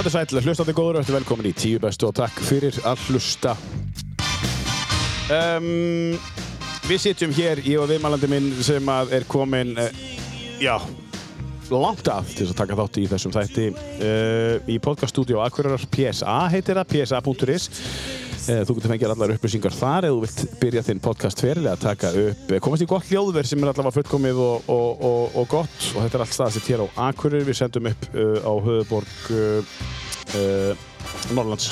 Þetta er sæl, hlustandi góður, eftir velkomin í tíu bestu og takk fyrir að hlusta. Um, við sitjum hér, ég og viðmælandi minn sem er komin, uh, já, langt að til að taka þátt í þessum þætti uh, í podcaststudió Akureyrar PSA heitir það, psa.is. Uh, þú getur fengið allar upplýsingar þar eða þú vilt byrja þinn podcast ferilega að taka upp. Komast í gott hljóðverð sem er allavega fullkomið og, og, og, og gott og þetta er allt staðsett hér á Akureyri. Við sendum upp uh, á höfuborg uh, Norrlands.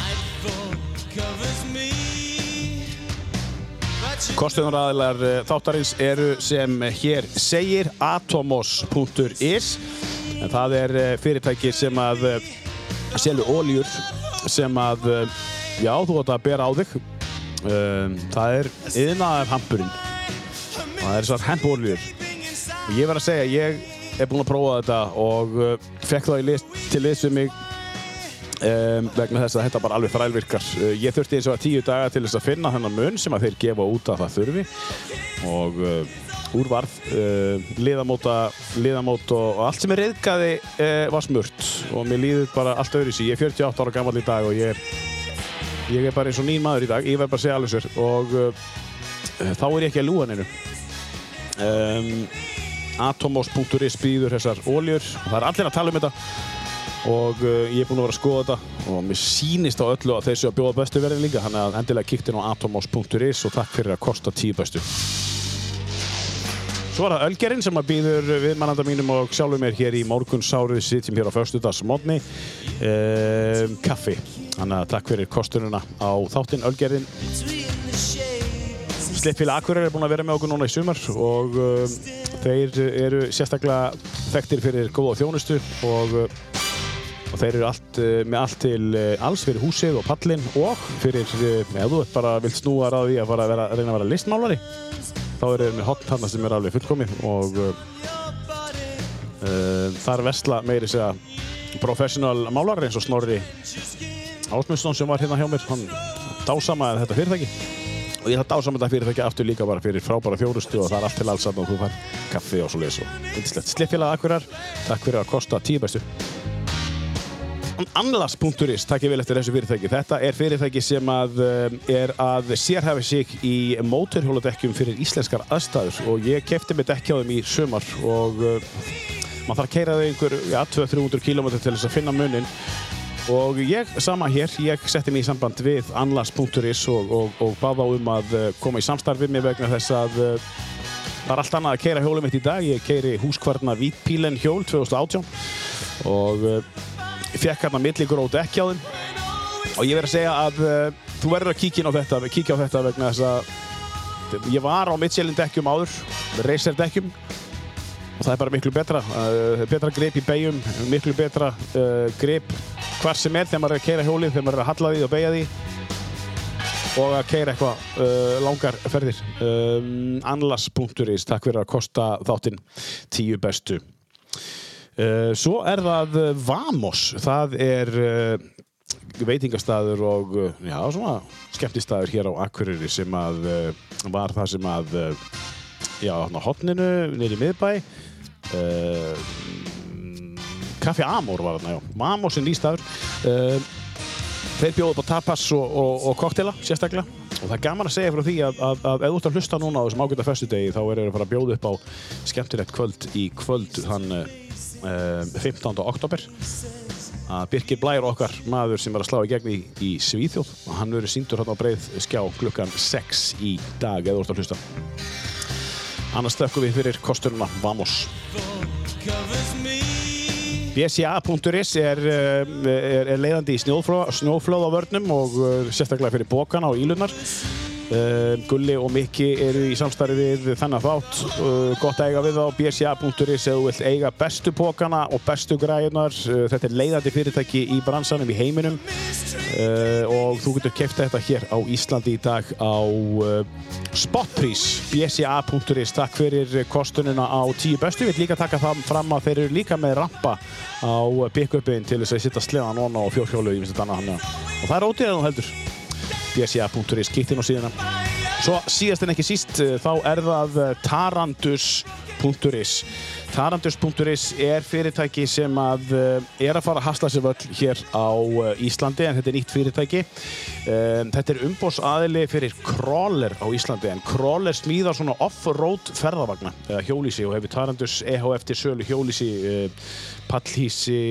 Kostuðunaraðilar þáttarins eru sem hér segir atomos.is en það er fyrirtæki sem að selju óljur sem að já, þú átt að bera á þig. Það er yðnaðar hampurinn það er svona hempóljur og ég verð að segja, ég er búinn að prófa þetta og fekk það list, til list við mig Um, vegna þess að þetta bara alveg þrælvirkar. Uh, ég þurfti eins og að tíu daga til þess að finna þennan mun sem að þeir gefa út að það þurfi. Og uh, úrvarð uh, liðamóta, liðamót og, allt sem er reyðgæði var smurt. Og mér líður bara allt öðru sí ég er 48 ára gammal í dag og ég er ég er bara eins og nýn maður í dag ég verð bara að segja alveg sér. Og þá er ég ekki að lúa neinu. Um, atomos.is býður þessar óljur það er allir að tala um þetta. Og uh, ég er búinn að vera að skoða þetta. Og mér sýnist á öllu að þeir séu að bjóða bestu verðin líka. Þannig að endilega kíkt inn á atomos.is og takk fyrir að kosta tíu bestu. Svo er það Ölgerinn sem að býður viðmannanda mínum og sjálfur mér hér í morgunsárið. Sitjum hér á förstudagsmótni um, kaffi þannig að takk fyrir kostununa á þáttinn Ölgerinn Slippfíla Akureyri er búinn að vera með okkur núna í sumar og um, þeir eru sérstaklega þekktir fyrir góða þjónustu og og þeir eru allt, með allt til alls fyrir húsið og pallin og fyrir, ef þú bara vilt snúa því að, að, vera, reyna að vera listmálari þá eru þeir með hotn þarna sem er alveg fullkomið og uh, þar vestla meiri segja professional málar eins og Snorri Ásmundsson sem var hérna hjá mér hann dásamaði þetta fyrirtæki. Og ég það dásamaði þetta fyrirtæki aftur líka bara fyrir frábæra fjórustu og það er allt til alls og þú fær kaffi og svo leiðis og yndislegt. Slippfélag akkurar, takk fyrir að kosta tíu bestu. Anlas.is, takk ég vel eftir þessu fyrirtæki. Þetta er fyrirtæki sem að, er að sérhæfa sig í mótorhjóladekkjum fyrir íslenskar aðstæður. Og ég kefti mig þeim í sumar og uh, maður þarf að keira þau einhver ja, 200-300 km til þess að finna munin og ég, sama hér, ég setti mig í samband við Anlas.is og, og, og báða um að koma í samstarfið mér vegna þess að uh, það er allt annað að keira hjólum mitt í dag. Ég keiri húskvarna Vítpílen hjól 2018 og uh, Ég fekk hérna milligrót ekki á þeim og ég verði að segja að uh, þú verður að kíkja á þetta, kíkja á þetta vegna þess að ég var á Michelin dekkjum áður, Racer dekkjum og það er bara miklu betra, uh, betra grip í beigjum, miklu betra uh, grip hvar sem er þegar maður er að keira hjólið, þegar maður er að halla því og beigja því og að keira eitthvað langar ferðir. Um, Anlas.is, takk fyrir að kosta þáttinn tíu bestu. Uh, svo er það Vamos, það er uh, veitingastæður og uh, já, svona skemmtistæður hér á Akureyri sem að var það sem að já, hérna hotninu nýri miðbæ Kaffi Amor var þarna, já. Vamos er nýstæður þeir bjóðu upp á tapas og, og, og koktela sérstaklega. Og það er gaman að segja frá því að, ef þú ert að hlusta núna á þessum ágæta festudegi þá er það að fara að bjóða upp á skemmtilegt kvöld í kvöld hann 15. oktober að Birkir Blær okkar maður sem er að slá í gegn í, í Svíþjóð og hann verður síndur hérna á breið skjá klukkan 6 í dag eða úr að hlusta annars stökkum við fyrir kosturuna. Vamos. Bca.is er, er, er leiðandi í snjóflóð, á vörnum og sérstaklega fyrir bókana og ílunar Gulli og Mikki eru í samstarfi við þennan þátt. Uh, gott að eiga við á bsja.is eða þú vilt eiga bestu pókana og bestu græðunar uh, þetta er leiðandi fyrirtæki í bransanum í heiminum. Og þú getur kæft þetta hér á Íslandi í dag á spotprís bsja.is takk fyrir kostununa á tíu bestu. Við líka taka það fram að þeir eru líka með rampa á pick-upin til þess að sitta sleðan onna og fjórhjólu. Og það er ódýrðan heldur bsa.is, kíkt inn á síðuna. Svo síðast en ekki síst, þá er það tarandus.is. Tarandus.is er fyrirtæki sem að uh, er að fara að hasla sér völl hér á Íslandi en þetta er nýtt fyrirtæki. Þetta er umbóðsaðili fyrir Crawler á Íslandi en Crawler smíðar svona off-road ferðavagna eða hjólísi og hefur Tarandus EHF til sölu hjólísi, pallhísi,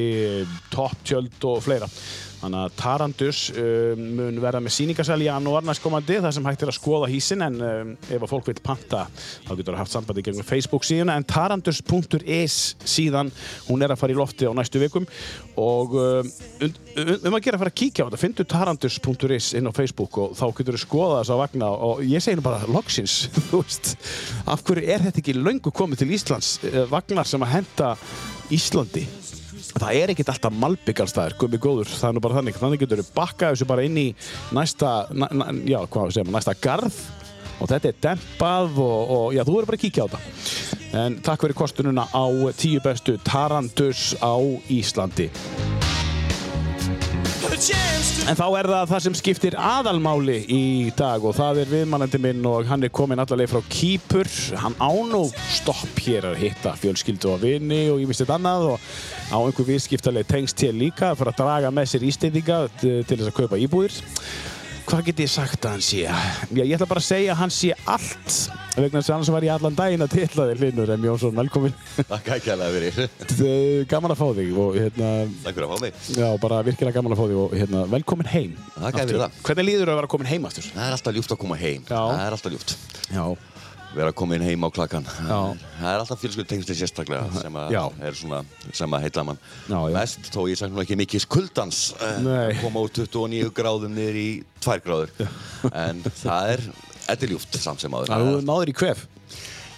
topptjöld og fleira. Þannig að Tarandus um, mun verða með síningasæl í janúar næstkomandi þar sem hægt er að skoða hísin en um, ef að fólk vil panta þá getur það haft sambandi gegnum Facebook síðuna en tarandus.is síðan hún er að fara í lofti á næstu vikum. Og um, um, að gera að fara að kíkja á þetta finnstu tarandus.is inn á Facebook og þá getur þú skoða þess að vagna og ég segi nú bara loksins, þú veist af hverju er þetta ekki löngu komið til Íslands vagnar sem að henda Íslandi það er ekkert alltaf malbyggarstæðir, gummi góður, það er nú bara þannig. Þannig getur við bakkað þessu bara inn í næsta, na, na, já, hvað segir maður, næsta garð. Og þetta er dempað og, og já, þú verður bara að kíkja á þetta. En takk fyrir kostununa á tíu bestu Tarandus á Íslandi En þá er það það sem skiptir aðalmáli í dag og það er viðmannandi minn og hann er komin allaveg frá Kýpur. Hann án og stopp hér að hitta fjölskyldu og vini og ég misti þetta annað og á einhver viðskiptaleg tengst hér líka fyrir að draga með sér ísteytinga til þess að kaupa íbúðir. Hvað get ég sagt að hann sé? Já, ég ætla bara að segja að hann sé allt vegna þess að annars var ég allan daginn að tilla þig Linur M. Jónsson, velkomin Takk ekki alveg fyrir Gaman að fá þig og hérna Takk fyrir að fá mig Já, bara virkilega gaman að fá þig og hérna velkomin heim Takk fyrir það Hvernig líður það að vera komin heim aftur? Það er alltaf ljúft að koma heim Já. Það er alltaf ljúft Já Vera komin heim á klakkan. Það er alltaf fjölskyld tengsli sérstaklega sem að er svona sem að heitla mann. Já, já. Mest þó ég sagt nú ekki mikið skuldans Nei. koma úr 29 gráðum niður í 2 gráður. En það er Þetta er ljúft samt sem áður. Þú náður í kvef.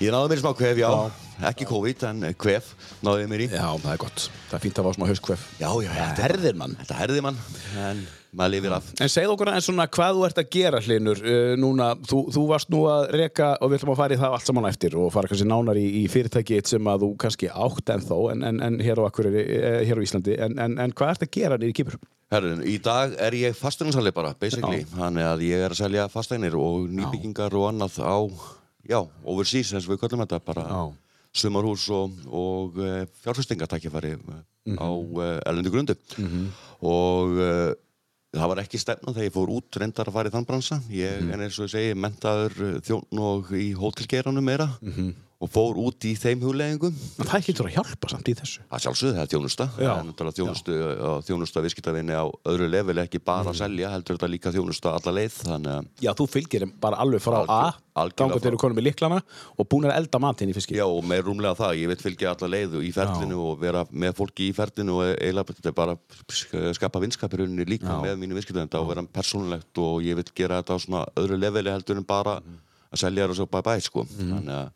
Ég náði mér í smá kvef, já, Já. Ekki COVID, en kvef náði ég mér í. Já, það er gott. Það er fínt að fá smá hauskvef. Já, já, Það herðir mann. Þetta herðir mann En maður lifir af En segð okkur aðeins svona hvað þú ert að gera hlinur uh, núna, þú, þú varst nú að reka og við ætlum að fara í það allt saman eftir og fara kannski nánar í, í fyrirtæki eitt sem að þú kannski átt ennþá en, en, en hér, á Akureyri, eh, hér á Íslandi en, en, en hvað ert að gera nýri kýpur? Herrun, í dag er ég fasteignarsali bara, basically. Þannig að ég er að selja fasteignir og nýbyggingar og annað á, já, overseas eins og við kallum þetta, bara Já. sumarhús og, og uh, fjárfestingatækifæri uh, á uh, erlendu grundu. Og uh, það var ekki stefna þegar ég fór út reyndar að fara í þann bransa. Ég er eins og ég segi, mentaður uh, þjón og í hótelgeranum meira og fór út í þeim hugleggingum. Það getur að hjálpa samt í þessu Það sjálfsögðu, það er þjónusta. Já. Það er þjónustu, já. þjónusta viðskiptavinni á öðru level, ekki bara að selja, heldur þetta líka þjónusta alla leið. Þannig að, Já, þú fylgir þeim bara alveg frá Algjör- A gangur til þú konum með liklana og búin að elda matinn í fiski já, og með rúmlega það, ég vil fylgja alla leið í ferlinu og vera með fólki í ferlinu og eiginlega er bara sk- skapa vinskapirunni líka Já. með mínu viðskiptavenda og vera persónulegt og ég vil gera þetta á svona öðru leveli heldur en bara að selja þér og svo bye bye, sko. Þannig að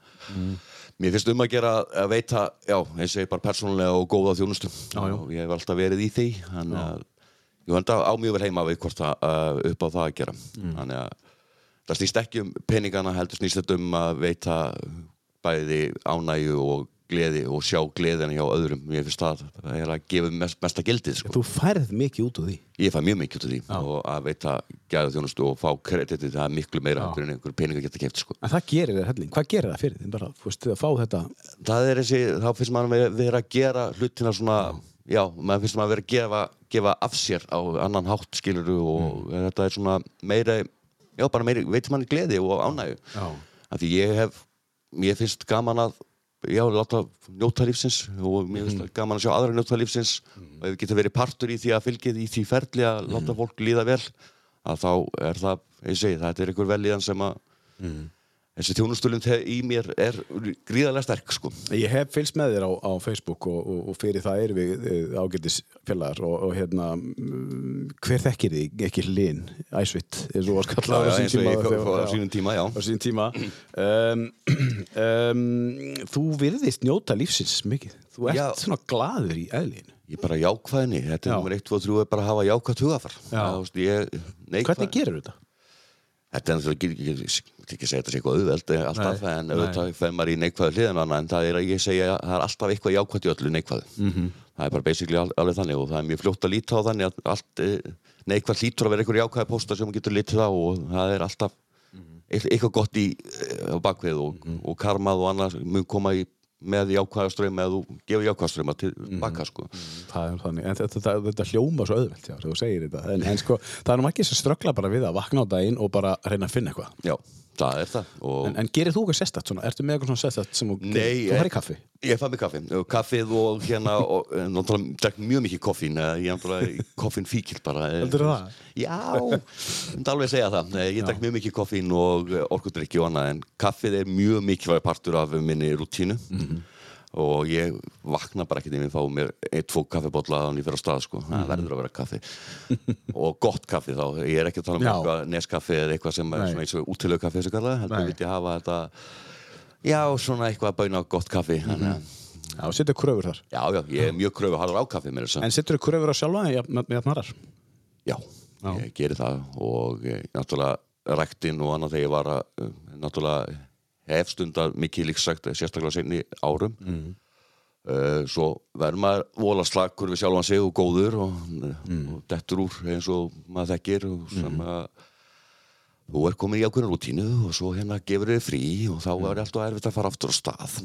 mér finnst um að gera að veita, já, eins og ég bara persónulega og góða þjónustu. Já, já. og ég hef alltaf verið í því, þannig að ég venda á mjög vel heima við hvort það uh, upp á það að gera. Þannig að það snýst ekki um peningana heldur snýst þetta um að veita bæði ánægju og gleði og sjá gleðina hjá öðrum ég finnst það, það er að gefa mest, mesta gildið sko. Þú færð mikið út úr því ég fæ mjög mikið út af því og að veita gæða þjónustu og fá kreditið það er miklu meira Já. en einhver peninga geta keft sko. En það gerir þér helling, hvað gerir það fyrir þið bara, þetta það er þessi, þá finnst maður að vera að gera hlutina svona já, maður finnst maður að vera að gefa, gefa af sér á annan hátt skiluru og þetta er svona meira já, bara meira, veitir manni gleði og ánægju Já. af því ég hef mér finnst gaman að já, láta njóta lífsins og mér finnst gaman að sjá aðra njóta lífsins. Og ef við getum verið partur í því að fylgið í því ferli að láta fólk líða vel að þá er það, ég segi, þetta er einhver velíðan sem að þessi þjónustulund í mér er gríðarlega sterk sko. Ég hef fylgst með þér á, á Facebook og, og, og fyrir það erum við eh, ágætis félagar og, og hérna mm, hver þekkir þig, ekki Linn Æsvitt, eins og ég fór á sínum tíma, á sínum tíma um, um, Þú virðist njóta lífsins mikið Þú ert Já. svona glaður í eðlinu Ég bara jákvæðinni, þetta er nummer 1, 2, 3 er bara að hafa jákvæð hugafar Já. Hvernig gerir þetta? Þetta er náttúrulega, ekki að segja þetta sé eitthvað auðveld eh, alltaf, Nei, en auðvitað fer maður í neikvæðu hliðina en það er að ég segja að það er alltaf eitthvað jákvætt í öllu neikvæðu Mhm. það er bara basically al- alveg þannig og það er mjög fljótt að líta á þannig að allt eh, neikvætt lítur að vera einhver jákvæða pósta sem maður getur litið á og það er alltaf Mhm. eit- eitthvað gott í eh, bakvið og, og karmað og annað mun koma í með jákvæðaströym eða þú gefur jákvæðaströyma til baka sko. Það er þannig, en þetta, þetta, þetta hljóma svo auðvelt, já, þegar þú segir þetta. En, en sko, það er nú ekki sem ströggla bara við að vakna á daginn og bara reyna að finna eitthvað. Já, það er það og En, en gerir þú eitthvað sérstætt svona? Ertu með eitthvað svona sérstætt sem Nei? Þú fær í kaffi? Ég fæ mig kaffi, kaffið og hérna og eh, náttúrulega drekk mjög mikið koffín eh, ég náttúrulega koffín fíkil bara eh, Heldurðu það? Já, ég myndi alveg segja það ég drekk mjög mikið koffín og orkudrykki og annað en kaffið er mjög mikilvæg partur af minni rútínu Mhm. Og ég vakna bara ekkert ef ég fá mér eitt, tvo kaffibotla þannig fyrir á stað sko, það Mhm. verður að vera kaffi. Og gott kaffi þá, ég er ekki að tala um eitthvað neskaffi eða eitthvað sem er svona eins og útilegu kaffi þessu kalla, heldur við ég hafa þetta. Já, svona eitthvað að bæna gott kaffi þannig að Já, setur kröfur þar. Já, já, ég er mjög kröfu harður á kaffi að En setur þú kröfur á sjálfa með jafnarar? Já, Já. ég geri það. Og eh, náttúrulega ræktinn og annað þegar ég var að eh, náttúrulega hef stundar mikið líksagt sérstaklega senni árum. Mm. svo verður maður vola slakur við sjálfan sig og góður og, og dettur úr eins og maður þekkir og sem að þú er komin í ákveðna rútínu og svo hérna gefur þið frí og þá er alltaf erfitt að fara aftur á stað.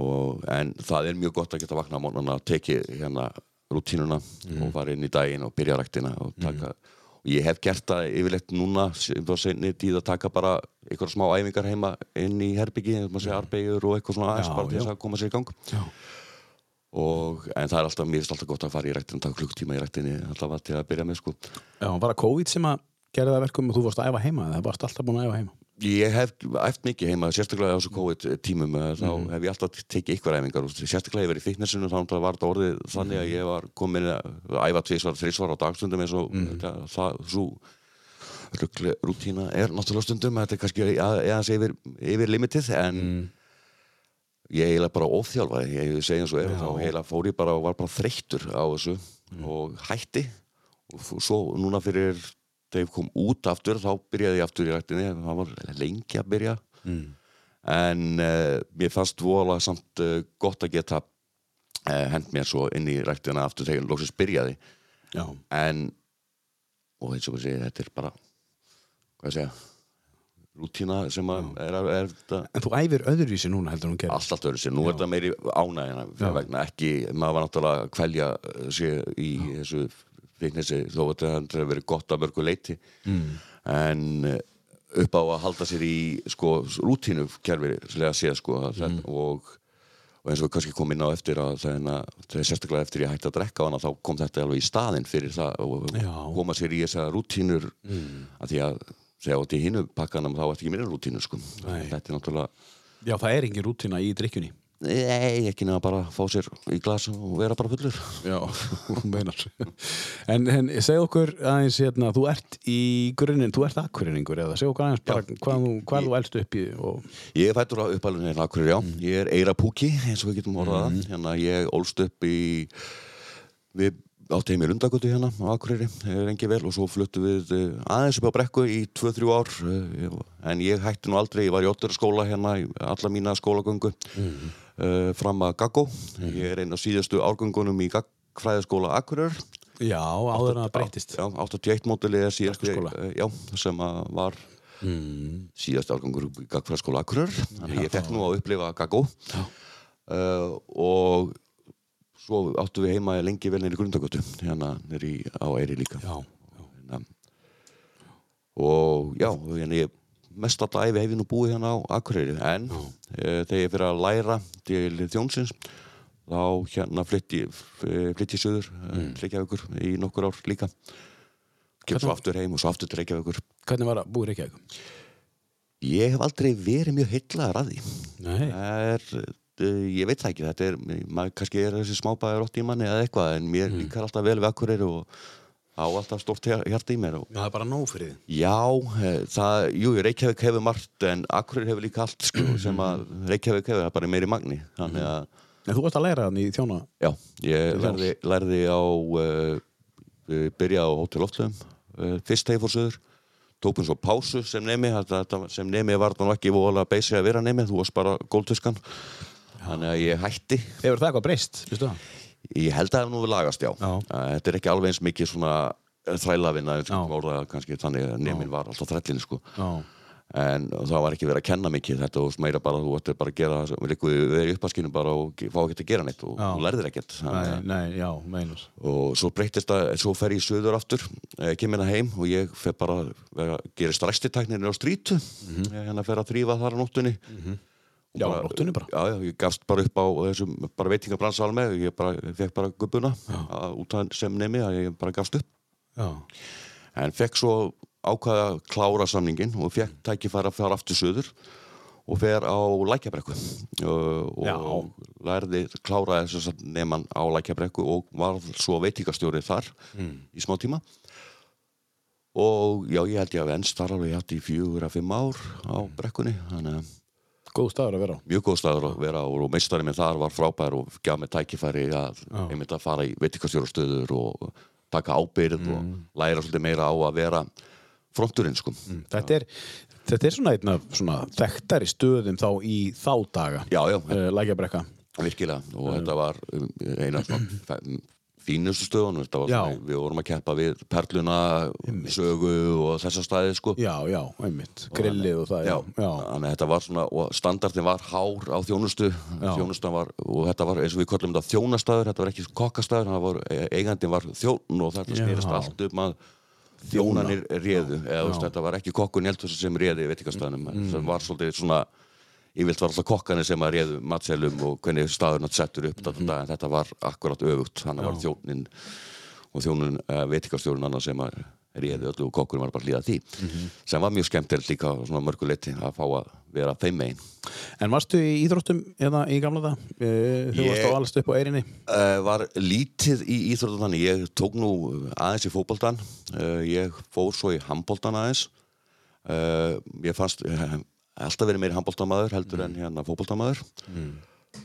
Og, en það er mjög gott að geta vakna á mónana að teki hérna rútínuna og fara inn í daginn og byrja ræktina og taka og ég hef gert það yfirleitt núna sem þá senni tíð að taka bara einhverja smá æfingar heima inn í herbyggi maður segja arbegjur og eitthvað svona aðeins bara til þess að koma sér í gang Já. og en það er alltaf, mér finnst alltaf gott að fara í ræktina taka klukktíma í ræktinni alltaf að til að byrja með sko Já, var það COVID sem að gera það verkum og þú varst að æfa heima eða varst alltaf búin að æfa heima? Ég hef æft mikið heima, sérstaklega á þessu COVID-tímum eh, þá hef ég alltaf tekið ykkur æfingar sérstaklega ég verið í fitnessinu þá var þetta orðið þannig að ég var komin að æfa tvisvar, þrisvar á dagstundum eins og þetta, það, svo ruggli rútína er náttúrulega stundum þetta er kannski eðans yfir, yfir limitið en ég eiginlega bara óþjálfaði, ég hef segið eins og er þá eiginlega fór ég bara og var bara þreyttur á þessu og hætti. Og svo núna fyrir þegar ég kom út aftur þá byrjaði ég aftur í rættinni það var lengi að byrja. Mm. en uh, mér fannst vola samt uh, gott að geta uh, hend mér svo inn í rættina aftur þegar ég loksins byrjaði. Já. en og eins og við segja þetta er bara hvað ég segja rútína sem að er, er, er En þú æfir öðruvísi núna heldur en hún gerir? allt allt öðru sér, nú er þetta meiri ánægina ekki, maður var náttúrulega að kvelja sér í þessu fitnessi þó að þetta hefur verið gott að mörgu leiti mm. en eh, upp á að halda sér í sko rútínu kerfilega séð sko mm. og, og eins og við kannski kom inn á eftir að þegar, þegar sérstaklega eftir ég hætti að drekka hana þá kom þetta alveg í staðinn fyrir það og Já. koma sér í þessa rútínur mm. að því að þegar átti hinu pakkanum þá ætti ekki minna rútínu sko Nei. þetta er náttúrulega Já, það er engin rútina í drikkjunni. Nei, ekki bara að fá sér í glas og vera bara fullur. Já, meinar. en, en segð okkur aðeins hérna, þú ert í grunninn, þú ert akkuriningur eða segð okkur aðeins bara hvað, þú, hvað þú elst upp í og... Ég fættur á uppalunni hérna akkurir, já. Ég er Eira Púki, eins og við getum orðað það. Hérna, ég ólst upp í, við átti heim í Lundagötu hérna á Akureyri, rengi vel og svo fluttu við eh, aðeins upp á brekku í 2-3 ár eh, ég- en ég hætti nú aldrei, ég var í skóla hérna alla mína skólagöngu eh, fram að Gaggó. Ég er einn af síðustu árgöngunum í Gaggfræðaskóla Akureyr. Já, áður en það breytist. Já, 81 mótili er síðast já, sem að var síðast árgangur í Gagfræðaskóla Akureyr þannig að ég fekk nú að upplifa Gaggó uh, og svo áttu við heima lengi vel nýri grundagötu hérna nýri á Eyri líka. Já, hérna, og já, hérna ég mest alltaf æfi hef ég nú búið hérna á Akureyri. En uh, þegar ég fyrir að læra til þjónsins þá hérna flytti ég söður mm. Reykjavíkur í nokkur ár líka. Kemur svo aftur heim og svo aftur til Reykjavíkur. Hvernig var að búið Reykjavík? Ég hef aldrei verið mjög heitlaðar að því. Nei, Það er, uh, ég veit það ekki, þetta er, maður kannski er þessi smábæður ótt í manni eða eitthvað, en mér líkar alltaf vel við Akureyri og á alltaf hjar- hjarta í mér. Og, það er bara nóg fyrir því. já, eh, það, jú, Reykjavík hefur margt, en Akureyri hefur líka allt, sko, sem að Reykjavík hefur, það er bara meiri magni. Þannig að, En þú varst að læra þannig í þjóna. já, ég lærði, lærði á, uh, byrja á Hótel Loftlöfum, uh, fyrst þegar fór söður, tókum svo pásu sem nemi þetta, þetta, sem nemi var það ekki voðalega beisi að vera nemi, þú varst bara góldtuskan þannig að ég hætti Hefur það eitthvað breyst, veistu það? Ég held að það hef nú við lagast, já, Já. Þetta er ekki alveg eins mikið svona þrælavinna þannig að nemin var alltaf þrællin sko. En það var ekki verið að kenna mikið þetta og meira bara þú ættir bara að gera verið í uppaskinu bara og fá ekki að gera neitt og þú lærðir ekkert Nei, að- nei, já, meinar. og svo breytist það, svo fer ég söður aftur eh, kem hérna heim og ég fer bara vera, gerir stræstitæknir á strítu. Ég hérna fer að þrýfa þar á nóttunni. Og Já, á nóttunni bara? já, ég gafst bara upp á þessum bara veitingabransalmi ég bara, fekk bara gubbuna út af sem nemi að ég bara gafst upp. Já, en fekk svo ákvaða að klára samningin og fekk tækifæra að fara aftur söður og fer á lækjabrekku. Og, Já. og lærði, kláraði þess að nefn á lækjabrekku og var svo veitingastjórið þar í smá tíma. Og já, ég held ég að venst þar alveg hætti í fjögur að fimm ár á brekkunni þannig að góð staður að vera á. mjög góð staður að vera á og meistari minn þar var frábær og gaf mig tækifæri að Já. einmitt að fara í veitingastjórastöður og taka ábyrð og læra svolítið meira á að vera fronturinn sko. Þetta er, þetta er svona einn af svona þekktari stöðum þá í þá daga. Já, já, Uh, Lækjabrekka. virkilega og þetta var um, eina svona fínustu stöðunum við vorum að keppa við perluna, sögu og þessa staði sko. Já, já, einmitt. Grillið og það, já. já. þannig var svona og standardin var hár á þjónustu var, og þetta var eins og við kallum þetta þjónastæður, þetta var ekki kokkastæður það var, eigandin var þjón og þetta snerist allt um að þjónanir réðu, eða veist, þetta var ekki kokkun Jeltus sem réði veitingastæðunum mm. það var svolítið svona yfirlt var alltaf kokkanir sem að réðu matselum og hvernig staðurinn að settur upp mm en þetta var akkurat öfugt. Þannig var þjónin og þjónin uh, veitingastjórun annars sem að réði öllu og kokkurinn var bara að hlýða því sem var mjög skemmtilegt líka svona mörguleiti að fá að vera þeim megin. En varstu í íþróttum eða í gamla það? Uh, þú varst á allast upp á eirinni? uh, var lítið í íþróttan þannig. Ég tók nú aðeins í fótboltan uh, ég fór svo í handboltan aðeins. Uh, ég fannst uh, alltaf verið meiri handboltamaður heldur en hérna fótboltamaður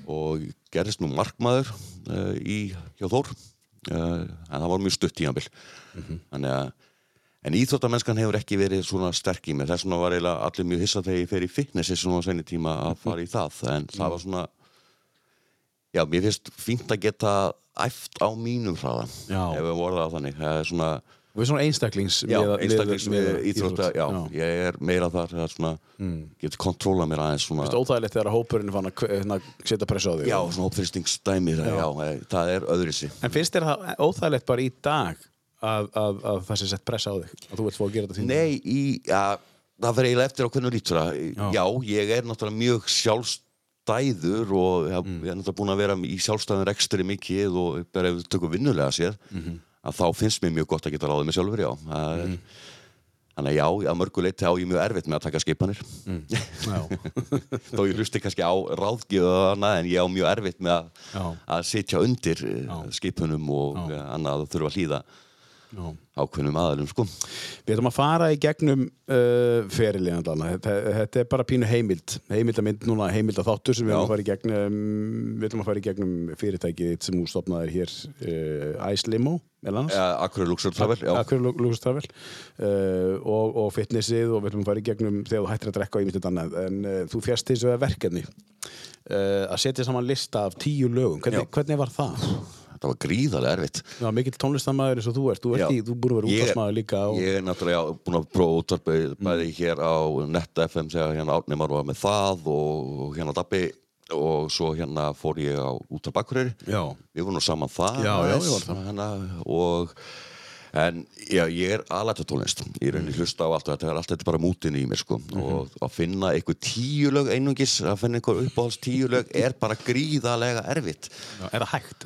og gerðist nú markmaður uh, í hjá Þór uh, en það var mjög stutt tímabil þannig að En íþróttamennskan hefur ekki verið svona sterk í mig. Þess vegna var eiginlega allir mjög hissa þegar ég fer í fitnessi svona á senni tíma að fara í það. En það var svona, já, mér finnst fínt að geta æft á mínum hraða. Ef við vorum það þannig. Það er svona, Við svona einstaklings já, einstaklings miða íþrótta, já, ég er meira þar, svona, getur kontróla mér aðeins svona. Þú veist óþægilegt þegar hópurinn fann að hérna, setja pressa á þig Já, svona hópfyrstingstæmi, já. já, það er öðrisi. En finnst þér það óþægilegt bara í dag að, að, að það sé sett pressa á þig að þú vilt fá að gera þetta þín Nei, í, ja, það fyrir eiginlega eftir á hvernig lítur það. Já. Já. ég er náttúrulega mjög sjálfstæður og Mm. ég er náttúrulega búin að vera í sjálfstæðun að þá finnst mér mjög gott að geta ráðið mig sjálfur, já. Mhm. Þannig að já, að mörgu leiti á ég mjög erfitt með að taka skipanir. Já, Þó ég hlusti kannski á annað en ég á mjög erfitt með að, að sitja undir já. Já. skipunum og Já. annað að þurfa að hlýða ákveðnum aðalum, sko. Við ætlum að fara í gegnum uh, ferilíðan þetta, þetta er bara pínu heimild heimildamind núna, heimilda þáttur sem við ætlum að fara í gegnum við ætlum að fara í gegnum fyrirtækið sem þú stopnaðir hér uh, Ice Akkur Luxor Travel, já. Akkur Lucas Travel. Uh, og, og fitnessið og við ætlum að fara í gegnum þegar þú hættir að drekka og ímyndið annað. En uh, þú fjast þessu verkefni uh, að setja saman lista af tíu lögum. Hvernig, hvernig var það? Þetta var gríðarlega erfitt. Já, mikill tónlistamæður eins og þú ert. Þú, ert í, þú búið að vera útvarsmaður líka og, Ég er náttúrulega búin að prófa útvarpið bæði hér á Net FM þegar hérna Árni Már var með það og hérna Dabbi og svo hérna fór ég á útvarp Akureyri Já. við vorum saman það Já, já, það. hérna, og en já, ég er aðlæta tónlist ég er henni hlusta á allt þetta er allt þetta er bara mútin í mér sko Mhm. og að finna einhver tíu lög einungis að finna einhver uppáhalds tíu lög er bara gríðarlega erfitt Já, er það hægt?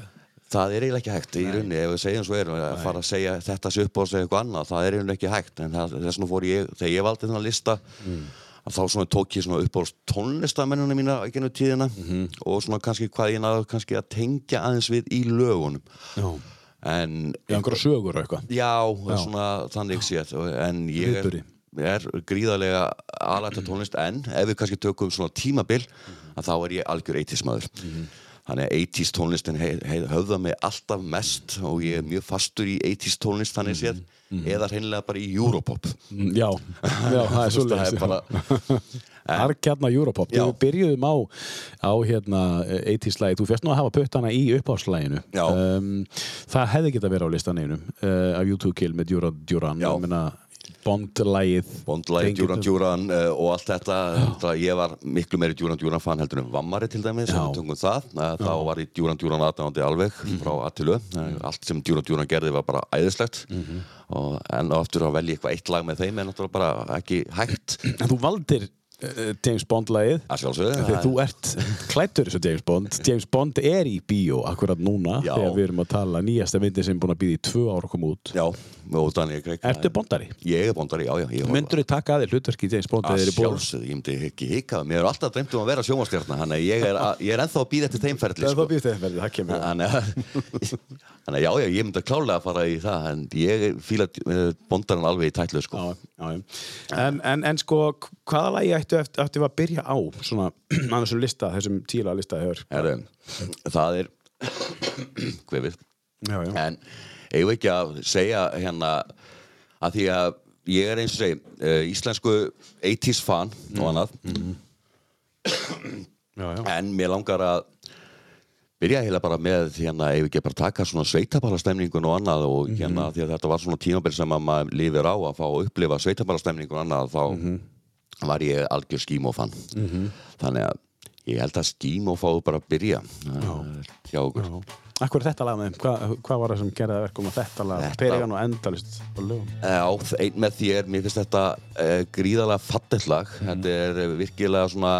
Það er eiginlega ekki hægt í rauninni ef við segjum svo er að fara að segja þetta sé upp á að segja eitthvað annað, það er eiginlega ekki hægt en það, þess vegna fór ég, þegar ég valdi þennan lista að þá svona tók ég svona upp á tónlistamennuna mína í gennu tíðina og svona kannski hvað ég náðu kannski að tengja aðeins við í lögunum. Já. en Já, einhverja sögur eitthvað? Já, svona þannig séð en ég er, er gríðarlega aðlæta tónlist. En ef við kannski tökum svona tímabil að þá er ég algjör 80s maður. Þannig að 80s tónlistin höfða mig alltaf mest og ég er mjög fastur í 80s tónlist þannig séð eða hreinlega bara í Europop. Mm, Já, já, það er veist, það svolítið er Harkjarna Europop, við byrjuðum á á hérna 80s lagi, þú fyrst nú að hafa puttana í uppáhalslæginu Já. um, það hefði geta verið á listaninu uh, af YouTube Kill með Duran. Duran Bond-lægið Bondlægi, Tengir Djúran það. Djúran uh, og allt þetta, þetta ég var miklu meiri Djúran Djúran fan heldur en Vammari til dæmis það, uh, þá var ég Djúran Djúran aðdáðandi alveg frá Attilu uh, allt sem Djúran Djúran gerði var bara æðislegt. Og enn og aftur að velja eitthvað eitt lag með þeim er náttúrulega bara ekki hægt. En þú valdir James Bond-lægið Þegar þú ert klættur þessu James Bond James Bond er í bíó akkurat núna Já. þegar við erum að tala nýjasta myndi sem er búin að býða í tvö ára að koma út Já, Craig Ertu Bondari? Ég er Bondari, já, já Myndur þú taka að þér hlutverki James Bond að sjálfsögðu, ég myndi ekki hika mér er alltaf dreymt um að vera sjónvarstjarna þannig ég er, að, ég er ennþá að býða eftir þeim ferli Það er sko. Þannig að, þannig já, já, ég myndi klálega að fara í það en ég fíla uh, bondarinn alveg í tætlu sko. Já, já, já. En, en, en sko, hvaða lagi ættu eftir, eftir að byrja á svona, á þessum lista, þessum tíla lista? Heru, það er hvefið en eigum ekki að segja hérna að því að ég er eins og segi uh, íslensku 80s fan og annað. Já, já. en mér langar að byrja heila bara með hérna ef ekki bara taka svona sveitabalastemningun og annað og hérna því að þetta var svona tímabil sem að maður lifir á að fá að upplifa sveitabalastemningun og annað þá var ég algjör skímófan. Þannig að ég held að skímó fáðu bara að byrja uh, hjá okkur. Akkur þetta lag með þeim? Hvað, hvað var það sem gerði það verkum að þetta lag? Perigan og endalist á lögum? Já, einn með þér, mér finnst þetta uh, gríðalega fallegt lag. Þetta er eh, virkilega svona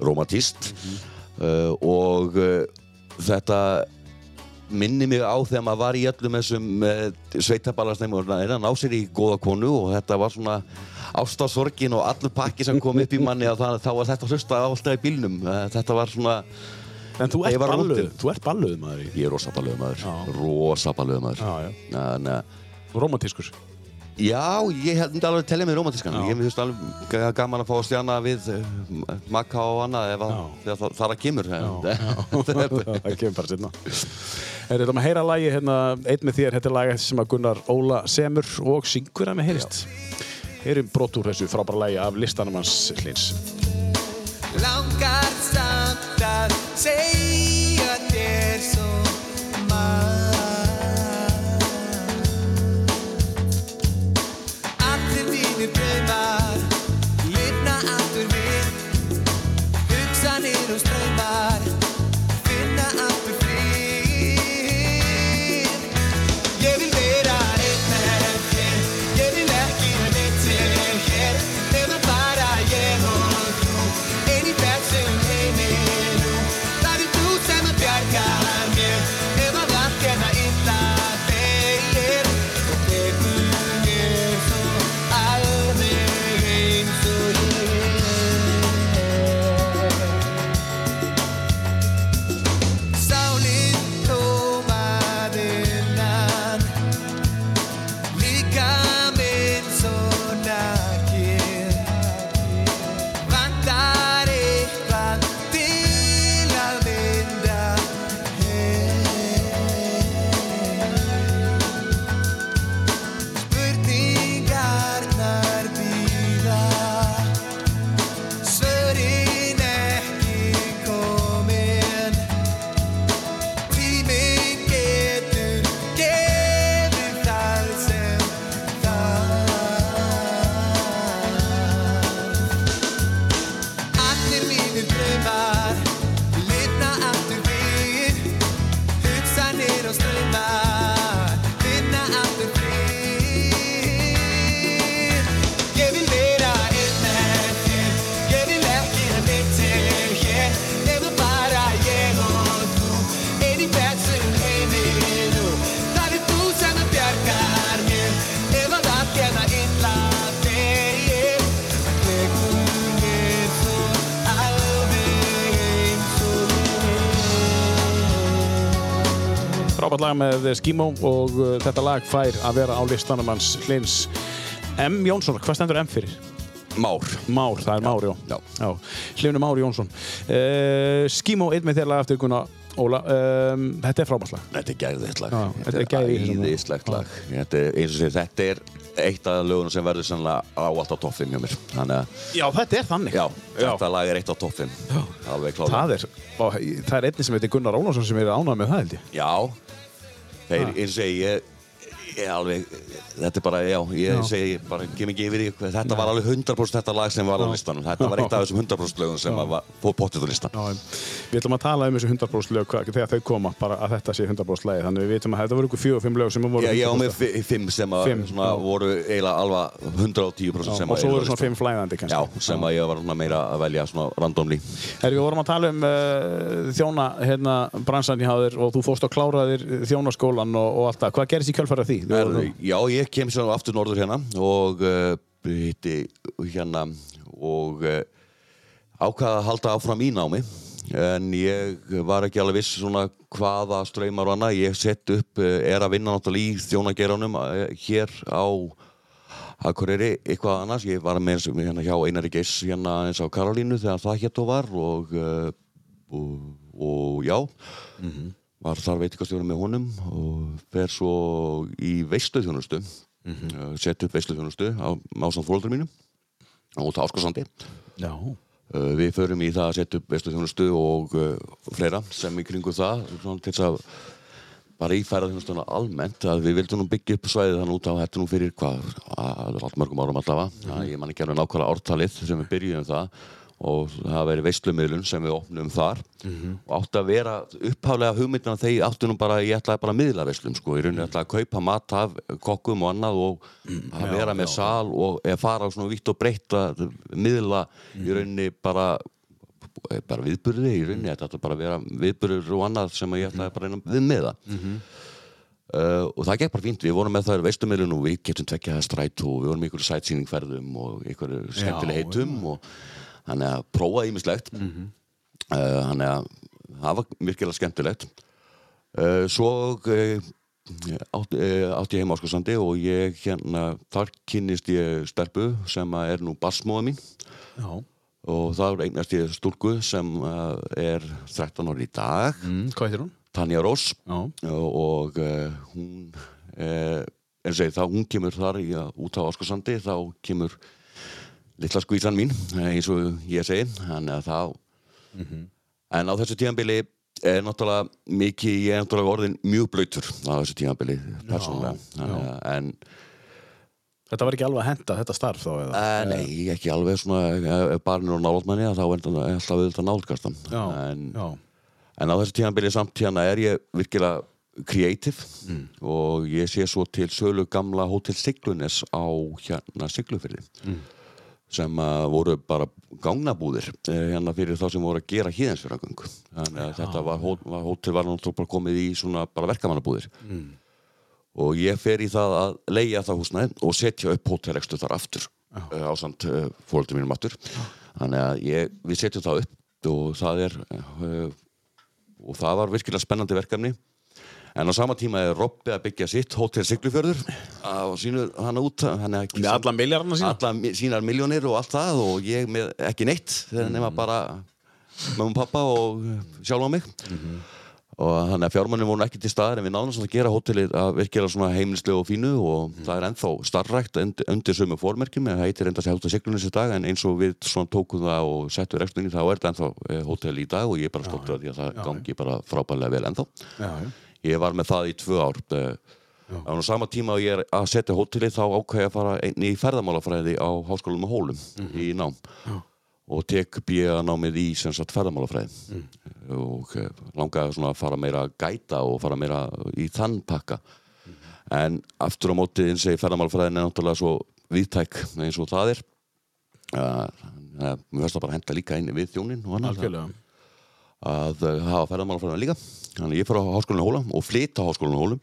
romantist uh, og uh, þetta minni mig á þegar maður var í öllum þessum sveitaballarstæmi og er að ná sér í góða konu og þetta var svona ástasorgin og allur pakki sem kom upp í manni það, þá var þetta hlusta alltaf í bílnum. Uh, þetta var svona, En þú ert balluð, þú ert balluð maður í ég er maður Já. rosabalöðu maður. Já, já. Þannig að Romantískur Já, ég held alveg að tellja mig romantískan Já. Ég finnst alveg ga- gaman að fá að stjana við uh, makka og annað ef að, Já. þegar það, það kemur Það kemur bara sérna Er þetta með heyra lagi hérna, einn með þér, þetta er lagi sem að Gunnar Óla semur og syngur að með heyrist Heyrum brot úr þessu frábæra lagi af listanum hans hlins Langar samt að segja þér svo lag með Skimo og uh, þetta lag fær að vera á listanum hans hlins M. Jónsson, hvað stendur M fyrir? Már Már, það er Már, já. Já. Hlifinu Már Jónsson. Uh, Skimo, einn með þér lag eftir Gunnar Óla. Um, þetta er frábært lag. Þetta er gæðið lag Já, þetta er gæði í þessum lag. Þetta er eins og sé, þetta er eitt af lögunum sem verður sannlega á allt á toppum hjá mér Já, þetta er þannig. já, þetta lag er eitt á klálega Það er, það er einnig sem heitir Gunnar Ólafsson sem er ánægð með það held ég. Já, þeir, eins og segi, ég, alveg, þetta er bara, já, ég segi bara, kem ekki yfir því, þetta var alveg 100% þetta lag sem var á listanum, þetta var eitt af þessum 100% lögum sem var, pottið á listan. Já, við ætlum að tala um þessu 100% lög þegar þau koma, bara að þetta sé 100% lagi þannig við vitum að þetta voru ykkur fjögur og fimm lög sem voru Já, ég á 100%. með fi- fimm sem að svona, já. voru eiginlega alveg 110% Já, sem og að svo eru á voru svona listanum. fimm flæðandi kannski. Já, sem að ég var meira að velja svona randomly. Herri, við vorum að tala um uh, þjóna hérna, Er, já, ég kem sér aftur norður hérna og uh, hitti hérna og uh, ákvaða að halda áfram í námi. En ég var ekki alveg viss svona hvaða ströymar og annað. Ég sett upp, uh, er að vinna náttúrulega í þjónageranum hér á Akureyri, eitthvað annars. Ég var með eins og hérna hjá Einari Geiss hérna eins á Karolínu þegar það hétt og var og, og, og já var þar veitingastjóri með honum og fer svo í veisluþjónustu mm -hmm. sett upp veisluþjónustu á ásand fólöldur mínum út á Áskarsandi. Uh, við förum í það að setja upp veisluþjónustu og uh, fleira sem í kringu það til þess að bara í ferðarþjónustuna almennt að við vildum byggja upp svæðið þannig út á þetta nú fyrir hvað, að, allt mörgum árum allavega mm ég man ekki alveg nákvæmlega ártalið sem við byrjuðum það og það veri veislumiðlun sem við opnum þar. Og átti að vera upphaflega hugmyndina þegar áttu nú bara, ég ætlaði bara að miðla veislum sko, ég rauninni ætlaði að kaupa mat af kokkum og annað og að vera með sal og fara svona vitt og breytt að miðla í rauninni bara bara viðburði. Í rauninni, þetta ætlaði bara að vera viðburður og annað sem ég ætlaði bara að við með það Uh, og það gekk bara fínt, við vorum með það veistumilun og við getum tvekja það stræt og við vorum í ykkur sætsýningferðum og ykkur skemmtileg heitum og þannig að prófa ímislegt mm -hmm. uh, þannig að það var virkilega skemmtilegt uh, svo uh, átti, átti ég heim á Áskarsandi og ég hérna, þar kynnist ég stelpu sem er nú barsmóða mín Já. og það eignast ég stúlku sem er 13 ári í dag Mm, hvað heitir hún? Tanja Rós Já. og, og hún en segi þá hún kemur þar í, út á Áskarsandi þá kemur litla skvísan mín eh, eins og ég segi þannig að þá en á þessu tíðanbili er náttúrulega mikið, ég er náttúrulega orðin mjög blöytur á þessu tíðanbili persónulega að- en Þetta var ekki alveg að henda þetta starf þá eða? uh, nei, ekki alveg svona ef barnir og nálatmanni þá er þetta alltaf auðvitað nálgast hann Já, en, já. En á þessu tíðanbili samt hérna er ég virkilega creative Mm. og ég sé svo til sölu gamla Hotel Siglunes á hérna Siglufyrði Mm. Sem voru bara gangnabúðir eh, hérna fyrir þá sem voru að gera híðinsfjörðagöng þannig að þetta var, hó- var hótel var náttúrulega komið í svona bara verkamannabúðir. Mm. og ég fer í það að leigja það húsnæði og setja upp hótelekstu þar aftur uh, ásand uh, fóröldum mínum aftur. Þannig að ég, við setjum það upp og það er uh, og það var virkilega spennandi verkefni en á sama tíma er Robby að byggja sitt Hótel Siglufjörður. Á sínu hann út ekki Með alla milljarna sína? alla sínar miljónir og allt það og ég með ekki neitt. Þegar nema bara mömmu og pappa og sjálfa mig. Og þannig að fjármannir voru ekki til staðar en við náðum svona að gera hótelið að virkilega svona heimilislegu og fínu og það er ennþá starfrækt undir, undir sömu fórmerkjum en það heitir enda sér hótel Siglunis í dag en eins og við svona tókum það og settum rekstunni þá er þetta ennþá eh, hótel í dag og ég er bara stoltur af því að það gangi bara frábælega Já, já. ég var með það í tvö ár eh, á sama tíma og ég er að setja hótelið þá ákvæði að fara einni í ferðamálafræði á háskólanum og hólum í nám. Og tek bíða námið í sagt ferðamálafræði. Og eh, langaði að fara meira að gæta og fara meira í þann pakka. En aftur á móti eins og ferðamálafræðin er náttúrulega svo viðtæk eins og það er. Að mér finnst það bara að henda líka inn við þjónin og annað. Algjörlega. Að uh, hafa ferðamálafræðina líka. Þannig að ég fór á háskólanum Hólum og flytt á háskólanum Hólum.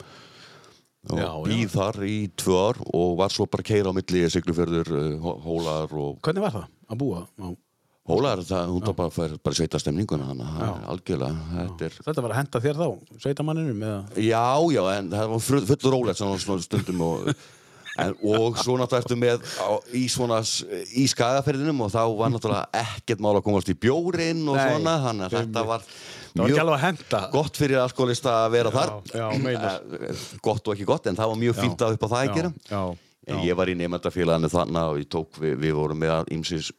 Og Já, býð þar í tvö ár og var svo bara að keira á milli Siglufjörður, uh, Hólar og Hvernig var það að búa? á- Hólar, það, hún tók bara, bara sveita stemninguna þannig að algjörlega þetta er, Þetta var að henda þér þá, sveitamanninum eða? já, já, en það var full- fullur svona stundum og En, og svo náttúrulega ertu með á, í svona í skagaferðinum og þá var náttúrulega ekkert mál að komast í bjórin og Nei, svona þannig að þetta var að henda. gott fyrir alkoholista að vera þar já. Eh, gott og ekki gott en það var mjög fínt að upp á það að gera Já, já. ég var í nefndafélaginu þannig ég tók, við, við vorum með ímsins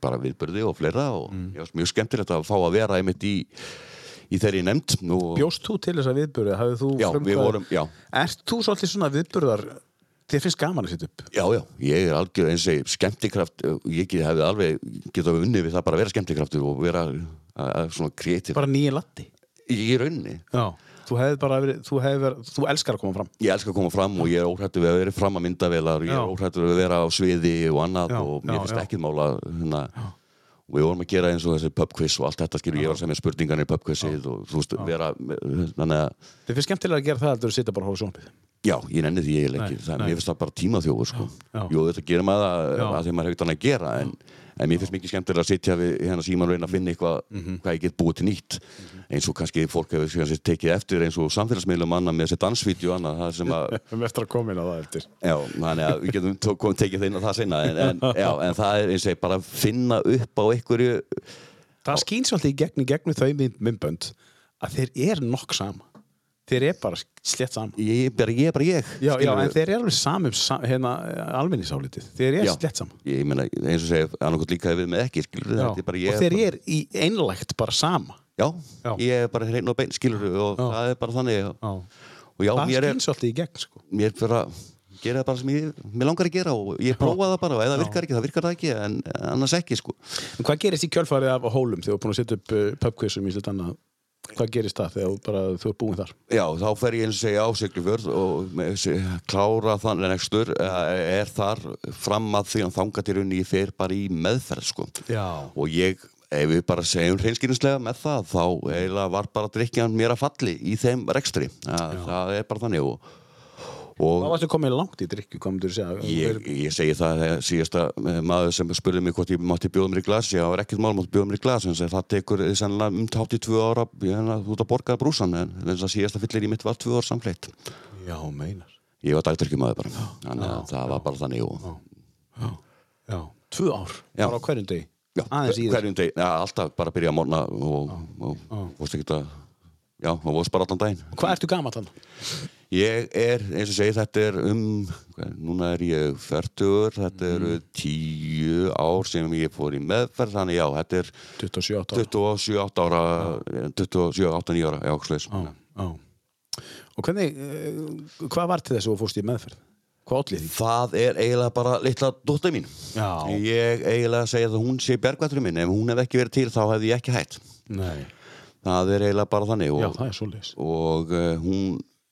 bara viðbörði og fleira og Mm. ég var mjög skemmtilegt að fá að vera einmitt í, í þeirri nefnd Bjóst þú til þess að viðburði? Hafið þú Já, við vorum, já, Ert þú svolítið svona viðburðar Þér finnst gaman að setja upp já, já, ég er algjör eins og ég, skemmtikraft, ég hefði alveg getað unnið við það bara að vera skemmtikraftur og vera að, að, svona kreatív Bara nýja latti í rauninni. Já Þú hefði bara verið, þú hefði verið, þú elskar að koma fram Ég elska að koma fram og ég er óhrættur við að vera fram að myndavelar ég er Já. óhrættur við að vera á sviði og annað Já, og mér já, finnst já. ekkit mála hérna, og við vorum að gera eins og þessi pubquiz og allt þetta skilur ég var sem er spurningar í pubquizið og þú veist, vera þannig að Þið finnst skemmtilega að gera það að sitja bara að hóra sjónpið Já, ég nenni því eiginlega ekki, mér finnst það bara tímaþjófur sko. já. Jú, þetta gerir maður það Já. að því maður hefur þannig að gera en, en mér finnst mikið skemmtilega að sitja við hérna síman og reyna að finna eitthvað Mhm. hvað ég get búið til nýtt. Eins og kannski fólk hefur tekið eftir eins og samfélagsmiðlum annað með þessi dansvídeó og annað það sem að, Við mestra komin á það eftir. Já, þannig að við getum tekið þeim að það sinna en, en, já, en það er eins og bara að finna upp á einhverju Það skýn svolítið í gegn í gegnum þau mynd- myndbönd að þeir eru nokk sama Þeir eru bara slett sama ég, er bara, ég er bara ég Já, já, en þeir eru alveg sami um sa- hérna, almenningsálitið. Þeir eru Já. slett sama ég meina, eins og segja, annarkot líka við með ekki skilur, er bara ég Og þeir eru í einlægt bara sama. Já, ég er bara hrein og bein skilur og það er bara þannig Það er, skýn svolítið í gegn sko. mér er bara gera það bara sem ég, mér langar að gera og ég prófa það bara og ef það virkar ekki, það virkar það ekki en annars ekki sko. En hvað gerist í kjölfarið af hólum þegar þú er búin að setja upp uh, pubquizum í slitt annað Hvað gerist það þegar bara, þú er búin þar? Já, þá fer ég eins og segja á Siglufjörð og klára þannig nekstur er þar fram að því að þanga til raunni ég fer bara í meðferð sko. Og ég, ef við bara segjum hreinskýrinslega með það, þá var bara drikjan mér að falli í þeim rekstri. Það, það er bara þannig og, Hvað varstu komið langt í segja? Ég, ég segi það að síðasta eh, maður sem spurði mig hvort ég mátti bjóða mér í glas ég var ekkert mál mátti bjóða mér í glas en það tekur sannlega um tátt í tvö ára þú ert að borga brúsan en þess að síðasta fyllir í mitt var tvö ár samfleitt Já, meinar. Ég var dagdrykjumæður bara. Þannig að það var bara þannig og, Já, já, tvö ár? Já. Bara á hverjum degi? Já, hverjum deg, alltaf bara byrja að morna og, og, og fórst ekki að já, og fórst bara allan daginn. Hvað ertu gamall hann? Ég er, eins og segi, þetta er um, hvað, núna er ég færtugur, þetta eru tíu ár sem ég fór í meðferð, þannig já, þetta er 27 ára 27, 8 ára, 27, 8, 9 ára, já, slis. Já, já Og hvernig, uh, hvað var til þess að þú fórst í meðferð? Hvað allir því? Það er eiginlega bara litla dóttir mín. Já. Ég eiginlega segja að hún sé bergvætturinn minn, ef hún hef ekki verið til þá hefði ég ekki hætt. Nei Það er eiginlega bara þannig Já, og, það er svoleiðis og uh, hún,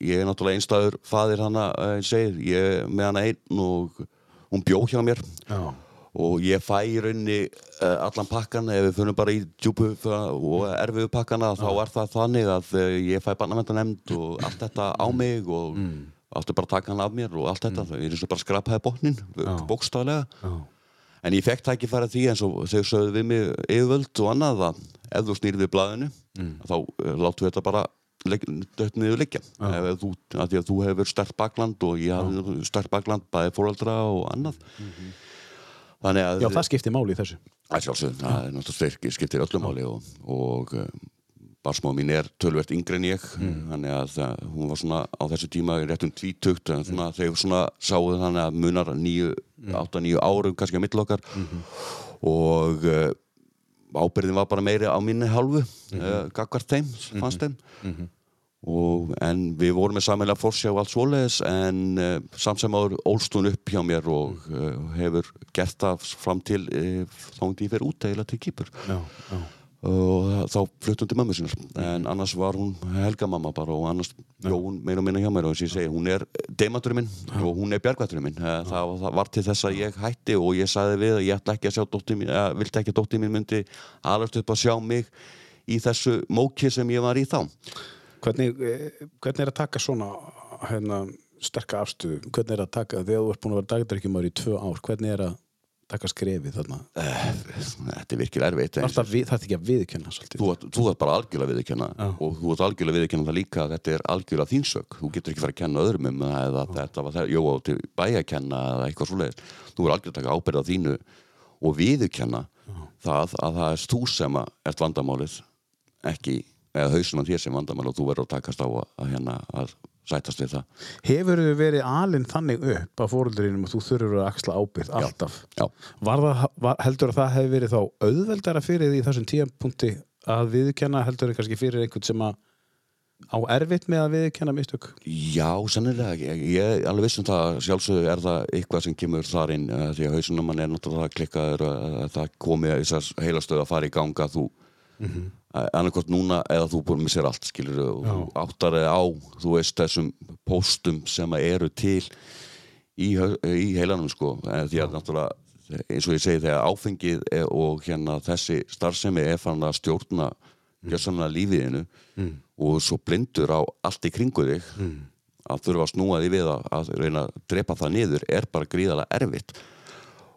ég er náttúrulega einstæður faðir hana, uh, segir, ég er með hana einn og hún bjó hjá mér. Já, og ég fæ í rauninni uh, allan pakkan ef við finnum bara í djúpu og erfiðu pakkana þá er það þannig að uh, ég fæ barnavæntanemnd og allt þetta á mig og áttu bara að taka hann af mér og allt þetta, ég er eins og bara skrapaði botnin bókstaflega. En ég fekk tækifæri því eins og þau sögðu við mig yfirvöld og annað að ef þú snýrði við blaðinu þá uh, láttu þetta bara dött niður liggja. Ef þú, að því að þú hefur stert bakland og ég hafði stert bakland bæði fóreldra og annað. Þannig að já, það skiptir máli í þessu. Að sjálfsögum, það er náttúrulega skiptir öllu máli og, og um, barsmáð mín er tölvert yngri en ég þannig að það, hún var svona á þessu tíma í réttum tvítugt en svona, þegar svona sáðu þannig að munar níu, átta, níu árum kannski á mill okkar og uh, ábyrðin var bara meiri á minni hálfu mm -hmm. gagvart þeim, fannst þeim. Og, en við vorum með sammelega fórsjá og allt svoleiðis en uh, samt sem áður ólst hún upp hjá mér og uh, hefur gert það fram til uh, þá hún því fyrir út eða til kýpur. Já, já, og þá fluttum til mömmu sinnar. En annars var hún helgamamma bara og annars bjó hún meira og minna hjá mér. Og þess að ég segi, hún er deimaturinn minn og hún er bjargvætturinn minn. Það, það var til þess að ég hætti og ég sagði við að ég ætla ekki að sjá dóttir mín eða vildi ekki að dóttir mín myndi alveg upp að sjá mig í þessu móki sem ég var í þá. Hvernig, eh, hvernig er að taka svona hérna, sterka afstöðu? Hvernig er að taka, þegar þú ert búin að vera dagdrykkjumar í tvö ár, hvernig er að taka skrefið þarna? Eh, þetta er virkilega erfitt Það er ekki að viðkynna svolítið. þú, þú ert bara algjörlega viðurkenna Já. og þú ert algjörlega viðurkenna það líka að þetta er algjörlega þín sök þú getur ekki fara að kenna öðrum um það eða þetta var það, jó, til bæja að kenna eða eitthvað svoleiðis, þú er algjörlega að taka ábyrða þínu og viðurkenna það að það er þú sem að ert vandamálið ekki, eða hausin á þér sem vandamál og þú verður að takast á að, að hérna að sætast við það Hefur þau verið alinn þannig upp af fóruldurinnum að þú þurfur að axla ábyrð alltaf? Já. Það, var, heldur að það hefði verið þá auðveldara fyrir því þessum tíapunkti að viðurkenna heldur en kannski fyrir einhvern sem að á erfitt með að viðurkenna mistök Já, sannilega, ég, ég alveg viss um það sjálfsögðu er það eitthvað sem kemur þar inn uh, því að hausunum mann er náttúrulega klikkaður að, að það komi að þessar heilastöðu að fara í ganga þú mm -hmm. Annarkort núna eða þú búin að missir allt skilur og áttar þig á þú veist þessum póstum sem eru til í, í heilanum sko. Eh, því að náttúrulega eins og ég segi þegar áfengið og hérna þessi starfsemi er fann að stjórna gjörsamlega lífiðinu og svo blindur á allt í kringu þig að þurfa að snúa því við að, að reyna að drepa það niður er bara gríðarlega erfitt.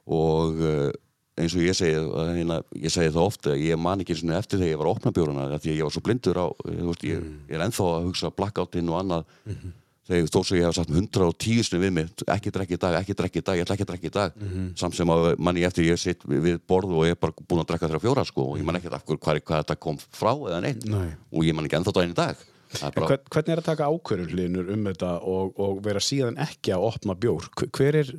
Og uh, eins og ég segi hérna, ég segi það ofta ég man ekki eftir þegar ég var að opna bjóruna því að ég var svo blindur á þú veist, ég, ég er ennþá að hugsa blackoutinn og annað. Þegar þó sem ég hef sagt 110 sinni við mig, ekki drekki í dag, ekki drekki í dag ég ætla ekki að drekki í dag. Samt sem að manni eftir ég sitt við borð og ég er bara búin að drekka þrjá fjóra sko, og ég man ekki hverju hvað, hvað þetta kom frá eða neitt. Nei. og ég man ekki ennþá daginn í dag. Er bara, hvern, hvernig er að taka ákvörður hlinur um þetta og, og vera síðan ekki að opna bjór? Hver er,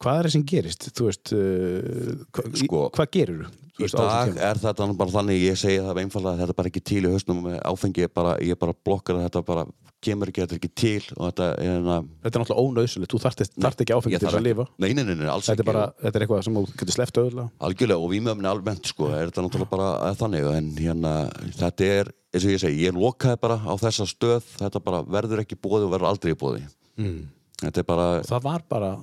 hvað er það sem gerist? Þú veist, uh, hva, í, Sko, hvað gerur í dag er þetta bara þannig ég segi það einfallega að þetta er bara ekki til í hausnum áfengi, ég bara, ég bara blokkar þetta bara kemur ekki, þetta er ekki til þetta er hérna þetta er náttúrulega ónauðsynlegt, þú þarft ekki áfengi til að lifa. Nei, nei, nei, þetta er, bara, þetta er eitthvað sem þú getur sleppt Algjörlega og vímöfni almennt sko, er þetta náttúrulega bara að þannig en hérna, þetta er, eins og ég segi, ég lokaði bara á þessa stöð, þetta bara verður ekki bóði og verður aldrei bóði. Mm. Þetta er bara, það var bara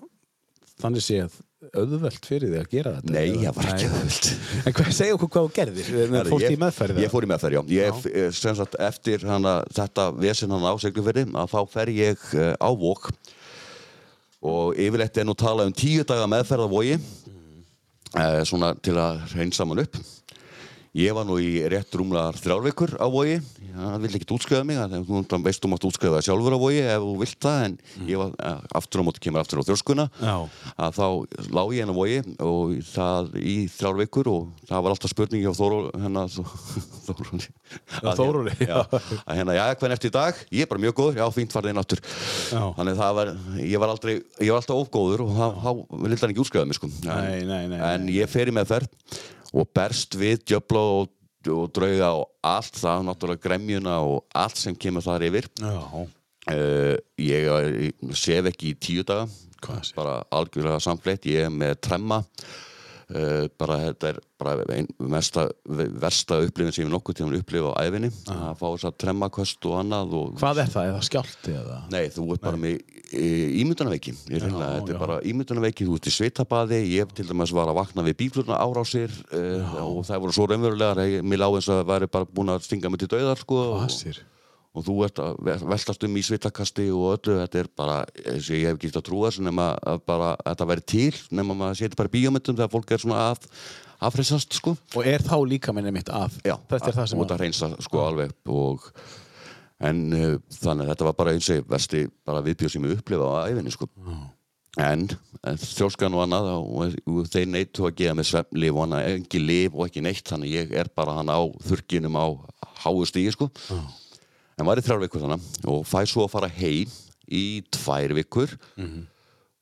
þannig séð auðvelt fyrir því að gera þetta nei, ég var ekki Nei. öðvöld. en hvað segja okkur hvað þú gerðir Herri, fórst í meðferði Ég fór í meðferð, já. Ég, já. sem sagt, eftir hana, þetta vesen hana á Siglufirði, að þá fer ég uh, á vók og yfirleitt er nú talað um tíu daga meðferð á vogi uh, svona til að reynsa mann upp. Ég var nú í rétt rúmlar þrjárveikur á vogi, það vil ekki útskrifa mig, þú veist þú mátt útskrifa það sjálfur á vogi ef þú vilt það, en ég var uh, aftur á móti kemur aftur á þjóskuna, Já. að þá lá ég hennar vogi og það í þrjár vikur og það var alltaf spurningi á Þóról hennar Þórúli Já, Þórólfi, já. já, að hérna, já, hvernig eftir í dag ég er bara mjög góður, já, fínt farið inn aftur Já. þannig það var, ég var aldrei ég var alltaf ofgóður og þá- vildi hann ekki útskrifa mig sko. en, Nei, nei, nei, en ég fer í meðferð og berst við djöfla og, og drauga og allt það, náttúrulega gremjuna og allt sem kemur þar yfir. Uh, ég, ég sef ekki í tíu daga bara algjörlega samfleitt ég er með tremma bara þetta er bara ein mesta, versta upplifin sem ég nokkuð til að upplifa á æfinni að fá þess að tremmaköst og annað og, hvað er það, eða skjálti eða? Nei, þú ert bara með e, ímyndunarveiki. Ég reyna, þetta já. er bara ímyndunarveiki þú ert í sveitabaði, ég til dæmis var að vakna við bíklurna árásir uh, og það voru svo raunverulegar að mér lá eins og það væri bara búin að stinga mig til dauðar sko, og. Og þú ert að ve- veltast um í svitakasti og öllu, þetta er bara og ég hef ekki að trúa þessu nema að bara að þetta væri til, nema maður setja bara bíómyndum þegar fólk er svona að afreysast sko. Og er þá líka minni mitt að? Já, þetta er það sem og þetta reynsa sko alveg og en uh, þannig að þetta var bara eins og versti bara viðbjóð sem ég upplifa á æfinni sko. En, en þjóskan og annað og, og þeir neittu að gefa mig svefnlif og annað, ekki lif og ekki neitt þannig að ég er bara hann á þurkinum á háu stígi sko en var í þrjár vikur þannig og fæ svo að fara heim í tvær vikur.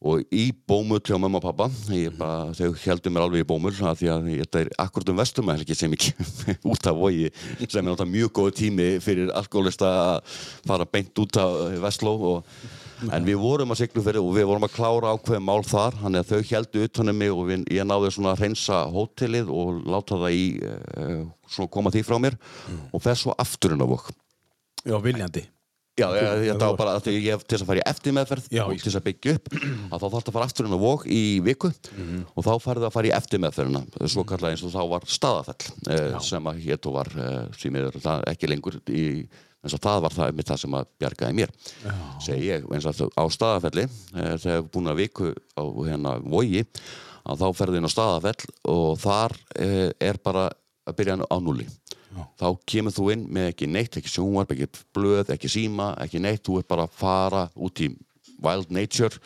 Og í bómull hjá mamma og pappa ég bara, þau heldur mér alveg í bómull af því að þetta er akkurat um vestumælgi sem ég kem út af vogi sem er náttúrulega mjög góð tími fyrir alkoholista að fara beint út af vestló og, en við vorum að siglu fyrir og við vorum að klára ákveðum mál þar. Þannig að þau heldur utanum mig og við, ég náði svona að hreinsa hótelið og láta það í uh, svona koma því frá mér. Og fer svo afturinn á vok já, viljandi. Já, ég, ég, það var bara að ég hef til þess að fara í eftirmeðferð og ég- til þess að byggja upp að þá þarf að fara aftur inn á vók í viku. Og þá færðu að fara í eftirmeðferðina svo kallar eins og þá var staðafell eh, sem að hétt og var eh, miður það ekki lengur í eins og það var það með það sem að bjargaði mér. Segi ég, eins og á staðafelli eh, þegar við búin að viku á hérna vogi að þá ferðu inn á staðafell og þar eh, er bara að byrja á núli þá kemur þú inn með ekki neitt, ekki sjónvarp, ekki blöð, ekki síma, ekki neitt, þú ert bara að fara út í wild nature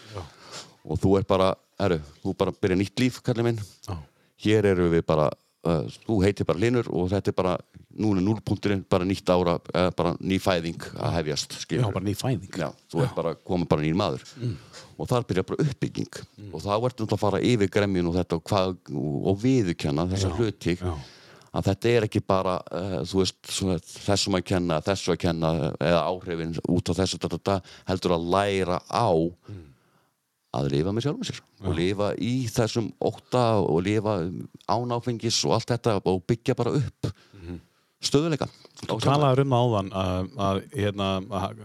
og þú ert bara, herru, þú bara byrja nýtt líf, kallið minn. Já. Hér eru við bara, uh, þú heitir bara Linur og þetta er bara, nú er núlpunkturinn, bara nýtt ára, uh, bara ný fæðing að hefjast, já, skilur. bara ný fæðing. Já, þú ert bara komið bara nýr maður. Og þar byrja bara uppbygging. Og þá ertu náttúrulega að fara yfir gremjun og þetta og, hvað, og, viðurkenna þessa hluti. Já. Að þetta er ekki bara uh, veist, svona, þessum að kenna þessu að kenna eða áhrifin út á þessu da, da, da, heldur að læra á að lifa með sjálfum sér og lifa í þessum ótta og lifa án áfengis og allt þetta og byggja bara upp stöðuleika Þú talaður um það áðan að, að hérna, að,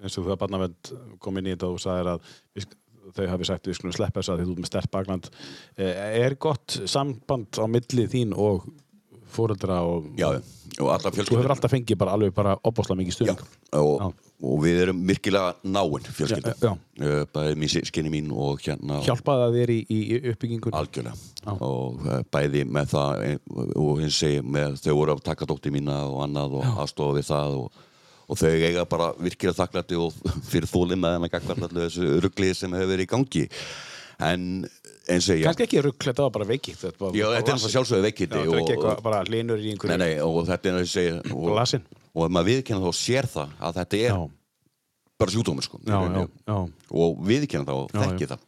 eins og þú að barnavend kom inn í þetta og sagðir að við, þau hafi sagt við skulum sleppa þess að þú ert með stert bakland. Er gott samband á milli þín og fóreldra og já, og þú hefur alltaf fengið bara alveg bara opbáslega mikið stuðning. Og, og við erum virkilega náinn já. Uh, bæði skinni mín og hérna hjálpaði það þér í, í uppbyggingun algjörlega. Og uh, bæði með það eh, og hins segi með þau voru að taka dótti mína og annað og aðstofa við það og, og þau eiga bara virkilega þakklætti og fyrir þólið með hennar gagvart allu þessu rugglið sem hefur verið í gangi. En kannski ekki rugg, þetta var bara var Já, þetta er sjálfsögðu eitthvað bara hlinur í Nei, einhverju nei, og þetta er eins og og, maður viðkenna þá og sér það að þetta er Já. bara sjúdómur sko, og viðkenna það og þekki það.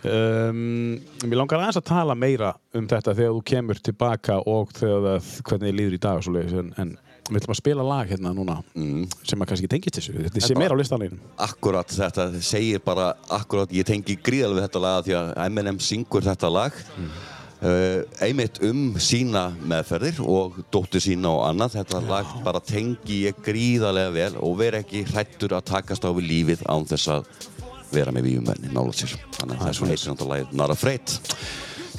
Um, mér langar aðeins að tala meira um þetta þegar þú kemur tilbaka og þegar það, hvernig þið líður í dag en, en við ætlum að spila lag hérna núna Mm. sem að kannski tengist þessu. Þetta sem er á listanleginu Akkurat þetta segir bara akkurat, ég tengi gríðal við þetta lag því að Eminem syngur þetta lag. Uh, einmitt um sína meðferðir og dóttur sína og annað. Þetta lag bara tengi ég gríðarlega vel og veri ekki hrættur að takast á við lífið án þess að vera með víumvenni nála sér. Þannig að þess vegna heitir lagið Not Afraid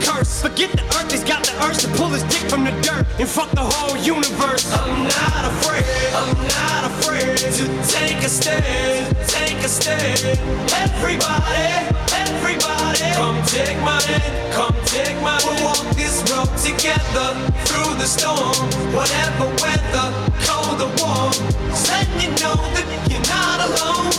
curse. Forget the earth, he's got the urge to pull his dick from the dirt and fuck the whole universe. I'm not afraid, I'm not afraid to take a stand, take a stand. Everybody, everybody, come take my hand, come take my hand. We'll walk this road together through the storm, whatever weather, cold or warm. Letting you know that you're not alone.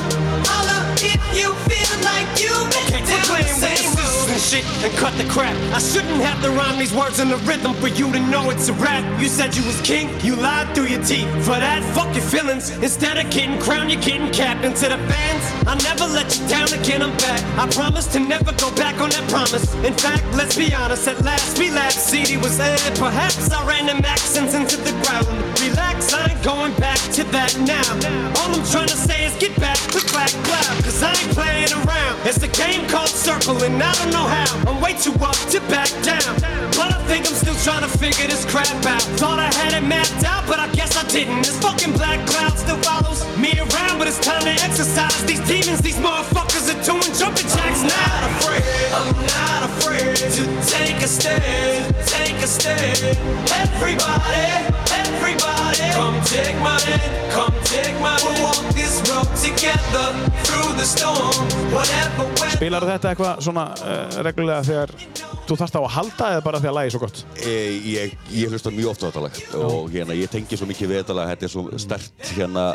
Holla if you feel like you've been down the same road shit and cut the crap. I shouldn't have to rhyme these words in the rhythm for you to know it's a rap. You said you was king, you lied through your teeth. For that, fuck your feelings. Instead of getting crowned, you're getting capped. And to the fans, I'll never let you down again. I'm back. I promise to never go back on that promise. In fact, let's be honest. At last, relapse. CD was aired. Perhaps I ran them accents into the ground. Relax, I ain't going back to that now. All I'm trying to say is get back, click, black clap. Cause I ain't playing around. It's a game called circling, I don't know how. I'm way too up to back down. But I think I'm still trying to figure this crap out. Thought I had it mapped out, but I guess I didn't. This fucking black cloud still follows me around, but it's time to exercise. These demons, these motherfuckers are doing jumping jacks. I'm not afraid, I'm not afraid to take a stand, take a stand. Everybody, everybody, come take my hand, come take my hand. We'll walk this road together through the storm, whatever weather. Spilar þetta eitthvað svona uh, reglulega þegar þú þarft á að halda eða bara þegar lagi er svo gott? e, ég, ég hlusta mjög ofta á þetta lag. Og hérna, ég tengi svo mikið við þetta lag þetta er svo stert hérna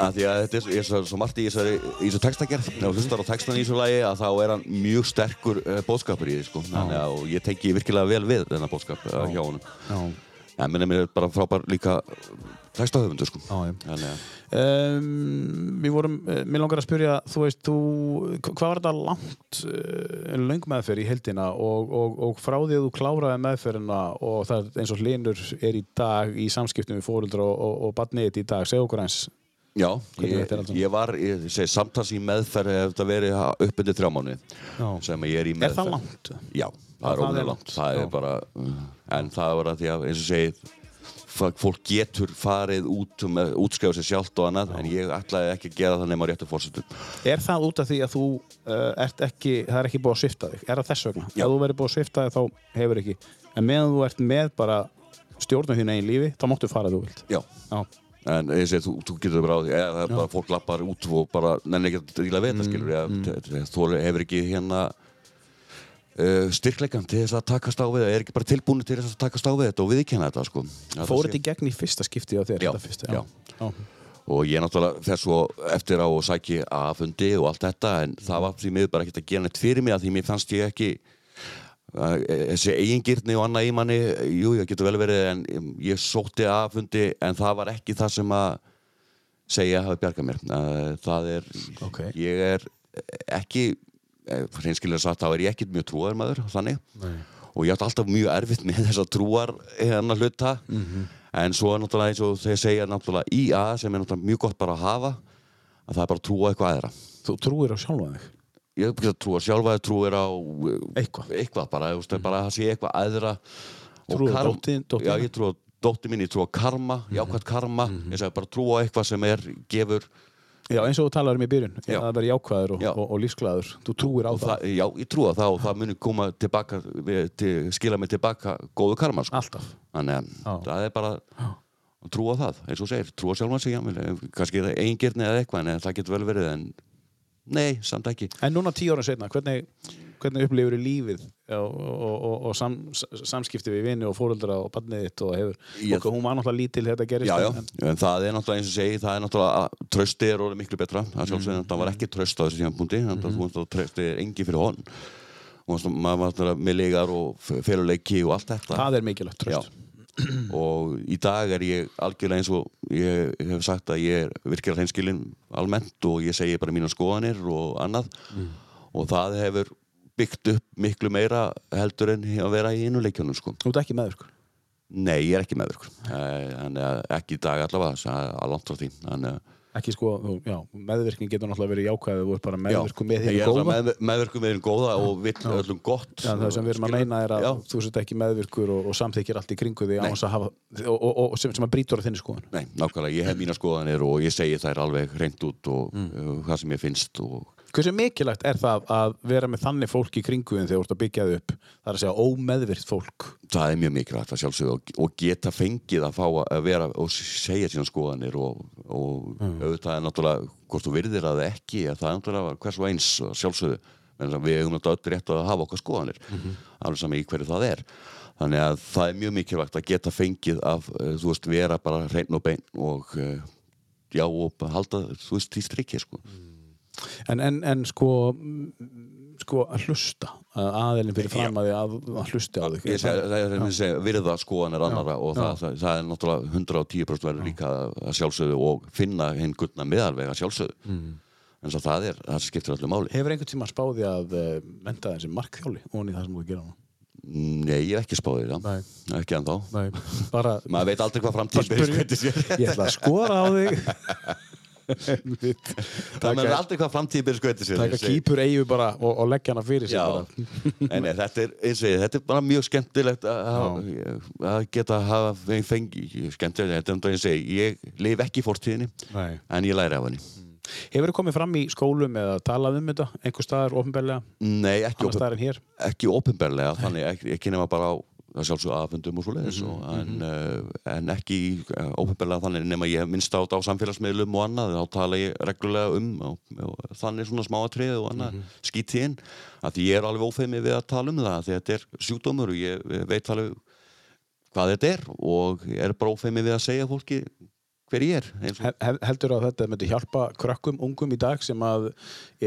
að því að þetta er, svo- er svo, margt í þessu textagerð, ef þú hlustar á textan í þessu lagi að þá er hann mjög sterkur uh, bóðskapur í því sko, þannig að og ég tengi virkilega vel við þennan bóðskap uh, hjá honum. Já. en minnum er bara frábær líka textahöfundur sko. Já, já. þannig að Um, við vorum, uh, mér langar að spyrja, þú veist, þú, hva- hvað var þetta langt, uh, löng meðferð í heldina og, og, og frá því að þú kláraði meðferðina og það er eins og hlinur er í dag í samskiptum við fóruldra og, og, og badniðið í dag, segja okkur eins. Já, ég, er ég var, ég segi, samtals í meðferð ef þetta verið upp undir þrjá mánuði Já. sem ég er í Er meðferð. það langt? Já, það það er er langt. langt. Það er bara, en það var að því að, eins og segið, fólk getur farið út með útskjáðu sér sjálft og annað, en ég ætlaði ekki að gera það nema réttu fórsetum. Er það út af því að þú uh, ert ekki, það er ekki búið að svifta þig? Er það þess vegna? Já. Ef þú verður búið að svifta þig þá hefur ekki. En meðan þú ert með bara stjórnum þín eigin lífi, þá máttu fara þú vilt. Já, Já. en ég segi, þú, þú getur bara á því, eða bara fólk lappar út og bara nenni ekki að díla við þetta, skilur, eða þú hefur ekki hérna, styrkleikan til þess að takast á við er ekki bara tilbúinu til þess að takast á við þetta og viðkjanna þetta sko. Að Fór það þetta í gegn í fyrsta skipti á þér? Já, fyrsta, já. já. og ég náttúrulega fer svo eftir á og sæki að fundi og allt þetta en það var því miður bara ekkert að gera neitt fyrir mig að því mér fannst ég ekki að, þessi eigingirni og annað í manni jú, ég getur vel verið en ég sótti að fundi en það var ekki það sem að segja að hafa bjargað mér Að það er, Ok. ég er ekki hreinskilega sagt, þá er ég ekkert mjög trúar maður þannig Nei. og ég átti alltaf mjög erfitt með þess að trúar hérna hluta Mhm. en svo er náttúrulega eins og þeir segja náttúrulega IA sem er náttúrulega mjög gott bara að hafa að það er bara að trúa eitthvað aðra Þú trúir á sjálfa þig? ég að trúa sjálfa að trúir á uh, Eitthvað. eitthvað bara, þú veist, bara að sé eitthvað aðra Og Trúir á dóttin- já, ég trúa dótti mín, ég trúa karma jákvæmt karma, ég segi bara trúa á eitthvað sem er gefur Já, eins og þú talaður um í byrjun, Já. að það verði jákvæður og, Já. og, og lífsglæður. Þú trúir á það. það, já, ég trúa það og það muni koma tilbaka við- til, skila mig tilbaka góðu karma sko. Alltaf. þannig að það er bara að trúa það, eins og segir, trúa sjálfan sig jafnvel, kannski er það eigingirni eða eitthvað en það getur vel verið en nei, samt ekki En núna tíu ára setna, hvernig, hvernig upplifur þú lífið? Og, og, og, og sam, samskipti við vini og fóreldra og barnið þitt og hefur, og hún var náttúrulega lítil þetta gerist. Já, já, en- en það er náttúrulega eins og segi, það er náttúrulega að trösti er orðið miklu betra, það sjálfsögði, það var ekki tröst á þessu tímapunkti, þannig að þú veist að trösti er engi fyrir hon og að maður var náttúrulega með legar og féluleiki og allt þetta. Það er mikilvægt, tröst. og í dag er ég algjörlega eins og ég hef sagt að ég er virkilega hreinskilinn almennt og ég segi bara mínar skoðanir og annað. Og það hefur byggt upp miklu meira heldur en að vera í innuleikjunum sko. Þú ert ekki sko. Nei, ég er ekki meðvirkur að ekki í dag allavega að langt frá því að Ekki sko, þú, já, meðvirkning getur náttúrulega verið jákvæðið, þú ert bara Já, meðvirku með er góða. með, meðvirkum með þér góða og vill öllum gott Já, það sem við erum að meina er að Já, þú sett ekki meðvirkur og, og samþykir allt í kringu því á hafa, og, og, og sem, sem að brýtur á þinni skoðun. Nei, nákvæmlega, ég hef mína skoðanir og ég segi þær alveg hreint út og Mm. uh, hvað sem ég finnst og Hversu mikilvægt er það að vera með þannig fólk í kringu þinn þegar þú ert að byggja þið upp? Það er að segja ómeðvirt fólk. það er mjög mikilvægt að sjálfsögðu og, geta fengið að fá að vera og segja síðan skoðanir og, og auðvitað er náttúrulega hvort þú virðir að ekki að það er náttúrulega hvers og eins sjálfsögðu. Við hefum náttúrulega öll rétt að hafa okkar skoðanir alveg saman í hverju það er. Þannig að það er mjög mikilvægt að geta fengið að eh, þú veist vera bara hrein og bein og eh, já og halda þú veist því strikki sko En, en, en sko, sko að hlusta, að aðeilin fyrir fram að því að, að hlusta á þig. Ég seg, það er að segja, virða skoðanir annara og það, það, það er náttúrulega 110% verður líka að sjálfsögðu og finna hinn gullna miðalvega sjálfsögðu Mm. en svo það er, það skiptir öllu máli Hefur einhvern tíma spáði að uh, menta þessi markþjóli í það sem þú gera nú? Nei, ég hef ekki spáðið það, Nei. ekki ennþá Nei, bara, maður veit aldrei hvað framtíð ég ætla að skora á þig. það er aldrei hvað framtíð byrði skoði sér Taka Ég kýpur eigu bara og, og leggja hana fyrir bara. en þetta er eins og ég, þetta er bara mjög skemmtilegt að, að, að geta að hafa fengi, skemmtilegt, þetta er um ég segi, ég lifi ekki í fórtíðinni Nei. en ég læri af henni. Hefur þið komið fram í skólum eða talað um þetta, einhver staðar ofinbeglega, Nei, ekki, opinberlega, þannig ekki, ekki nema bara á að sjálfsög aðfundum og svo leiðis Mhm, en, uh, en ekki uh, ópenbarlega þannig nema ég minnst á á samfélagsmiðlum og annað, þá tala ég reglulega um og, og þannig svona smáatrið og annað mm Mhm. skýt inn að ég er alveg ófeimi við að tala um það því þetta er sjúkdómur og ég veit alveg hvað þetta er og ég er bara ófeimi við að segja fólki hver ég er og hel- Heldur að þetta myndi hjálpa krökkum, ungum í dag sem að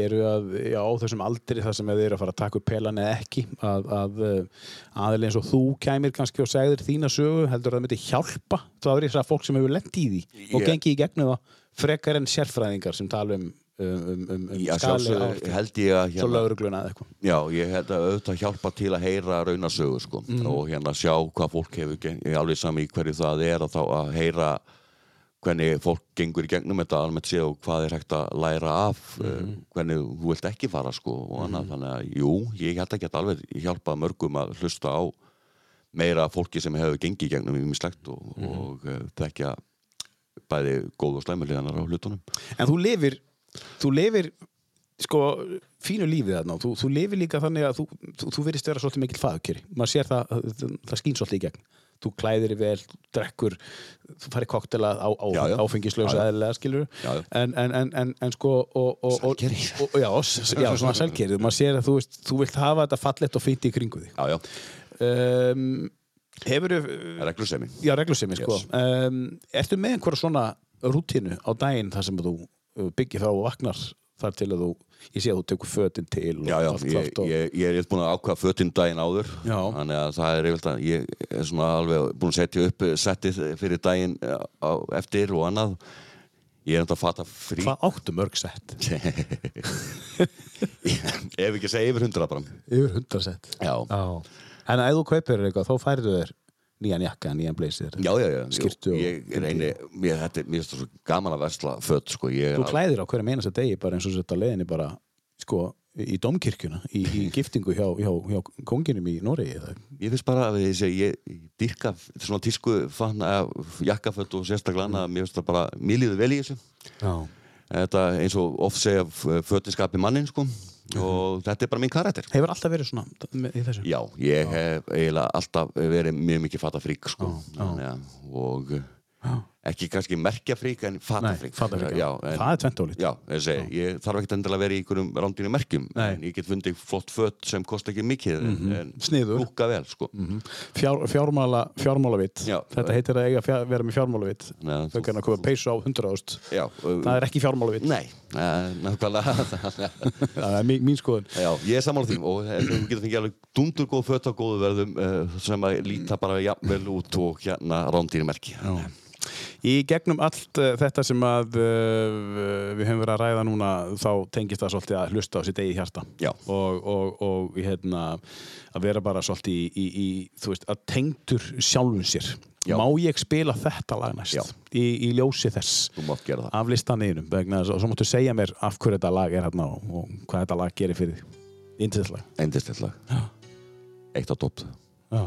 eru að, já, þessum aldri þar sem þeir eru að fara að taka upp pelan eða ekki að, að aðeins eins og þú kæmir kannski og segðir þína sögu heldur að það myndi hjálpa þá er þess að fólk sem hefur lent í því og Ég- gengið í gegnum það frekar en sérfræðingar sem tala um, um, um, um, um Já, skali held ég að eitthvað. Já, ég held að auðvitað hjálpa til að heyra raunasögu sko og hérna sjá hvað fólk hefur ég alveg sami í hverju það er að að heyra hvernig fólk gengur í gegnum þetta almennt séð og hvað er hægt að læra af mm hvernig þú vilt ekki fara sko og annað. Þannig að jú, ég held ekki að alveg hjálpa mörgum að hlusta á meira fólki sem hefur gengið í gegnum í mislegt og, og uh, þekkja bæði góð og slæmuleganar á hlutunum. En þú lifir, þú lifir sko, fínu lífið þarna þú, þú lifir líka þannig að þú, þú, þú verist vera svolítið mikil fagkjöri maður sér það, það skýn svolítið í gegn þú klæðir í vel, þú drekkur þú farir koktela á, á áfengislösa eðlilega skilur en, en, en, en, en sko og, já, já, svona selgerið maður sér að þú, veist, þú vilt hafa þetta fallegt og fínt í kringu þig. Já, já, um, hefur reglusemi. Já, reglusemi, sko. Yes. Um, ertu með einhverja svona rútínu á daginn þar sem þú uh, byggir þá og vaknar þar til að þú, ég sé að þú tekur fötin til Já, já, ég, og, ég, ég er búin að ákvaða fötinn daginn áður Já. Þannig að það er yfirlega Ég er svona alveg búin að setja upp settið fyrir daginn eh, á, eftir og annað Ég er enda að fata frí Hvað áttu mörg sett? Ef ekki að segja yfir hundra bara Yfir hundra sett. Já, En ef þú kaupir eitthvað, þá færðu þér nýjan jakka, nýjan blazer. já, já, já. Og- Ég eini, mér, finnst það svo gaman að versla fött sko. Þú klæðir á hverjum einasta degi bara eins og þetta leiðinni bara, sko, í domkirkjuna, í, í giftingu hjá, hjá, hjá konginum í eða- Ég finnst bara að ég, ég, ég dyrka svona tísku fann að jakkafött og sérstaklega annað, mér finnst það bara, mér líður vel í þessu. Já. Þetta eins og oft segja fötinskapi mannin sko og þetta er bara mín karakter. Hefur alltaf verið svona í þessu? Já, ég hef eiginlega alltaf verið mjög mikið fatafrík sko. Og ekki kannski merkjafrík en fatafrík. Það er tventólít. Ég, þarf ekkert endilega að vera í einhverjum rándýnum merkjum Nei. en ég get fundið flott fött sem kosta ekki mikið en, en Sniðugur. lúkka vel sko. Fjár, fjármála, fjármálavitt Já. þetta heitir að eiga fjár, vera með fjármálavitt þau kannar að koma peysu á 100 ást Já, það er ekki fjármálavitt Nei, eh, nákvæmlega það er mín, skoðun Já, ég er sammála því og eh, þú getur fengið alveg dundur góð fött á góðu verðum uh, sem að líta bara jafnvel út og hérna rándýri merki í gegnum allt uh, þetta sem að uh, við höfum verið að ræða núna þá tengist það svolítið að hlusta á sitt eigið hjarta. Já. og, og, og hérna, að vera bara svolítið í, í, í þú veist, að tengdur sjálfum sér. Já. má ég spila þetta lag næst? Í, í ljósi þess. Af þess og svo máttu segja mér af hverju þetta lag er hérna og, og hvað þetta lag gerir fyrir Indislegt lag. Eindistillag Eitt á topp, Já.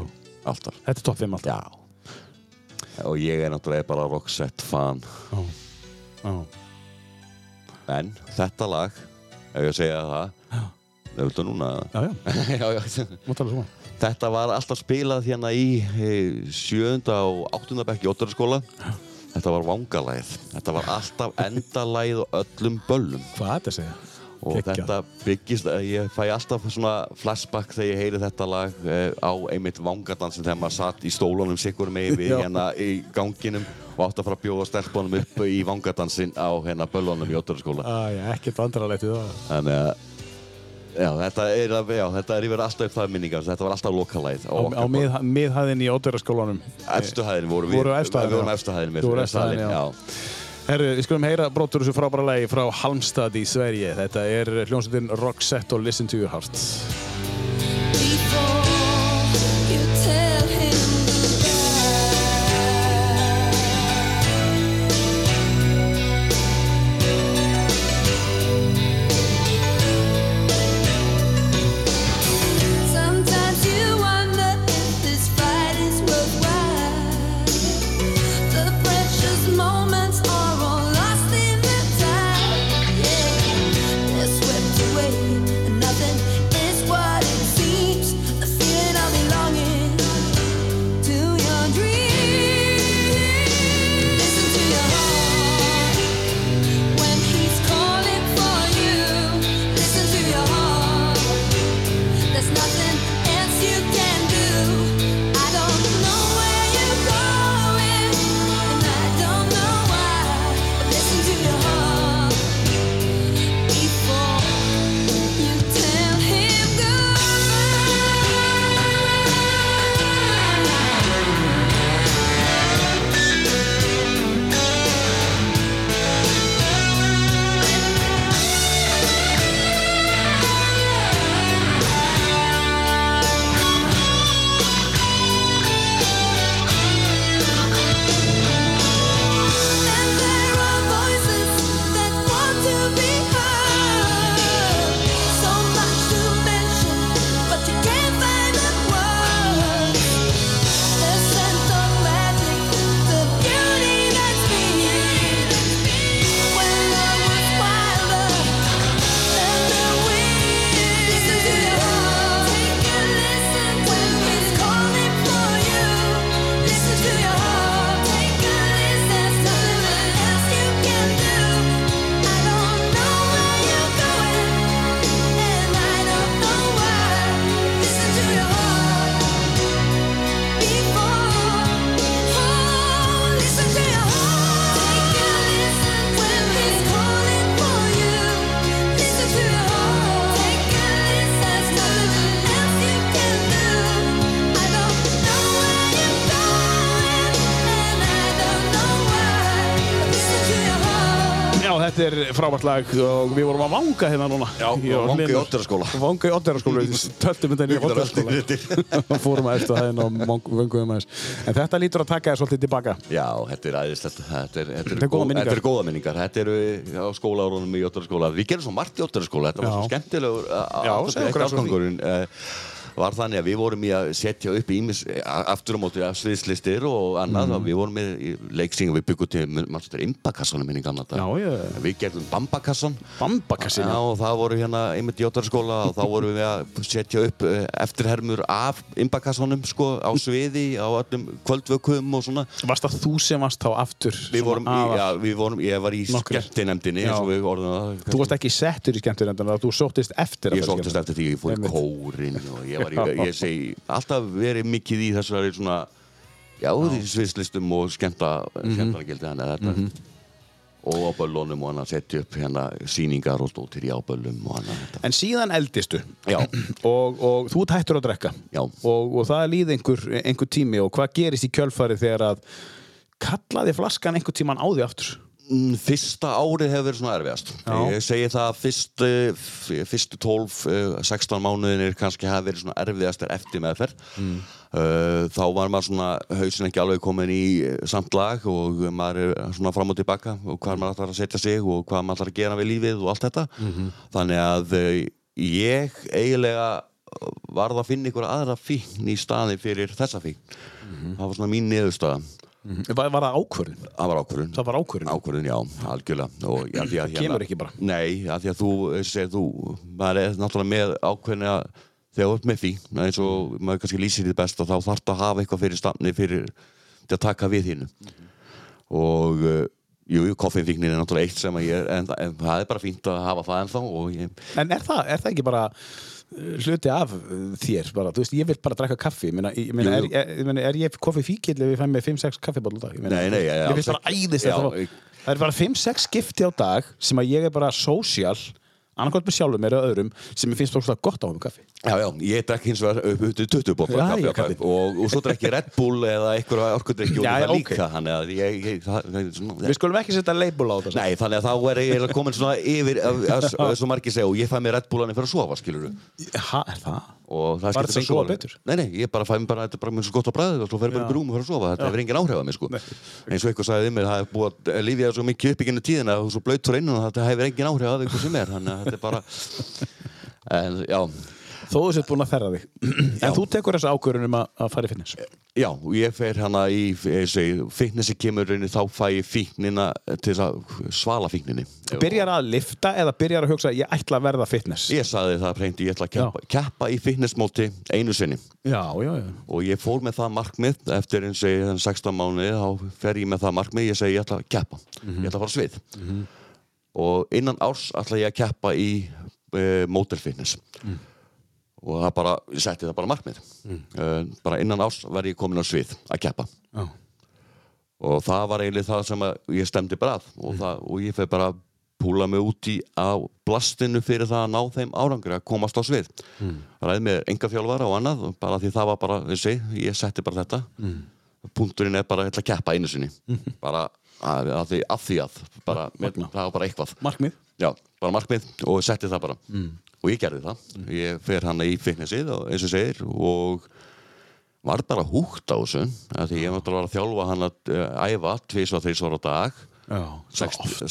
alltaf. Þetta er topp 5 alltaf. Já Og ég er náttúrulega bara Roxette fan. Já. Já. En þetta lag Ef ég segja það Það viltu núna Já, já, já, Þetta var alltaf spilað hérna í sjöunda og áttunda bekk í óttaraskóla Þetta var vangalæð. Þetta var alltaf endalæð og öllum böllum. Hvað er þetta að segja? Og Geggjað. þetta byggist, ég fæ alltaf svona flashback þegar ég heyri þetta lag eh, á einmitt vangadansin þegar maður satt í stólunum sikkur með við Já. hérna í ganginum og átt að fara að bjóða stelpunum upp í vangadansin á hérna böllunum í Ótturaskóla Æ, ekkert vandrarlegt við það þannig að já, þetta er, er yfir alltaf upp það minningar þetta var alltaf lokalæð Á, á mið, miðhæðin í Ódverðarskólanum efstu hæðin voru við Voru við vorum já. efstu hæðin Þú Herru, við skulum heyra brotur þessu frábæra lagi frá Halmstad í Sverige. Þetta er hljómsveitin Roxette og Listen to Your Heart er frábært lag og við vorum að vanga hérna núna. Já, Ég og vanga í Hlynur. Oddeyraskóla. Vanga í Oddeyraskóla, við töltum þetta í Oddeyraskóla. Þetta og fórum að eftir það og vönguðum aðeins. En þetta lítur að taka þér svolítið tilbaka. Já, þetta er æðislegt. Þetta er, þetta Þetta er góðar góð- minningar. Þetta er góða minningar. Þetta eru á skólaárunum í Jóttaraskóla. Við gerum svo margt í Jóttaraskóla. Þetta var svo skemmtilegur Já, var þannig að við vorum í að setja upp ímis aftur á móti sviðslistir og annað og við vorum með í leiksing og við byggum til mannstættir imbakassanum minni gamla dag. Já, ég- Við gerðum bambakassan Bambakassin. Já, og það voru hérna einmitt í Jóttaraskóla og þá vorum við að setja upp eh, eftirhermur af imbakassanum sko á sviði, á öllum kvöldvökum og svona. Varst það þú sem varst þá aftur? Við vorum, í, já, við vorum, ég var í það. Þú varst ekki settur í skemmtunendana, þú sóttist eftir Ég sóttist eftir því, ég fór í kórin og ég var í, ég segi, alltaf verið mikið í þessari svona, já, því sviðslistum og skemmta, Mhm. skemmtanagildi þannig að þetta. Og á böllunum og hann að setja upp hérna síningar og stóttir í og þetta. En síðan eldistu og, og þú ert hættur að drekka og, og það líði einhver, einhver tími og hvað gerist í kjölfari þegar að kallaði flaskan einhver tíman á því aftur? Mm, Fyrsta árið hefur verið svona erfiðast. Já. Ég segi það að fyrstu, f- fyrstu 12, eh, 16 mánuðinir kannski hafi verið svona erfiðastar eftir meðferð. Mm. þá var maður svona hausin ekki alveg komin í eh, samt lag og maður er svona fram og tilbaka og hvað maður ætlar að setja sig og hvað maður ætlar að gera við lífið og allt þetta. Þannig að eh, ég eiginlega varð að finna ykkur aðra fíkn í staði fyrir þessa fíkn. Það var svona mín niðurstaða. Var, var það ákvörðin? Það var ákvörðun. Það var ákvörðin? Ákvörðun, já, algjörlega og, að, hérna- Kemur ekki bara? Nei, að því að þú, segir þú maður er náttúrulega með ákveðin að þegar þú ert með því, eins og maður kannski lýsir því best og þá þarf að hafa eitthvað fyrir stafni fyrir til að taka við hínu og uh, jú, jú, koffinfíknin er náttúrulega eitt sem að ég er en, en það er bara fínt að hafa það ennþá ég, En er það, er það ekki bara hluti af þér bara, þú veist, ég vil bara drekka kaffi. Ég meina, ég meina, Jú, er, er, er ég koffi fíkill ef ég fæ með 5-6 kaffibóll á dag? Ég meina, Nei, nei, ég- ég finnst bara æðist Já, það, ég- það er bara 5-6 skipti á dag sem að ég er bara social annarkvæmt með sjálfum mér eða öðrum sem ég finnst bara gott á um kaffi Já, já, ég drekk hins vegar upp til 20 bótla Já, kaffi já, á kaffi. og, og svo drekk ég Red Bull eða einhverja orkudrykki og Já, það já, líka þannig að ég, ég það, það, svona, Við skulum ekki setja label á þetta Nei, þannig að þá er ég komin svona yfir, að- að- að- svo margir segja, og ég fæ mér Red Bullanir fyrir að sofa, skilur Ha, er það? og það að engu sofa máli. betur? Nei, nei, ég bara fæ mér bara, þetta er bara mjög svo gott á bræðið og svo fer ég bara upp í rúm og fyrir að sofa, þetta hefur engin áhrif á mig, sko. Eins og eitthvað sagði við mér, það er búið að Þó þú sett búin að ferra þig. En þú tekur þessa ákvörðunum að, að fara í fitness? Já, ég fer hana í, segi, fitnessi kemur inn þá fæ ég fíknina til að svala fíkninni. Byrjar að lifta eða byrjar að hugsa ég ætla að verða fitness. Ég sagði það reyndi, ég ætla að keppa, keppa í fitnessmóti einu sinni. Já, já, já. Og ég fór með það markmið eftir eins og þennan 16 mánuði þá fer ég með það markmið, ég segi ég ætla að keppa. Ég ætla að fara svið. Og innan árs ætla ég að keppa í uh, model fitness og það bara, ég setti það bara markmið. Uh, bara innan árs verð ég komin á svið að keppa. Já. og það var eiginlega það sem ég stemdi bara að. Og, það, og ég fer bara púla mig út í á blastinu fyrir það að ná þeim árangri að komast á svið. Mm. ræði með enga þjálfara og annað bara því það var bara, þessi, ég setti bara þetta. Mm. punkturinn er bara að keppa einu sinni. Bara að, að, því, að því að bara, með, það var bara eitthvað. Markmið? Já, bara markmið og setti það bara og ég gerði það. Ég fer hann í fitnessið og eins og segir og var bara húgt á þessu af því ég náttúrulega var að þjálfa hann að uh, æfa tvís og þrís ára á dag.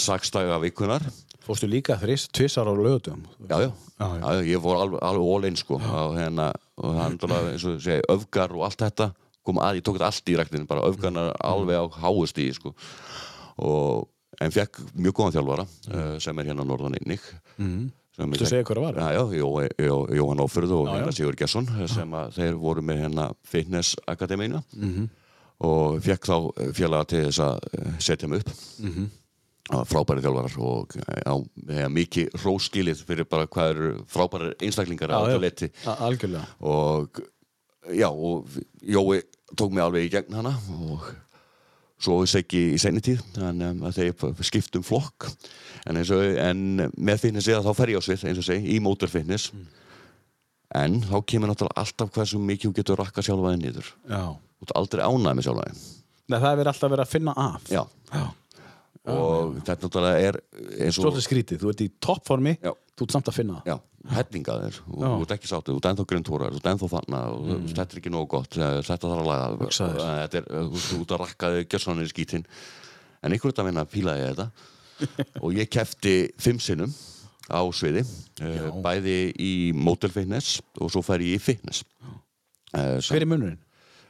Sex daga vikunar Fórstu líka þrís, tvissar á lögutum já, já, Já, já. ég fór alveg, all in sko og hérna, og hann náttúrulega eins og segir, öfgar og allt þetta. Kom að, ég tók þetta allt í ræktinu bara öfgarnar alveg á háust í sko. Og en fekk mjög góðan þjálfara uh, sem er hérna norðan einnig. Mm. Viltu segja hver það var? Já, já, Jó, Jó, Jóhann Ófurð og hérna Sigur Gesson sem að þeir voru með hérna Fitness Akademína og fekk þá félaga til þess að eh, setja mig upp. Mm -hmm. frábæri þjálfarar og já, ja, mikið hróskilið fyrir bara hvað eru frábæri einstaklingar á þetta leti og já, og Jói tók mig alveg í gegn hana og svo seggi í senni tíð þannig um, að þeir skiptum flokk en, og, en með fitness eða þá fer ég á svið eins og segi, í motor fitness. En þá kemur náttúrulega alltaf hversu mikið þú getur rakka sjálfa þig niður. Já. Þú ert aldrei ánægð með sjálfa þig. Nei, það er verið alltaf verið að finna að já, Já. Og þetta náttúrulega er eins og Svolítið skrítið, þú ert í toppformi þú ert samt að finna. Já, Já. þú ert ekki sáttu, þú ert ennþá grunntúrar þú ert ennþá þarna og mm. þetta er ekki nógu gott eh, þetta þarf að laga. Eh, þetta er, þú þú ert að rakka þig gjössanir í skítinn en einhvern veginn að vinna fílaði ég þetta og ég kefti fimm sinnum á sviði uh, bæði í Motel Fitness og svo fær ég í Fitness. Uh, Hver er munurinn?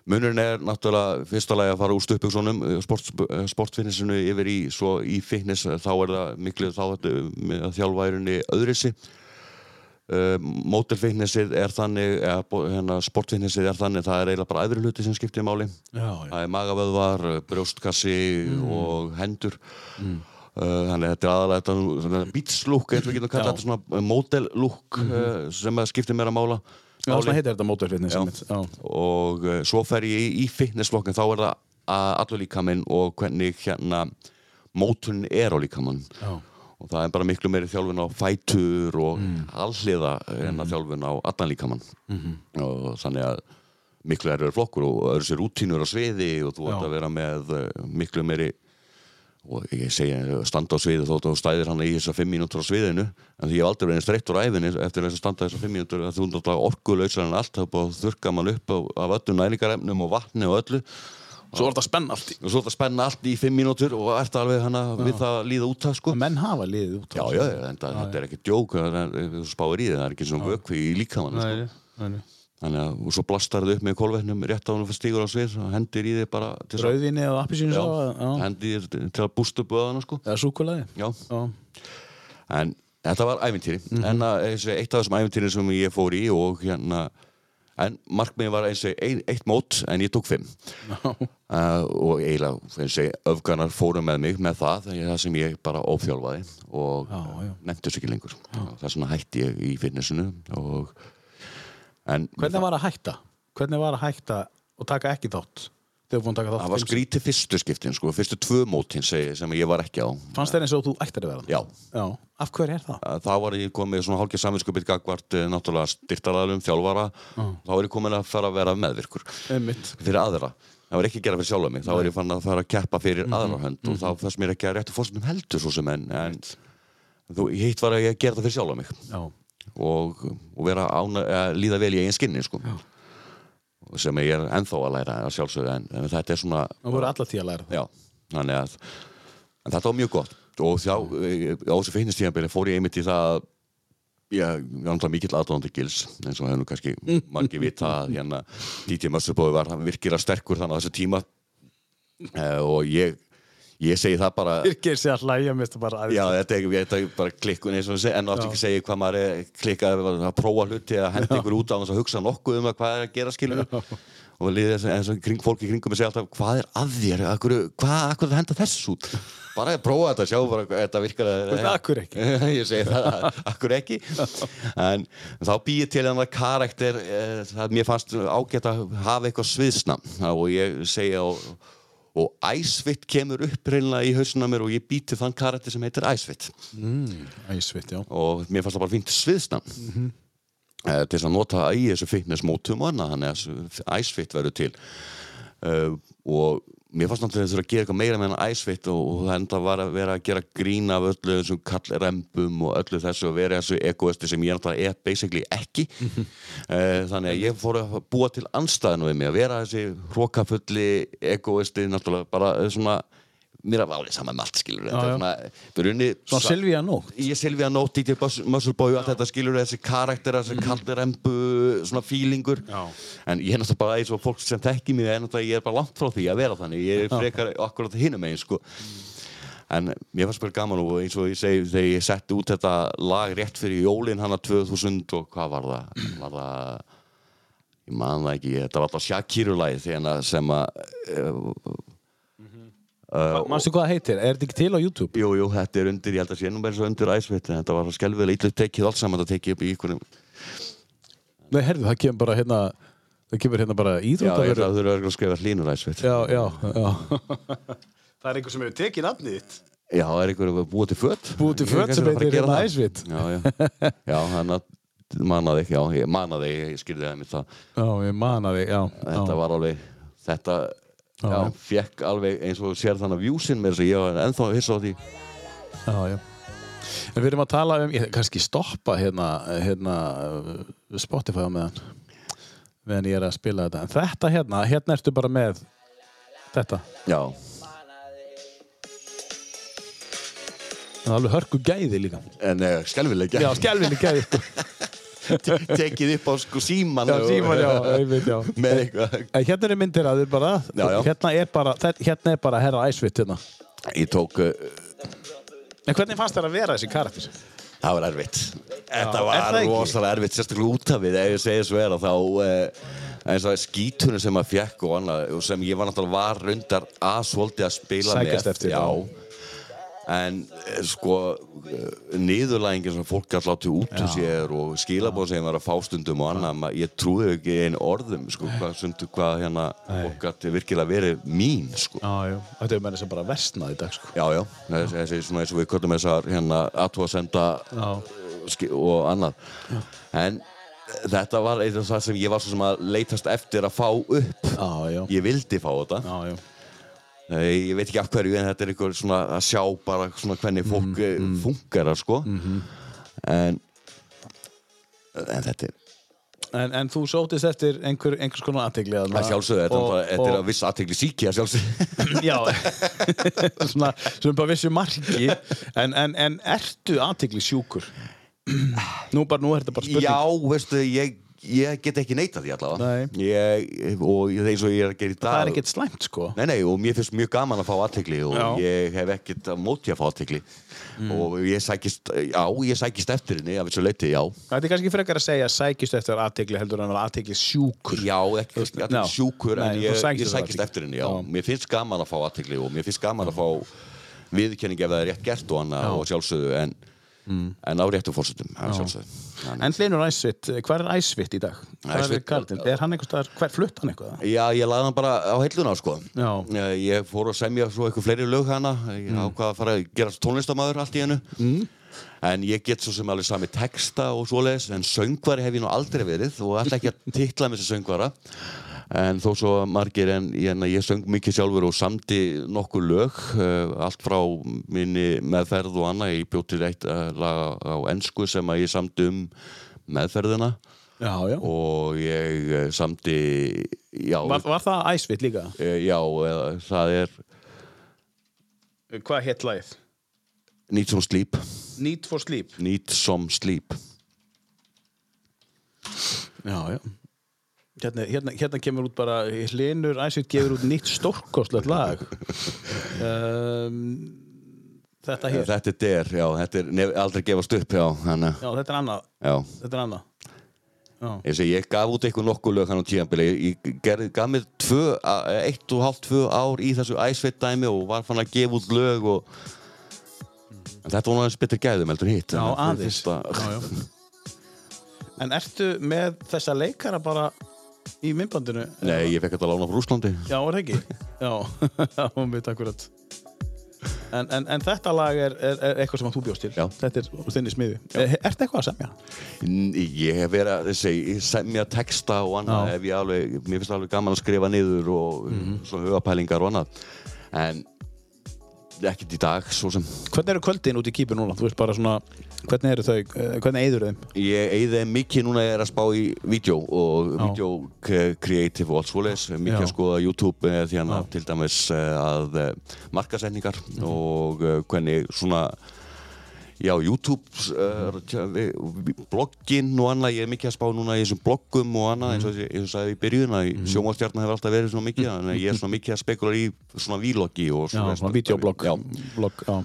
Munurinn er náttúrulega fyrsta lagi að fara úr stuppugsunum sport, sportfinnisinu yfir í í fitness þá er það miklu þá að þjálfa í rauninni öðrisi mótelfitnessið er þannig hérna, sportfitnessið er þannig það er eiginlega bara aðri hluti sem skiptir máli. Já, já. það er magavöðvar, brjóstkassi og hendur. Uh, þannig að þetta er aðalega þetta beatslúk eins og við getum kallað Já. þetta svona mótellúk uh, sem að skiptir mér að mála Já, svona heitir þetta. Já. og uh, svo fer ég í, fitnessflokkin þá er það að allur líkaminn og hvernig hérna mótunin er á líkamann Já. og það er bara miklu meiri þjálfun á fætur og Mm. alliða en að þjálfun á allan líkamann Mhm. og þannig að miklu erður flokkur og öðru sér rútínur á sviði og þú ert að vera með miklu meiri og ég segi uh, standa á sviði þótt þú stæðir hann í þessar fimm mínútur á sviðinu en því ég hef aldrei verið streittur á æfinni eftir þess að standa þessar fimm mínútur þú er náttúrulega orkulausar en allt það er búið að þurka mann upp af, af öllum næringarefnum og vatni og öllu. Svo er þetta spenn allt í. Og svo er þetta spenna allt í fimm mínútur og ert alveg hana við það að líða út af sko. Menn hafa liðið út á Já, já, já, það, þetta er ekki djók það er- þú spáir í þið, það er ekki svona vökvi þannig að og svo blastar þið upp með kolvetnum rétt á hann fyrir stígur á svið og hendir í þið bara Rauðinni eða appisínu Já, svo Já. hendi í þið til að bústa upp öðana sko. Eða Já. en þetta var ævintýri Mhm. en að, þessi, eitt af þessum ævintýri sem ég fór í og hérna en markmiðin var eins og eitt mót en ég tók fimm uh, og eiginlega eins og öfganar fóru með mig með það það sem ég bara óþjálfaði og sér ekki lengur það er svona hætti ég í fitnessinu og en Hvernig var að hætta? Hvernig var að hætta og taka ekki þátt? Að það var skrítið fyrstu skiptin sko, fyrstu tvö mótin segi, sem ég var ekki á Fannst þér eins og þú ættir að vera það? já, Já. Af hverju er það? að þá var ég komið svona hálkið saminskupið gagvart eh, náttúrulega styrtaraðalum, þjálfara þá var ég komin að fara að vera meðvirkur Einmitt. fyrir aðra það var ekki að gera fyrir sjálfa mig, þá var ég fann að fara að keppa fyrir aðra hönd og þá fannst mér ekki að réttu fórstum heldur svo sem en, en hitt var að ég gera það fyrir sjálfa mig Já. Og, og vera ána, að líða vel í eigin skinni sko. Sem ég er ennþá að læra að sjálfsögðu en, en þetta er svona Það voru alla tíu að læra það. Já, að en þetta var mjög gott og þá, eh, á þessu fitnesstíðanbyrði fór ég einmitt í það að ég var náttúrulega mikill aðdóðandi gils eins og hefur nú kannski margir vita að hérna DJ Mössubói var hann virkilega sterkur þannig á þessu tíma uh, og ég ég segi það bara Virkir að hlæja mér þetta bara Já, þetta er, þetta er bara klikkun eins og við segja, en áttu ekki segja hvað maður er klikkað að prófa hluti að henda ykkur út á þess að hugsa nokkuð um það hvað er að gera skilur og liðið eins og kring, fólki kringum mig segja alltaf hvað er að þér, akkur, hvað, akkur það henda þess út? Bara að prófa þetta, sjá bara þetta virkar akkur ekki? ég segi það, akkur ekki. En þá býið til hann að karakter eh, það mér fannst ágætt að hafa eitthvað sviðsna og ég segja og, og Æsvitt kemur upp reynilega í hausuna mér og ég býti þann karakter sem heitir Æsvitt Æsvitt, já. og mér fannst það bara fínt sviðsna mm til þess að nota í þessu fitnessmótum og annað þannig að Æsvitt verður til. Uh, og mér fannst náttúrulega þess að gera eitthvað meira með hann æsvitt og, og það enda var að vera að gera grín af öllu þessum kallrembum og öllu þessu og vera þessu egoisti sem ég náttúrulega er basically ekki. Eh, þannig að ég fór að búa til anstæðinu við mig að vera þessi hrókafulli egoisti náttúrulega bara svona mér er alveg saman með allt skilur já. svona, byrjunni Svona Silvía Nótt. ég Silvía Nótt, Muscle Boy og allt þetta skilur þessi karakter, þessi kallrembu svona feelingur. Já. en ég er náttúrulega bara eins og fólk sem mig er náttúrulega, ég er bara langt frá því að vera þannig. Ég er frekar akkurat hinum megin sko. En mér fannst bara gaman og eins og ég segi þegar ég setti út þetta lag rétt fyrir jólin hana 2000 og hvað var það? Var það ég man það ekki, þetta var alltaf Shakiru-læð þegar sem að uh, Manstu hvað það heitir? Er þetta ekki til á YouTube? Jú, jú, þetta er undir, ég held að sé nú bara svo undir æsveit en þetta var svo skelvilega ítlu tekið allt saman að tekið upp í einhvernum Nei, herðu, það kemur bara hérna það kemur hérna bara Já, ég held íþróttaverður að þú eru að skrifa hlínur æsveit Já, já, já. Það er einhver sem hefur tekið nafnið þitt? Já, það er einhver að búa til föt. Búið til föt sem heitir hérna æsvit Já, já, já, að þig, já, ég manna þig, ég skilði það mér það Já, ég man að þig, já Þetta já. var alveg, þetta Já, fekk alveg eins og sér þannig vjúsin með þess að ég var ennþá hissa á því Já, já. En við erum að tala um, ég kannski stoppa hérna, hérna Spotify á meðan meðan ég er að spila þetta. En þetta hérna, hérna ertu bara með þetta. Já, Það er alveg hörku gæði líka. en uh, skelvileg Já, skelvinni gæði. tekið upp á sko síman Já, síman, já, einmitt, já. með eitthvað hérna er myndir að þið bara, Já, já. Hérna, er bara hérna er bara herra æsvitt hérna. Ég tók, uh, En hvernig fannst þér að vera þessi karakter? það var erfitt Þetta var það rosalega erfitt, sérstaklega út af við ef ég segja svo er að þá uh, eins og skítunum sem maður fekk og annað sem ég var náttúrulega var rundar að svolítið að spila Sækjast með eftir, já. já. En eh, sko niðurlægingin sem fólk gæti látið út úr sér og skilabóð sem var að fá stundum og annað, ég trúi ekki einu orðum sko, hvað, sundu, hvað hérna fólk gæti virkilega verið mín sko. Já, já. Þetta er meira sem bara versnað í dag, sko. Já, já, þessi, svona eins og við köllum þessar hérna aðtóðsenda Já. og annað en þetta var eitthvað sem ég var svo sem að leitast eftir að fá upp Já, já. ég vildi fá þetta Eh, ég veit ekki af hverju en þetta er eitthvað svona að sjá bara svona hvernig fólk mm, funkar sko. En en þetta er En, en þú sótist eftir einhver, einhvers konar aðtegli að sjálfsögðu, þetta, og, er að viss aðtegli síki að sjálfsögðu. Já, svona, svona bara vissu marki. En, en, en ertu aðtegli sjúkur? Nú bara, nú er þetta bara spurning. Já, veistu, ég, ég get ekki neita því allavega ég, og eins og ég er að gera í dag Það er ekkert slæmt, sko Nei, nei, og mér finnst mjög gaman að fá aðtegli og Já. ég hef ekkert að móti að fá aðtegli Mm. og ég sækist, já, ég sækist eftir henni af þessu leiti, já Það er kannski frekar að segja sækist eftir aðtegli heldur en að aðtegli sjúkur Já, ekki já. sjúkur, en ég, ég sækist eftir henni, já. Já. Mér finnst gaman að fá aðtegli og mér finnst gaman að fá viðkenning ef það er rétt gert og annað og sjálfsögðu, en, en á réttu. Þannig- En Hlynur Æsvitt, hvað er Æsvitt í dag? Er Æsvitt- Karlinn? Er hann einhvers staðar, hver flutt hann eitthvað? Já, ég lagði hann bara á heilluna, sko. Ég fór að semja svo eitthvað fleiri lög hana, ég Mm. ákvað að fara að gera tónlistamæður allt í hennu. Mm. En ég get svo sem alveg sami texta og svoleiðis, en söngvari hef ég nú aldrei verið og ætla ekki að titla með þessi söngvara. En þó svo margir en en ég söng mikið sjálfur og samdi nokkur lög, uh, allt frá minni meðferð og annað. Ég bjóð til eitt uh, lag á ensku sem að ég samdi um meðferðina Já, já og ég uh, samdi, já, Var, var það Æsvitt líka? uh, já, eða, það er Hvað hétt lagið? Need Some Sleep. Need for Sleep Need Some Sleep. Já, já Hérna, hérna, hérna kemur út bara Hlinur Æsvitt gefur út nýtt stórkostlegt lag um, Þetta hér Þetta er der, já, þetta er nef, aldrei gefast upp, já, þannig, Já, þetta er annað já. Þetta er annað Ég, segi, ég gaf út eitthvað nokkuð lög hann á tíðanbili, ég, ég gaf mér tvö, a- eitt og hálft tvö ár í þessu æsveit dæmi og var fann að gefa út lög og en þetta var náttúrulega betur gæðum heldur hitt. já að aðeins já. En ertu með þessa leikara bara í myndbandinu? Nei, ég fekk þetta lána frá Rúslandi. Já, var það ekki? Já, hún veit akkurat En, en, en þetta lag er, er, er eitthvað sem þú bjóst til Já. Þetta er úr þinni smiði Er Ertu eitthvað að semja? Ég hef verið að þessi, semja texta og annað, Já. ef ég alveg, mér finnst alveg gaman að skrifa niður og Mhm. svona hugapælingar og annað, en ekkert í dag, svo sem Hvernig eru kvöldin út í kýpu núna? Þú veist bara svona Hvernig eru þau? eh, Hvernig eyður þeim? Ég eigði mikið núna er að spá í vídeo og vídeo creative og allt svoleiðis, mikið að skoða YouTube eh, því að til dæmis eh, að eh, markasetningar og eh, hvernig svona já, YouTube uh, blogginn og annað, ég er mikið að spá núna í þessum bloggum og annað eins og ég, og sagði í byrjun að mm. sjónvastjarnar hefur alltaf verið svona mikið að ég er svona mikið að spekulara í svona vloggi og svona videoblogg Já, blogg, já.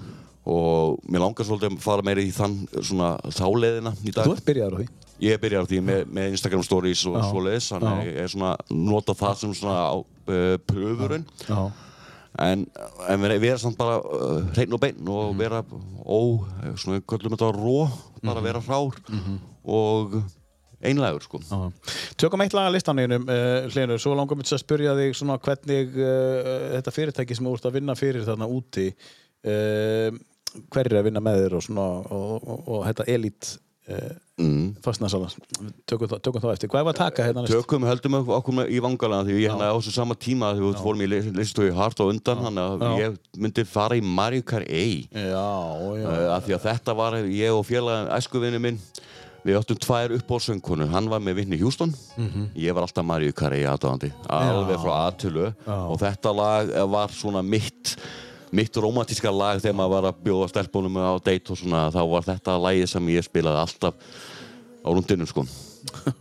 Og mér langar svolítið að fara meira í þann svona þáleiðina í dag. Þú ert byrjaður á því. Ég byrjar á því með, með Instagram stories og svoleiðis, þannig að ég er svona nota það sem svona á uh, pröfurinn en, en vera, samt bara uh, hreinn og beinn og Mhm. vera ó, svona kallum þetta ró bara vera hrár og einlægur sko. Já. Tökum eitt lag að listanleginum uh, Hlinur, svo langar mér til að spyrja þig svona hvernig þetta fyrirtæki sem þú ert að vinna fyrir þarna úti hver er að vinna með þér og svona og, og, og þetta Elite mm. fastnarsala tökum, tökum þá eftir, hvað er að taka hérna næst? Tökum, höldum okkur í vangalega því ég hérna á þessu sama tíma því við fórum í í hart og undan þannig að ég myndi fara í Mario Kart 1 já, já, uh, af því að þetta var ég og félagin æskuvinni minn við áttum tvær uppbólsöngunum hann var með Vinni Hjúston ég var alltaf Mario Kart 1 aðdáðandi alveg frá aðtölu og þetta lag eh, var svona mitt mitt romantíska lag þegar maður var að bjóða stelpunum á date og svona þá var þetta lagið sem ég spilaði alltaf á rundinum sko.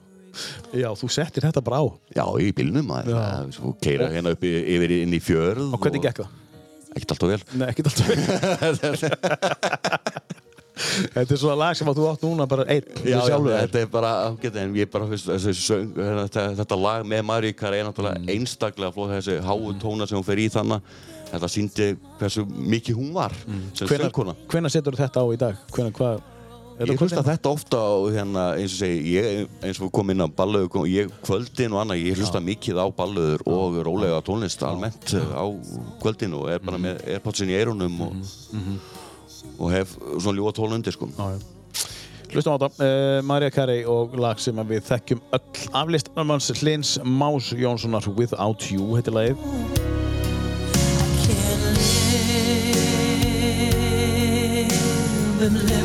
Já, þú settir þetta bara á. Já, í bílnum maður, keira hérna upp yfir inn í fjörð og hvernig gekk það? Ekkert alltaf vel. Nei, ekkert alltaf Þetta er svona lag sem að þú átt núna bara einn Já, já, þetta er bara en ég bara, söng, þetta, þetta lag með Maríkar er náttúrulega Mm. einstaklega flóð þessi háu tóna sem hún fer í þannig þetta síndi hversu mikið hún var Hvenær, hvenær setur þetta á í dag? Hvenær, hvað? Er Ég hlusta þetta ofta á hérna, eins og segi, ég, eins og komum inn á ballöður, ég kvöldin og annað, ég hlusta mikið á ballöður og rólega tónlist almennt eh, á kvöldin og er bara Mhm. með airpodsin í eyrunum og, og hef svona ljúa tólun undir sko. Já, já. Hlustum á þetta, uh, Marja Carey og lag sem við þekkjum öll aflist Hlins Más Jónssonar Without You, heitir lagið live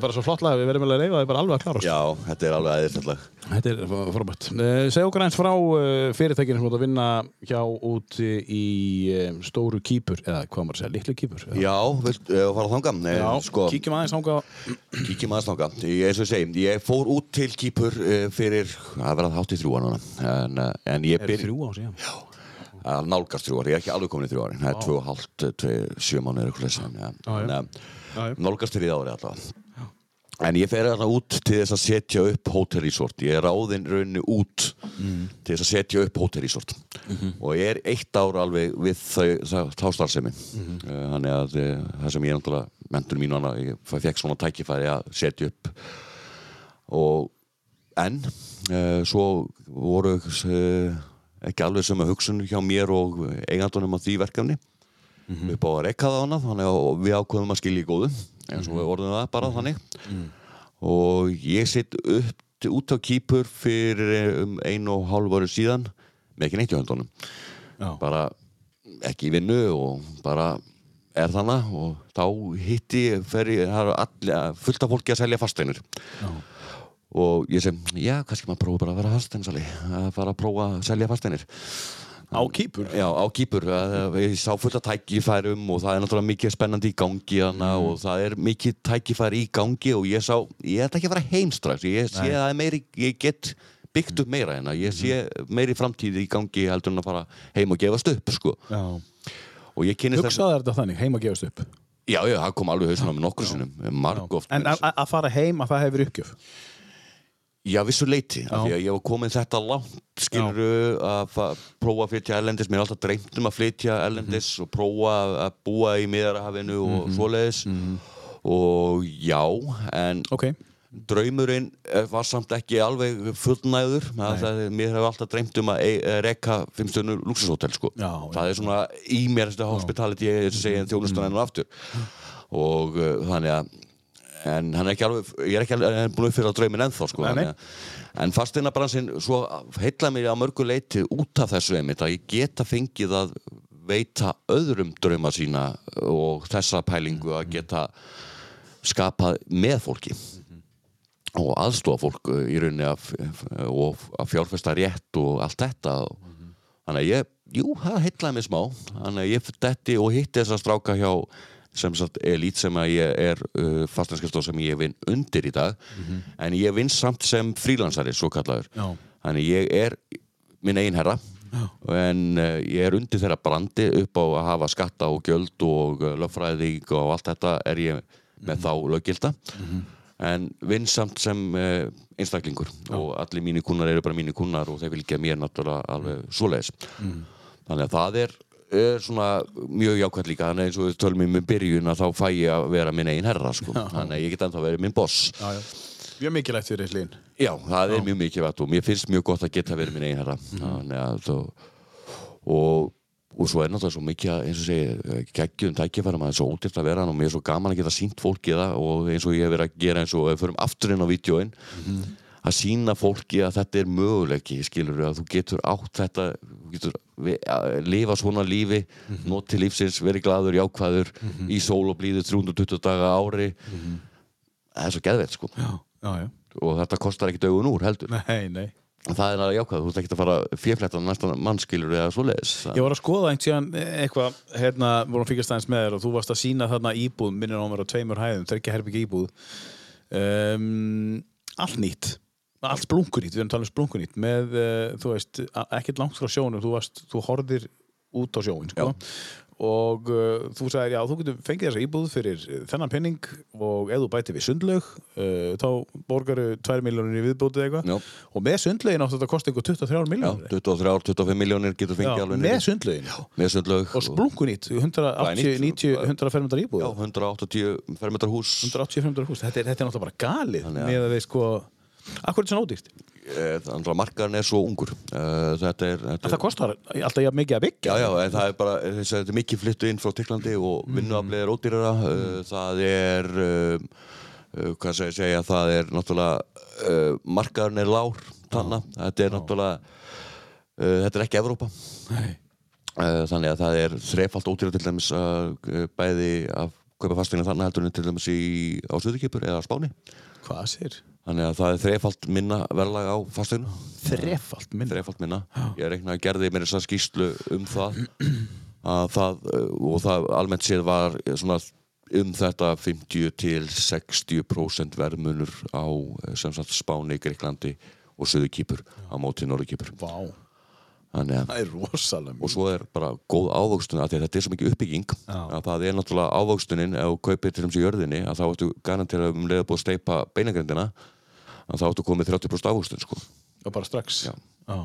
er bara svo flott lag, við verðum vel að reyfa það er bara alveg að klára Já, þetta er alveg aðeinslega Þetta er frábært. Uh, Segð okkur eins frá uh, fyrirtækinu sem þú ert að vinna hjá úti í um, stóru kýpur, eða hvað maður að segja, litlu kýpur. eða? Já, uh, fara að þanga? Já, sko, kíkjum aðeins ánga. kíkjum aðeins þanga Ég, eins og ég segi, ég fór út til Kýpur fyrir, að vera hátt í þrjúa núna en, en ég Er byrj þrjú á síðan? Já. að nálgast þrjú ári, ég er ekki alveg komin í þrjú ári það er tvö og hálft, tvö, sjö mánuður eitthvað nálgast þrjú ári allavega en ég fer þarna út til þess að setja upp Hotel Resort, ég er ráðinn raunni út Mm. til þess að setja upp Hotel Resort Mhm. og ég er eitt ár alveg við þá starfsemi Mhm. uh, þannig að uh, það sem ég náttúrulega mentur mín og annað, ég fekk svona tækifæri að setja upp og en uh, svo voru uh, ekki alveg sem að hugsun hjá mér og eigandunum af því verkefni upp á að rekka það annað þannig að við ákveðum að skilja í góðu eins og við orðum það bara þannig. Og ég sitt upp út á kýpur fyrir um einu og hálf ári síðan með ekki neitt í höndunum. Já. bara ekki vinnu og bara er þannig og þá hitti fer ég, það eru allir, fullt af fólki að selja fasteinir og ég sem, já, kannski maður prófa bara að vera fasteinsali að fara að prófa að selja fasteinir Á kýpur? Já, á kýpur, ég sá fullt af tækifærum og það er náttúrulega mikið spennandi í gangi hana Mm. og það er mikið tækifæri í gangi og ég sá, ég ætla ekki að fara heim strax, ég sé Nei. að það er meiri, ég get byggt upp meira hérna, ég sé meiri framtíð í gangi heldur en að fara heim og gefast upp, sko. Já. Og ég kynist Hugsaði þetta þannig, heim að gefast upp? Já, já, það kom alveg mig nokkur sinnum, marg oft. En að að fara heim að það hefur uppgjöf? Já, vissu leiti, af Já. því að ég var komin þetta langt, skiluru, að fa- prófa að flytja erlendis, mér er alltaf dreymt um að flytja erlendis Mhm. og prófa að búa í miðarhafinu og svoleiðis. Og já, en Ok. draumurinn eh, var samt ekki alveg fullnæður, mér hefur alltaf dreymt um að e reka fimmstöðnu luxushótel, sko. Já, það er svona í mér þetta hospitality, ég segi þjónustan enn og aftur. Og uh, þannig að en hann er ekki alveg, ég er ekki alveg er búin að uppfylla drauminn ennþá sko, Nei, nei. en fasteinabransin svo heilla mér á mörgu leiti út af þessu einmitt að ég geta fengið að veita öðrum drauma sína og þessa pælingu að geta skapað með fólki. Og aðstofa fólk uh, í rauninni og að fjárfesta rétt og allt þetta. Og, þannig að ég, jú, það heitlaði mig smá. Þannig að ég detti og hitti þessa stráka hjá sem sagt elít sem að ég er uh, fastanskastóð sem ég vinn undir í dag. En ég vinn samt sem frílansari svo kallaður Já. þannig ég er minn eigin herra. En uh, ég er undir þeirra brandi upp á að hafa skatta og gjöld og uh, lögfræðing og allt þetta er ég með þá löggilda. En vinn samt sem uh, einstaklingur. Og allir mínir kunnar eru bara mínir kunnar og þeir vilja mér náttúrulega alveg svoleiðis. Þannig að það er, er svona mjög jákvæmt líka. Þannig eins og við tölum um í byrjun að þá fæ ég að vera minn eigin herra sko. þannig að ég get ennþá verið minn boss. Já, já. Mjög mikilvægt fyrir Hlín. Já, það er mjög mikilvægt og mér finnst mjög gott að geta verið minn eigin herra. Þannig að og, og svo er náttúrulega svo mikið eins og segi, geggjum tækifærum að það er svo ódýrt að vera hann og mér er svo gaman að geta sínt fólki það og eins og ég hef verið að gera eins og við förum aftur inn á vídjóin að sína fólki að þetta er möguleiki skilur að þú getur átt þetta þú getur að lifa svona lífi noti lífsins, verið glaður, jákvæður í sól og blíðu 320 daga ári. Það er svo geðveitt sko. Já, já, já. og þetta kostar ekki dögun úr heldur. Nei, nei. það er náttúrulega jákvæð, þú ert ekki að fara fjeflættan næsta mannskilur eða svoleiðis. Ég var að skoða einhvern síðan eitthvað, hérna, vorum að fylgjast aðeins með þér og þú varst að sína þarna íbúð, minnir á mér á tveimur hæðum, þryggja herbyggja íbúð. Um, allt nýtt, allt splunkunýtt, við erum talað um splunkunýtt, með, uh, þú veist, ekkert langt frá sjónum, þú, varst, þú horfðir út á sjóin, sko. Og uh, þú sagðir, já, þú getur fengið þessa íbúð fyrir þennan penning og ef þú bæti við sundlaug, uh, þá borgaru 2 miljónir í viðbótið eitthvað. Já. Og með sundlaugin áttu þetta að kosta ykkur 23 Já, miljónir. 23-25 miljónir getur Já, fengið alveg með sundlaugin. með sundlaug Og splunkunýtt, 180, nýtt, 90, sko. 100 fermetrar íbúð. Já, 180 fermetrar hús 180 fermetrar hús. Þetta er, þetta er náttúrulega bara galið með að við sko... Akkur er þetta svona ódýrt? Eh, Þannig að markaðin er svo ungur. Eh, Þetta er, þetta það kostar alltaf jafn mikið að byggja. Já, já, en það er bara, þess að þetta er mikið flyttu inn frá Tyrklandi og vinnuaflið er ódýrara. Uh, það er hvað segja, segja, það er náttúrulega uh, markaðurinn er lár þannig, þetta er náttúrulega uh, þetta er ekki Evrópa. Nei. þannig að það er þrefalt ódýra til dæmis uh, bæði að kaupa fastegna þannig heldur en til dæmis í, á Suðurkipur eða á Spáni. Hvað sér? Þannig að það er þrefalt minna verðlag á fastegna Þrefalt minn. þrefalt minna ég reiknaði að gerði mér þess að skýslu um það að það og það almennt séð var svona um þetta 50 til 60% verðmunur á sem sagt Spáni, Greiklandi og Suðurkýpur á móti Norðurkýpur Vá. þannig að Það er rosalega og svo er bara góð ávöxtun að þetta er svo mikið uppbygging Já. að það er náttúrulega ávöxtunin ef þú kaupir til þess í jörðinni að þá ættu garantera um leiða búið að steipa beinagrindina að þá ættu komið 30% ávöxtun sko. Og bara strax. Já. Já.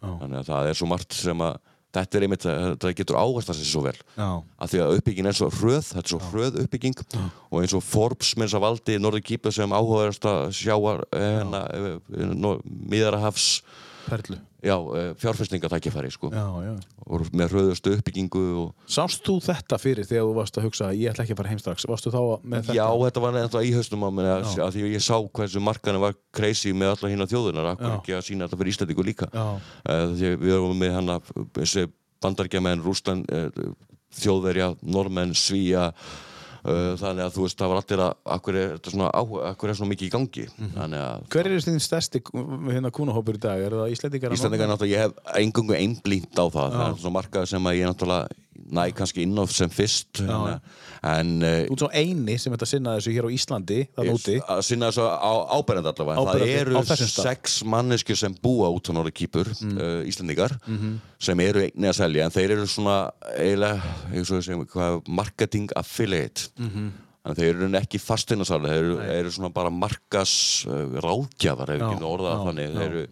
Já. þannig að það er svo margt sem að þetta er einmitt, þetta getur áhersla sér svo vel Já. af því að uppbygging er svo hröð þetta er svo hröð uppbygging og eins og Forbes með þess að valdi Norður Kýpa sem áhugaðast að sjáar hérna, miðarahafs Perlu. Já, eh, fjárfestingatækifæri sko. Já, já. og með hröðustu uppbyggingu og Sást þú þetta fyrir þegar þú varst að hugsa ég ætla ekki að fara heim strax? Varstu þá með þetta? Já, þetta var nefnilega í haustum á mér að, því að ég sá hversu markanum var crazy með alla hína þjóðunar, akkur ekki að sína þetta fyrir Íslandingu líka. Eh, því við erum með hann að bandargjamenn, Rúsland Þjóðverja, Normenn, Svíja þannig að þú veist, það var allir að akkur er þetta svona, akkur er svona mikið í gangi þannig að Hver er þinn stærsti hérna kúnahópur í dag? Er það Íslendingar? Íslandingar náttúrulega, ég hef engungu einblínt á það, það er svona markað sem að ég náttúrulega næ kannski inn á sem fyrst en, en uh, Þú ert svo eini sem þetta sinna þessu hér á Íslandi, þann úti. að sinna þessu á, áberend allavega. Áberandi, það eru sex manneskjur sem búa út á Norður Kýpur Mm. uh, Íslandingar Mhm. sem eru einni að selja. En þeir eru svona eiginlega, marketing affiliate. Mhm. en þeir eru ekki fastinasali þeir eru, eru svona bara markas uh, ráðgjafar ef ekki orðað já, þannig. Þeir eru,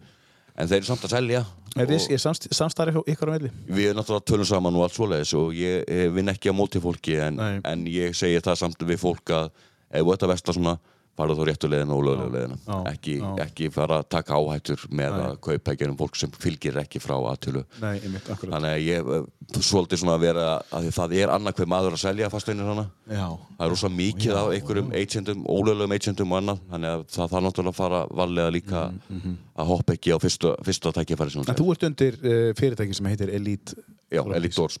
en þeir eru samt að selja Er, og- þið, er samst, samstarfi ykkar á milli? Við erum náttúrulega tölum saman og allt svoleiðis og ég, eh, vinn ekki á móti fólki en, en ég segi það samt við fólk að ef að vesla svona fara þá réttu leiðina og já, ekki, já. ekki fara að taka áhættur með Nei. að kaupa ekki um fólk sem fylgir ekki frá aðtölu þannig að ég eh, svolítið svona að vera að það er annað hver maður að selja fasteinir hana. Já. það er rosa mikið af einhverjum agentum, ólöglegum agentum og annað. Þannig að það þarf náttúrulega að fara varlega líka að hoppa ekki á fyrsta, fyrsta tækifæri sem hún Mhm, En þú ert undir uh, fyrirtæki sem heitir Elite Já,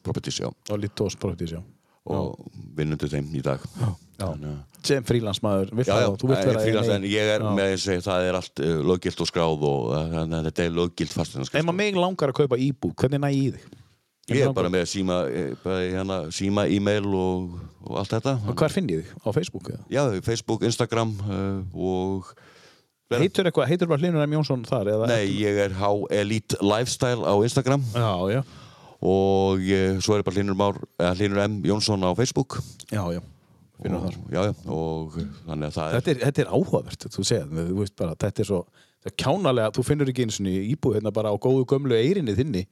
Properties. Já. Elite Doors Properties, já. og vinnundu þeim í dag. Já. Að- Sem frílansmaður, en en ég er Já. með að segja það er allt uh, löggilt og skráð og uh, að þetta er löggilt Ef fasteignarskrifstofa. maður mig langar að kaupa íbú, hvernig næ ég í þig? Ég er bara með síma, eh, bara hérna, síma e-mail og, og allt þetta Og hvar finn ég þig? Á Facebook eða? Já, Facebook, Instagram uh, og. Heitur eitthvað, heitur bara Hlinur M. Jónsson þar? Eða Nei, ég er H Elite Lifestyle á Instagram Já, já, og ég, svo er bara Hlinur M. Jónsson á Facebook já, já. Finnur og, þar. já, já, og þannig að það er Þetta er, þetta er áhugavert, þú segir, þú veist bara, þetta er svo, það er kjánalega, þú finnur ekki eins og íbú hérna bara á góðu gömlu eirinni þinni,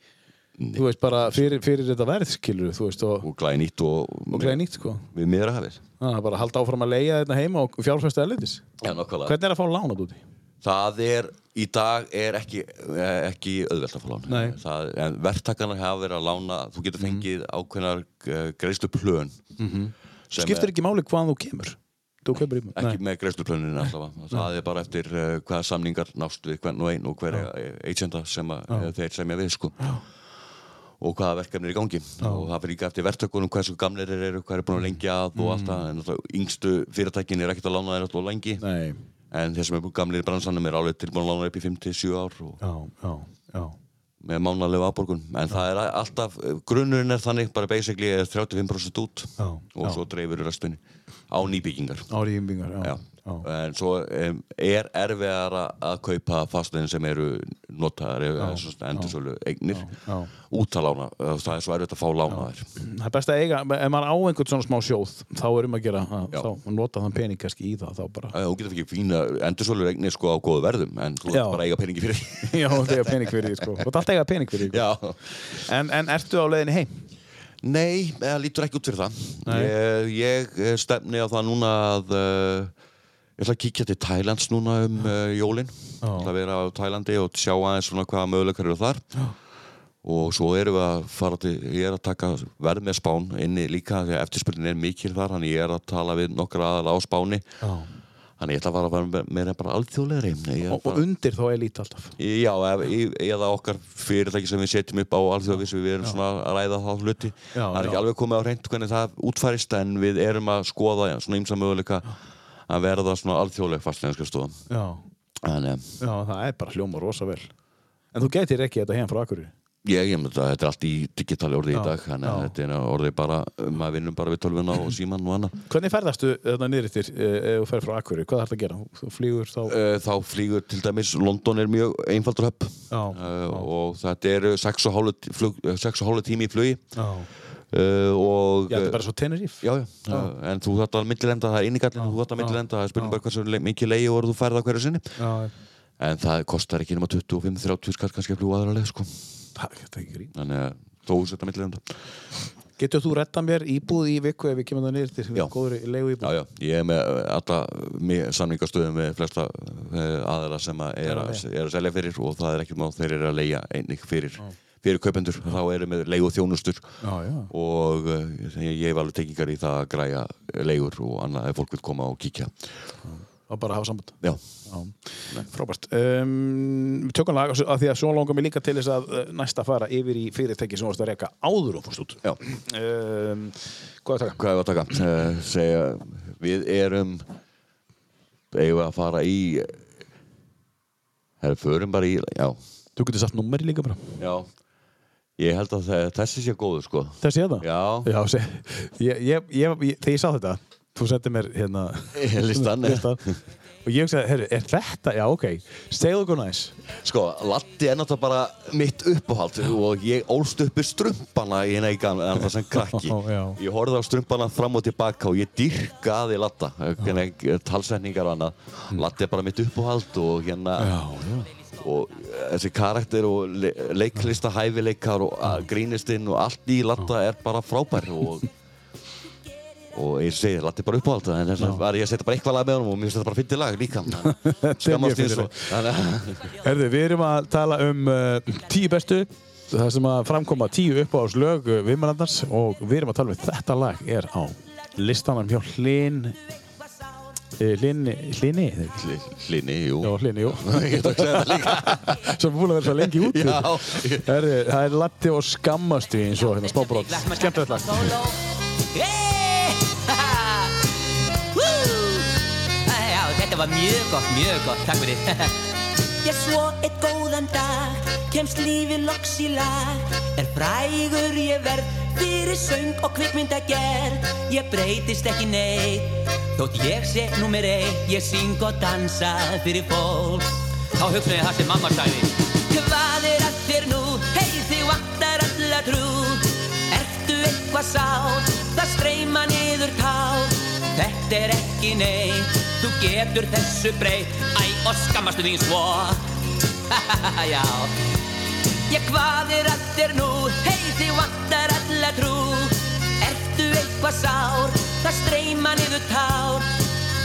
þú veist bara fyrir, fyrir þetta verð, skilur þú veist, og, og glæði nýtt og, og glæði nýtt, sko. við miðra hafið Það er bara að halda áfram að leia þetta heima og fjárfæstu erlendis. Já, nokkvæmlega Hvernig er að fá lánað úti? Það er, í dag er ekki, eh, ekki auðvelt að fá lán. Nei. Mhm. Það, en verktakarnar hafa verið að lána, þú getur fengið ákveðnar uh, greiðslu plön. Skiptir ekki máli hvaðan þú kemur? Ekki með greiðslu plönin allavega. Það er bara eftir uh, hvaða samningar nást við hvern og einn og hverja agenda sem að, þeir semja við, sko. Og hvaða verkefni er í gangi. Og það fyrir líka eftir verktakunum hversu gamlir þeir eru, hvað er búin að lengja að og allt það. En náttúrulega yngstu fyrirtækin er ekkert að lána þeir alltaf lengi. Nei, En þeir sem er gamlir í bransanum er alveg tilbúin að lána upp í 5-7 ár og já, já, já. Með mánalegu afborgun en það er alltaf, grunnurinn er þannig bara basically er 35% út Já, og já. svo dreifur restunni á nýbyggingar Ári ímbingar, já. Já. En svo um, er erfiðar að kaupa fastegin sem eru notaðar endursölu eignir já. útalána, það er svo erfitt að fá lána þær Það er best að eiga, ef maður á einhvern svona smá sjóð, þá er um að gera, að, þá nota þann pening kannski í það, þá bara. þú getur ekki fína endursölu eignir sko á góðu verðum en þú ert bara að eiga peningi fyrir. Já, það eiga pening fyrir sko. Þú ert alltaf eiga pening fyrir. Já En, en ertu á leiðinni heim? Nei, það lítur ekki út fyrir það. Ég, ég eh, stefni á það núna að uh, ég ætla að kíkja til Thailands núna um uh, jólin. Já. Það vera á Thailandi og sjá aðeins svona hvaða möguleikar eru þar. Já. Og svo erum við að fara til, ég er að taka verð með spán inni líka því að eftirspilin er mikil þar, þannig ég er að tala við nokkra aðala á spáni. Já. Þannig ég ætla að fara að vera meira bara alþjóðlegri. Ég er Og, og bara- undir þá er lítið alltaf. Já, eða okkar fyrirtæki sem við setjum upp á alþjóðavísu, við erum svona að ræða þá hluti. Já, það er já. ekki alveg komið á reynd hvernig það útfærist en við erum að skoða svona ýmsa möguleika að verða svona alþjóðleg fastlegænska stofa. Já. Það er bara hljóma rosa vel. En þú getur ekki þetta heim frá Akureyri? ég, ég myndi að þetta er allt í digitali orði Já, í dag, þannig að þetta er orði bara, maður vinnum bara við tölvuna og síman og annað. Hvernig ferðastu þetta niður eftir ef þú ferð frá Akureyri? Hvað þarf það að gera? Þú flýgur þá... Uh, Þá flýgur til dæmis, London er mjög einfaldur höpp uh, og þetta eru 6,5 tími í flugi já. Uh, og Já, þetta er bara svo. Já, já, já. en þú þarft að millilenda, það er innigallin, þú þarft að millilenda, það er spurning bara hversu mikið leiði voru þú færð á hverju sinni. Já, En það kostar ekki nema 25-30 skall kannski að fljúa aðra leið, sko. Þannig að þó þetta millilenda. Getur þú retta mér íbúð í viku ef við kemum það niður til Já. góður leigu íbúð? Já, já, ég er með alla samningastöðum með flesta uh, aðra sem að er, að, er að selja fyrir og það er ekkert má þeir eru að leia einnig fyrir, fyrir kaupendur. Þá eru með leigu þjónustur Já, já. og ég, ég hef alveg tekingar í það að græja leigur og annað ef fólk vil koma og kíkja. var bara að hafa samband Já, Já, frábært um, Tökum lag af því að svo langar mig líka til þess að uh, næsta fara yfir í fyrirtæki sem varst að reyka áður og fórst út já. um, Hvað er það? Hvað er að taka? Uh, segja, við erum eigum við að fara í Það er förum bara í Já, Þú getur satt nummer líka bara já Ég held að þe- þessi sé góður sko. Þessi er það? Já, Já, sé, ég, ég, ég, þegar ég sá þetta þú sendið mér hérna Listan. og ég hugsaði, herru, er þetta? Já, ok, segðu okkur næs sko, Latti er náttúrulega bara mitt uppáhald og ég ólst uppi strumpana í hérna í gamla, en það sem krakki. Já. Ég horfði á strumpana fram og tilbaka og ég dyrkaði Latta. Hérna, talsetningar og annað. Latti er bara mitt uppáhald og hérna já og þessi karakter og le leiklista hæfileikar og grínistinn og allt í Latta er bara frábær og og ég segi, Latti er bara uppáhald en þess að var ég setja bara eitthvað lag með honum og mér þetta bara fyndið lag líka. Skammast fyndið því að Herðu, við erum að tala um uh, tíu bestu það sem að framkoma tíu uppáhalslög uh, viðmælandars og við erum að tala um þetta lag er á listanum hjá Hlinn uh, Hlinn Hlinni Hlini, jú. Já, Hlinni, jú. Ég ætla að segja það líka. Sem er búin að vera svo lengi út Já. Herðu, það er Latti og skammastu eins og hérna smábrót skemmtilegt lag! Woo! Já, þetta var mjög gott, mjög gott, takk fyrir. Ég svo eitt góðan dag Kemst lífi loks í lag. Er frægur ég verð Fyrir söng og kvikmyndagerð. Ég breytist ekki neitt Þótt ég sé númer eitt. Ég syng og dansa fyrir fólk. Þá hugsaði það sem mamma sagði. Hvað er að þér nú? Hei þig vantar alla trú. Ertu eitthvað sátt? Það streyma niður tár. Þetta er ekki neitt Þú getur þessu breytt. Æ, og skammastu þín svo. Já Ég hvað er þér nú? Hei þig vantar alla trú Ertu eitthvað sár? Það streyma niður tár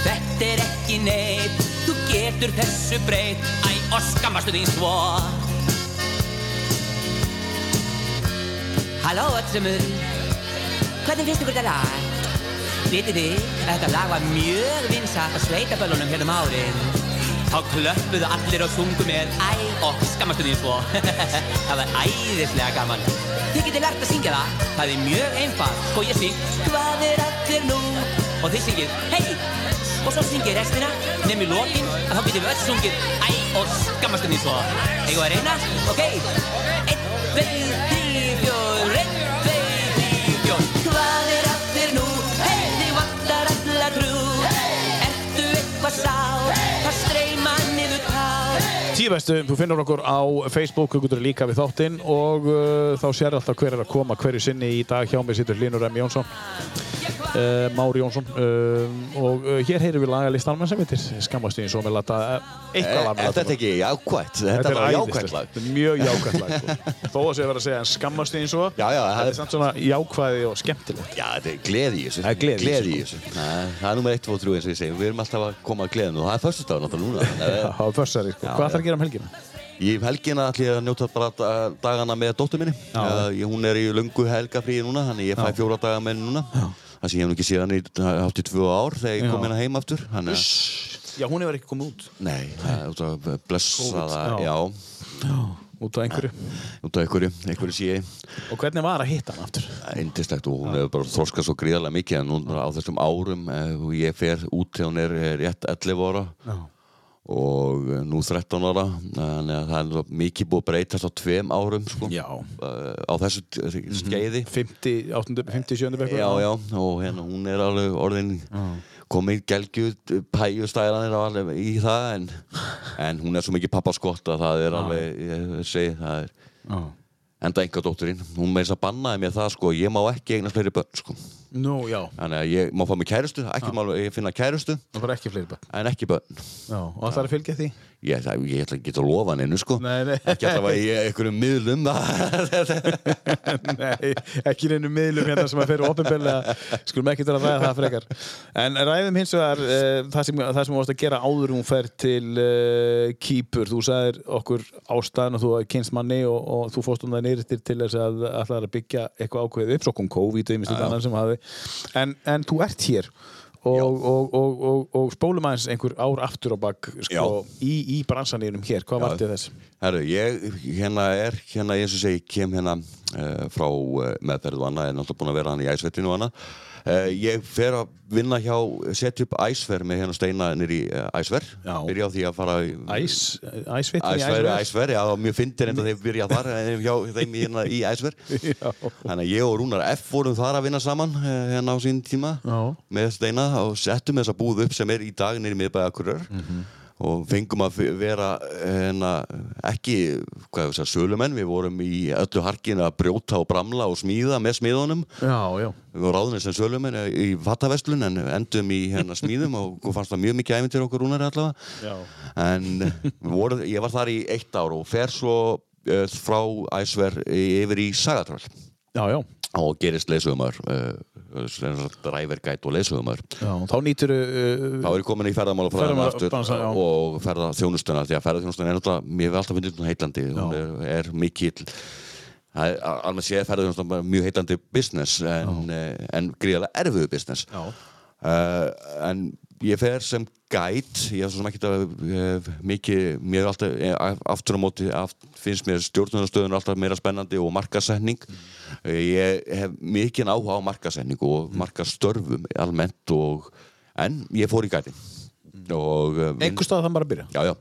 Þetta er ekki neitt Þú getur þessu breytt Æ, og skammastu þín svo Halló öllsumur Hvernig finnst ykkur þetta lag? Vitið þið, að þetta lag var mjög vinsalt á sveitaböllunum hérna um árin Þá klöppuðu allir og sungu með. Æ, og skammastu þín svo Það var æðislega gaman. Þið getið lært að syngja það. Það er mjög einfalt. Sko ég syng. Hvað er þér nú? Og þið syngið Hei Og svo syngið restina Nefnir lokin Að þá getið við öll sungið Æ, og skammastu þín svo að reyna? Ok. Einn, tveir, þrý, bestu, þú finnur okkur á Facebook, þú getur líka við þáttinn og uh, þá sér alltaf hver er að koma hverju sinni í dag hjá mig sittur Linur M. Jónsson Mári Jónsson um, og uh, hér heyrum við lagalistanum sem heitir Skammastu eins og með lata eitthvað lag með Er þetta Lata. ekki jákvætt? Þetta var jákvætt lag Þetta er mjög jákvætt lag sko. Þó að sé að vera að segja en skammastu eins og Já, já, það þetta er- er samt svona jákvæði og skemmtilegt Já, þetta er gleði í þessu Það er er nummer 1, 2, 3 eins og ég segi Við erum alltaf að koma að gleðinu og það er föstudagur náttúrulega núna Það var fössari, sko. Já, Hvað já. að gera um helgina? Í helgina ætlum ég að njóta bara da- dagana með dóttur minni. Já. Ég- hún er í löngu helgafríi núna, þannig ég fæ Já. fjóra daga með henni núna. Það sem ég hef nú ekki séð hann í hátt í tvö ár þegar ég kom hérna heim aftur. Að, Já, hún hefur ekki komið út nei, út af blessaða, já. já, út af einhverju út af einhverju, einhverju sé. Og hvernig var að hitta hann aftur? Indislegt og hún hefur bara þroskað svo gríðarlega mikið en núna á þessum árum eh, og ég fer út þegar hún er eh, rétt 11 ára Já. Og eh, nú 13 ára þannig að það er mikið búið að breytast á tveim árum sko, Já. eh, á þessu t- skeiði. 50, 8, 50, 7 bekkur já, já, og hérna hún er alveg orðin komið gelgju pæjustæðanir í það en, en hún er svo mikið pappaskott að það er alveg, ég segi, það er já. enda enga dótturinn, hún þess að bannaði mér það sko, ég má ekki eignast fleiri börn sko Já, þannig að ég má fá mig kærustu, ekki má ég finna kærustu. En ekki börn. Já, og það er að fylgja því ég, það, ég ætla ekki að lofa hennu sko. Nei, nei. ekki alltaf að ég einhverjum miðlum Nei, ekki neinu miðlum hérna sem að fyrir opinbyrlega skulum ekki til að ræða það frekar. En ræðum hins vegar uh, það sem þú varst að gera áður hún fer til uh, Kýpur, þú sagðir okkur ástæðan og þú kynst manni og, og þú fórst um það neyrir til þess að ætlaði að byggja eitthvað ákveðið upp, svo kom COVID en, en þú ert hér og, og, og, og, og spólum aðeins einhver ár aftur á bak sko, í, í bransanýrum hér, hvað Já. var þetta þess? Herru, ég hérna er, hérna eins og segi, kem hérna uh, frá uh, meðferð og annað, er náttúrulega búin að vera hann í æsvettinu og annað. Uh, ég fer að vinna hjá, setja upp æsver með hérna steina nýri uh, æsver. Já. Byrja á því að fara. Æs, æsvittin í Æsver, æsver? æsver, já, mjög fyndir enda þeir byrja þar eh, hjá þeim hérna, í æsver. Þannig að ég og Rúnar F vorum þar að vinna saman eh, hérna á sín tíma Já. með steina og settum þessa búð upp sem er í dag nýri miðbæða Akureyrar og fengum að vera hérna, ekki sölumenn, við vorum í öllu harkinu að brjóta og bramla og smíða með smíðunum. Já, já. við vorum ráðinni sem sölumenn eh, í fattaverslun en endum í hérna smíðum og fannst það mjög mikið æfintir okkur rúnari allavega. Já. en við vorum, ég var þar í eitt ár og fer svo uh, frá æsver yfir í Sagatröll og gerist leysugumar uh, drævergæt og leysugumar já. Þá nýtur þá uh, er ég komin í ferðamálafræðina Ferðamála- aftur og ferðaþjónustuna því að ferðaþjónustuna er náttúrulega, mér hef alltaf finnst hún heitlandi hún er, er mikill. Er alveg séð ferðaþjónustuna bara mjög heitlandi business en, eh, en gríðarlega erfiðu business. Uh, en ég fer sem gæt ég er svo sem ekki að mikið, mér er alltaf eh, aftur á móti aft, finnst mér stjórnunastöðun alltaf meira spennandi og markasetning uh, ég hef mikið áhuga á markasetning og markastörfum almennt og en ég fór í og uh, vinn- einhver stað það bara að byrja. já, já.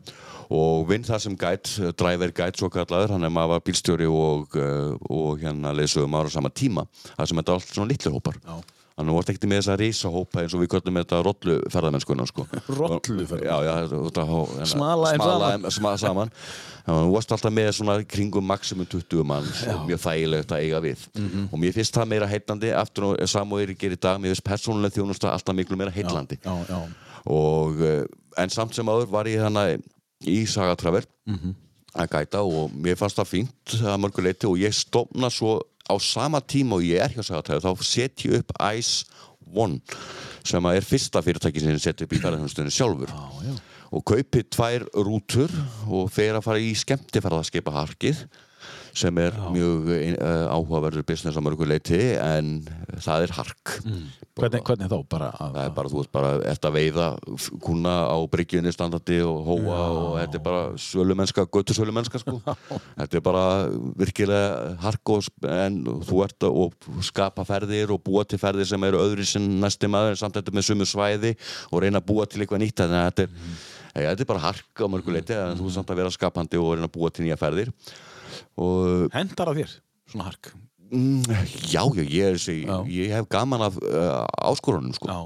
og vinn það sem gæt, driver gæt svo kallaður, hann er maður var bílstjóri og, uh, og hérna leysum ára á sama tíma, það sem þetta er allt svona litlu hópar Já. Þannig að þú varst ekkert með þessa risahópa eins og við köllum þetta rollu ferðamennskuna sko. Þetta, hérna, Smala smala saman. þeim sma, saman. Já, þú varst alltaf með svona kringum maximum 20 mann og mjög þægilegt að eiga við Mhm. og mér finnst það meira heitlandi eftir og samóir gerir í dag, mér finnst persónuleg þjónusta alltaf miklu meira og uh, en samt sem áður var ég þannig í Sagatraver Mhm. að gæta og mér fannst það fínt að mörgu leiti og ég stofna svo á sama tíma og ég er hjá Sagatraver þá set ég upp Ice One sem er fyrsta fyrirtæki sem ég seti upp í ferðarþjónustunni sjálfur Já, já. og kaupi tvær rútur og fer að fara í skemmtifærðarskipa harkið sem er mjög uh, áhugaverður business á mörgu leiti en það er hark Hvernig, hvernig þá? Bara að, það er bara, þú veist bara, ert að veiða kuna á bryggjunni standandi og hóa og þetta er bara sölumennska, göttu sölumennska sko. þetta er bara virkilega hark og, en þú ert að skapa ferðir og búa til ferðir sem eru öðru sem næsti maður samt þetta með sumu svæði og reyna að búa til eitthvað nýtt þannig að þetta er, mm. þetta er bara hark á mörguleiti en þú er samt að vera skapandi og reyna að búa til nýja ferðir hendar á þér, svona hark. Mm, já, já, ég, er Já. ég hef gaman af uh, áskorunum sko. Já.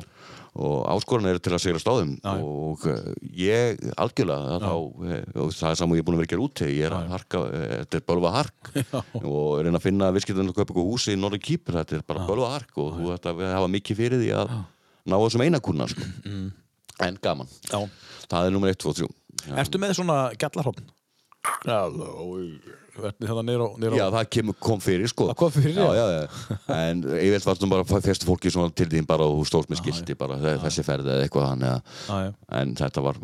og áskorun eru til að segja stáðum Já, já. og uh, ég algjörlega þá, uh, og það er saman og ég er búin að vera að gera úti ég er að harka, þetta er bölva hark og reyna að finna viðskiptunum að kaupa eitthvað húsi í Norður Kýpur, þetta er bara bölva hark og þú ætti að hafa mikið fyrir því að ná þessum eina kuna sko. en gaman, Já. það er nummer 1, 2, 3 Já. Ertu með svona gallarhófn? Já, Já, það kemur, kom fyrir sko Það kom fyrir, já, já. já. En ég veit vartum bara fyrstu fólki til þín bara og þú stóðst með skilti bara þe- þessi ferð eða eitthvað að Já, já. en þetta var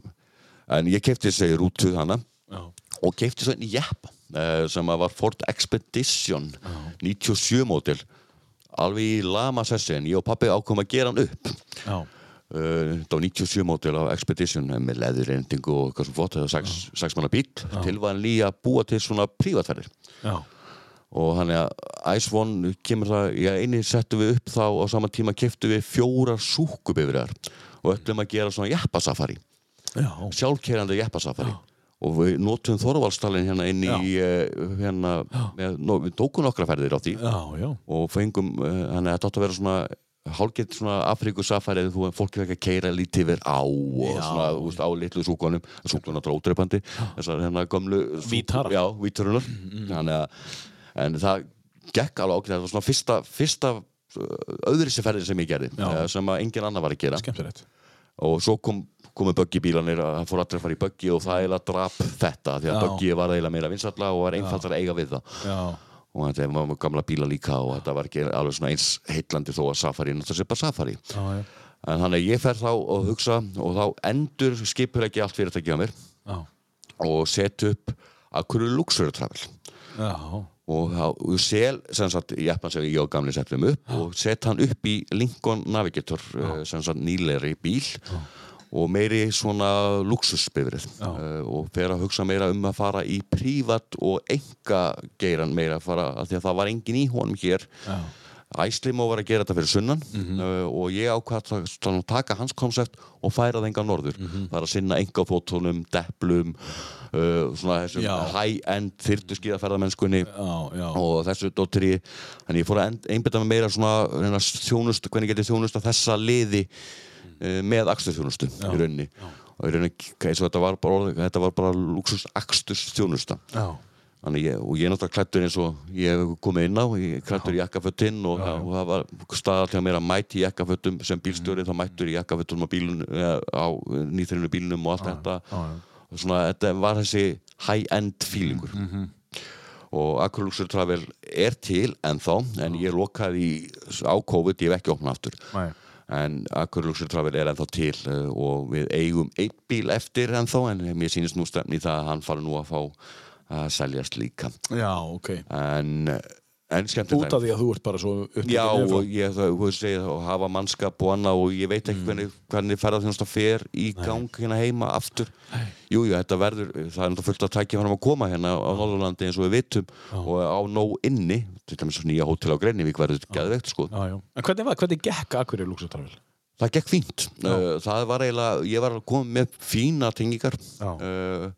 en ég kefti þessi rútu hana Já. og kefti svo einn í jeppa uh, sem að var Ford Expedition 97 mótil alveg í lama sessi en ég og pappi ákom að gera hann upp Já. Uh, þetta var 97 mótil á Expedition eh, með leðurrendingu og eitthvað svo flott. Þetta var sex, sex manna bíl tilvæðan líka að búa til svona prívatferðir. Já. og hann er að Ice One kemur það, já eini settum við upp þá á sama tíma keftum við fjórar súkubifriðar og öllum að gera svona jeppasafari. Já. sjálfkerandi jeppasafari. Og við notum Þorvaldstalinn hérna inn í uh, hérna, með, no, við tókum nokkra ferðir á því. Já, já. og fengum, uh, hann er þetta átt að vera svona hálfgett svona Afríkusafari þú fólki fekk að keira lítið yfir á og Já. svona, þú veist, á litlu súkonum súkonum náttúrulega ódreipandi þessar hérna gömlu súk- Vítara. já, vítarunar þannig að, en það gekk alveg ákveð það var svona fyrsta, fyrsta öðri sér ferðin sem ég gerði Já. eh, sem að engin annar var að gera Skemmtilegt. og svo kom komu böggibílanir að það fór allir að fara í böggi og það eiginlega drap þetta því að böggi var eiginlega meira vinsalla og var einfaldar að eiga við það Já. Og þetta var með gamla bíla líka. Og þetta var ekki alveg svona eins heitlandi þó að Safari náttúrulega sé bara Safari. Já, já. en þannig að ég fer þá og hugsa og þá endur skipur ekki allt fyrirtæki á mér Já. og set upp að hverju Luxury Travel. Já. og, þá- sel sem sagt jeppan sem ég og gamli settum upp og sett hann upp í Lincoln Navigator uh, sem sagt nýlegri bíl. Og meiri svona luxusbifrið uh, og fer að hugsa meira um að fara í prívat og enga geiran meira að fara að því að það var engin í honum hér. Æslimo var að gera þetta fyrir sunnan uh, og ég ákvað að að taka hans koncept og færa það enga norður. Það er að sinna enga fótónum, deplum uh, svona þessum high-end þyrtuskíðaferðamennskunni og þessu dóttri þannig ég fór að einbeta mig meira svona að þjónust, hvernig getið þjónust þessa liði með aksturþjónustu í rauninni. og í rauninni eins og þetta var bara, þetta var bara luxus aksturs þjónusta Já. Þannig ég, og ég er náttúrulega klættur eins og ég hef komið inn á, ég er klættur í jakkafötinn og, og það var staðall hjá mér að mæti í jakkaföttum sem Mhm. bílstjóri þá mættur í jakkaföttum á, bílun, á nýþrinu bílunum og allt þetta. og svona þetta var þessi high-end feelingur. Mhm. og Aqualuxur Travel er til ennþá en ég lokaði á COVID, ég hef ekki opnað aftur. Nei. En Aqualuxur Travel er ennþá til uh, og við eigum einn bíl eftir ennþá en mér sýnist nú stefni það að hann fari nú að fá að seljast líka Já, ok. en, Út af því að þú ert bara svo upptekinn Já, yfirfrá. og ég veist, segja, og hafa mannskap og annað og ég veit Mm. ekki hvernig, hvernig ferðarþjónusta fer í gang hérna heima aftur Jú, jú, þetta verður, það er náttúrulega fullt að tækja fram að koma hérna á Norðurlandi eins og við vitum og á nóg inni, til dæmis nýja hótel á Greinivík verður geðveikt, sko Já, já. En hvernig var, hvernig gekk Akureyri Luxustravel? Það gekk fínt. Uh, það var eiginlega, ég var að koma með fína tengingar Já. uh,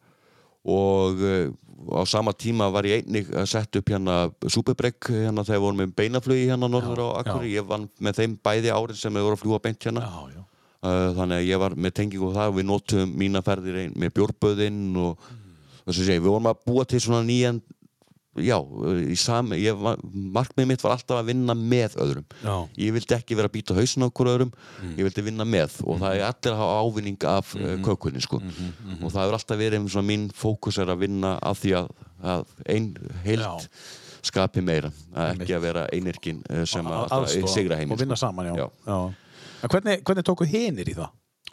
og uh, á sama tíma var ég einnig að setja upp hérna Superbreak hérna þegar við vorum með beinaflugi hérna norður á Akkur. Ég vann með þeim bæði árin sem við vorum að fljúa beint hérna. Já, já. Uh, þannig að ég var með tengingu og það við notum mína ferðir ein, með bjórböðinn og þess að segja, við vorum að búa til svona nýjan já, í sami ég, markmið mitt var alltaf að vinna með öðrum Já. ég vildi ekki vera að býta hausin á okkur öðrum ég vildi vinna með og það er allir að hafa ávinning af mm kökunni sko. og það hefur alltaf verið svona mín fókus er að vinna af því að, að ein heild Já. skapi meira að ekki að vera einirkin eh, sem að, að Aðstoða sigra heiminn Og vinna sko. saman, já. Já. Hvernig, hvernig tóku hinir í það?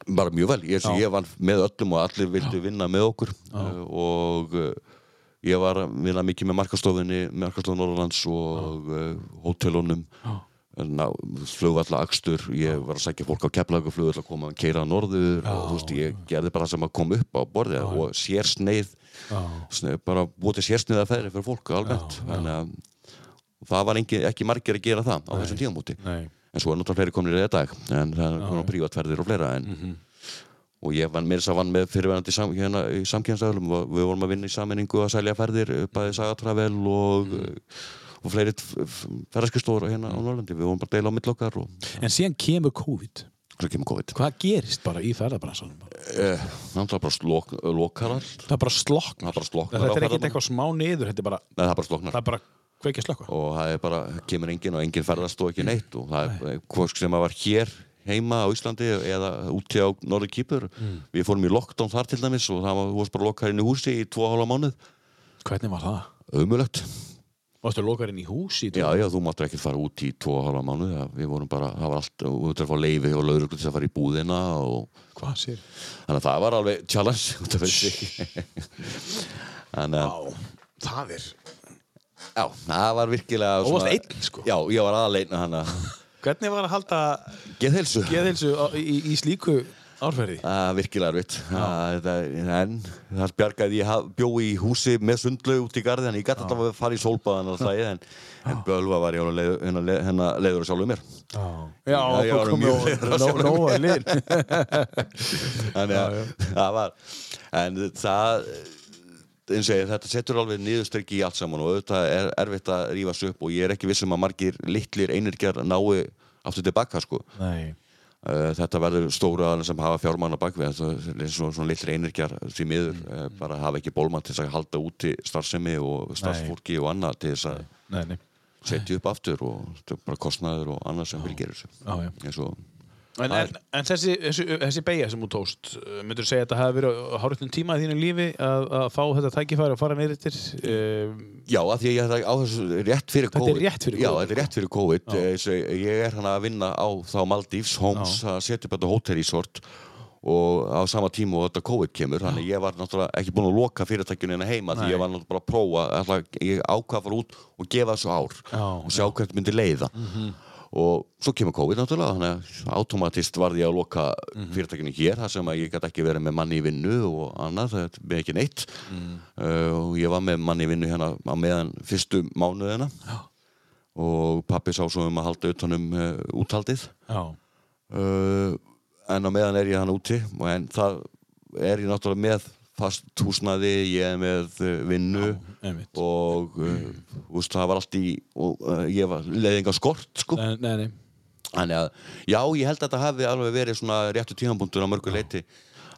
bara mjög vel, ég, ég var með öllum og allir vildu vinna með okkur og ég var vinna mikið með markastofinni markastofun Norrlands og uh, hótelunum. Flugvalla akstur, ég var að sækja fólk á keflagu flugvalla að koma að keira að norður og þú veist, ég gerði bara það sem að koma upp á borðið og sérsneið sneið, bara búið til sérsneið að ferði fyrir fólk almennt, þannig að það var engi, ekki margir að gera það á þessum tíamóti Nei. en svo er náttúrulega fleiri komin í þetta dag en það er komin á prívatferðir og fleira en, Mhm. Og ég vann mér þess að vann með fyrirverandi sam, hérna, í samkjæmstæðulum og við vorum að vinna í sammenningu að selja ferðir bæði Sagatravel og, Mhm. og fleiri ferðarskristóður hérna á Norrlandi, við vorum bara að deila á millokkar og En síðan kemur COVID. svo kemur COVID. Hvað gerist bara í ferðarbransanum? eh, náttúrulega bara slok, lokar allt Það er bara það er sloknar Þetta er ekkert eitthvað smá niður, þetta er bara, Nei, það er bara sloknar það er bara kveikja slökka. og það er bara, kemur enginn og enginn ferðast og ekki neitt. Og það er hvort sem að var hér heima á Íslandi eða úti á Norður Kýpur við fórum í lockdown þar til dæmis og það var, varst bara lokar inn í húsi í tvo hálfa mánuð Hvernig var það? ömulegt, Varstu lokar inn í húsi? já já þú máttur ekki fara út í tvo hálfa mánuð, við vorum bara það var allt, þú þurftir að fá leifi og lögur til að fara í búðina og Hvað sér? þannig að það var alveg challenge þannig að Á, það er... já, það var virkilega Og varst einn, sko. já, ég var aðaleinn hann að Hvernig var að halda geðhelsu geðhilsu á- í, í slíku árferði? Það er virkilega erfitt. En það bjargaði ég bjó í húsi með sundlaug út í garði en ég gæti alltaf að fara í sólbaðan og það en, en bölva var ég leið, hennar, leið, hennar leiður sjálfur mér. Já, ég þú var mjög leiður á nó- sjálfum nóg að lið. Þannig að það var en það ég, þetta setur alveg niðurstrykki í allt saman og auðvitað er erfitt að rífa sig upp og ég er ekki vissum að margir litlir einirkjar nái aftur tilbaka sko. Nei. Uh, þetta verður stóru aðeins sem hafa fjármann á bakvið svona, svona litri einirkjar því miður uh, bara hafa ekki bólmann til að halda úti starfsemi og starfsfólki og annað til þess að setja upp aftur og bara kostnaður og annað sem fylgir þessu. Eins og En, Það en, en þessi, þessi, þessi beigja sem þú tókst, myndur þú segja að þetta hafi verið hárutnum tíma í þínu lífi að, að fá þetta tækifæri og fara neyrir til? Um, Já, að því að ég á þessu rétt fyrir Þetta er COVID. rétt fyrir Já, COVID. þetta er rétt fyrir COVID. Eh, svo Ég er hann að vinna á þá Maldífs Homes að setja upp þetta hótelresort og á sama tíma og þetta COVID kemur. Þannig ég var náttúrulega ekki búin að loka fyrirtækjunni hérna heima því Nei. ég var náttúrulega bara að prófa ég ákvað að fara út og gefa þessu ár Já, og sjá hvert myndi leiða og svo kemur COVID náttúrulega þannig að automatist varði ég að loka fyrirtækjunni hér þar sem að ég gæti ekki verið með manni í vinnu og annað, það er ekki neitt. Uh, og ég var með manni í vinnu hérna á meðan fyrstu mánuðina. Já. og pappi sá svo um að halda utanum uh, úthaldið. Já, uh, en á meðan er ég hann úti en það er ég náttúrulega með fast húsnaði, ég er með uh, vinnu einmitt. og uh, úst, það var allt í og uh, ég var leiðinga skort sko. Nei, nei, þannig að já, ég held að þetta hafi alveg verið svona réttu tímapunktur á mörgu leiti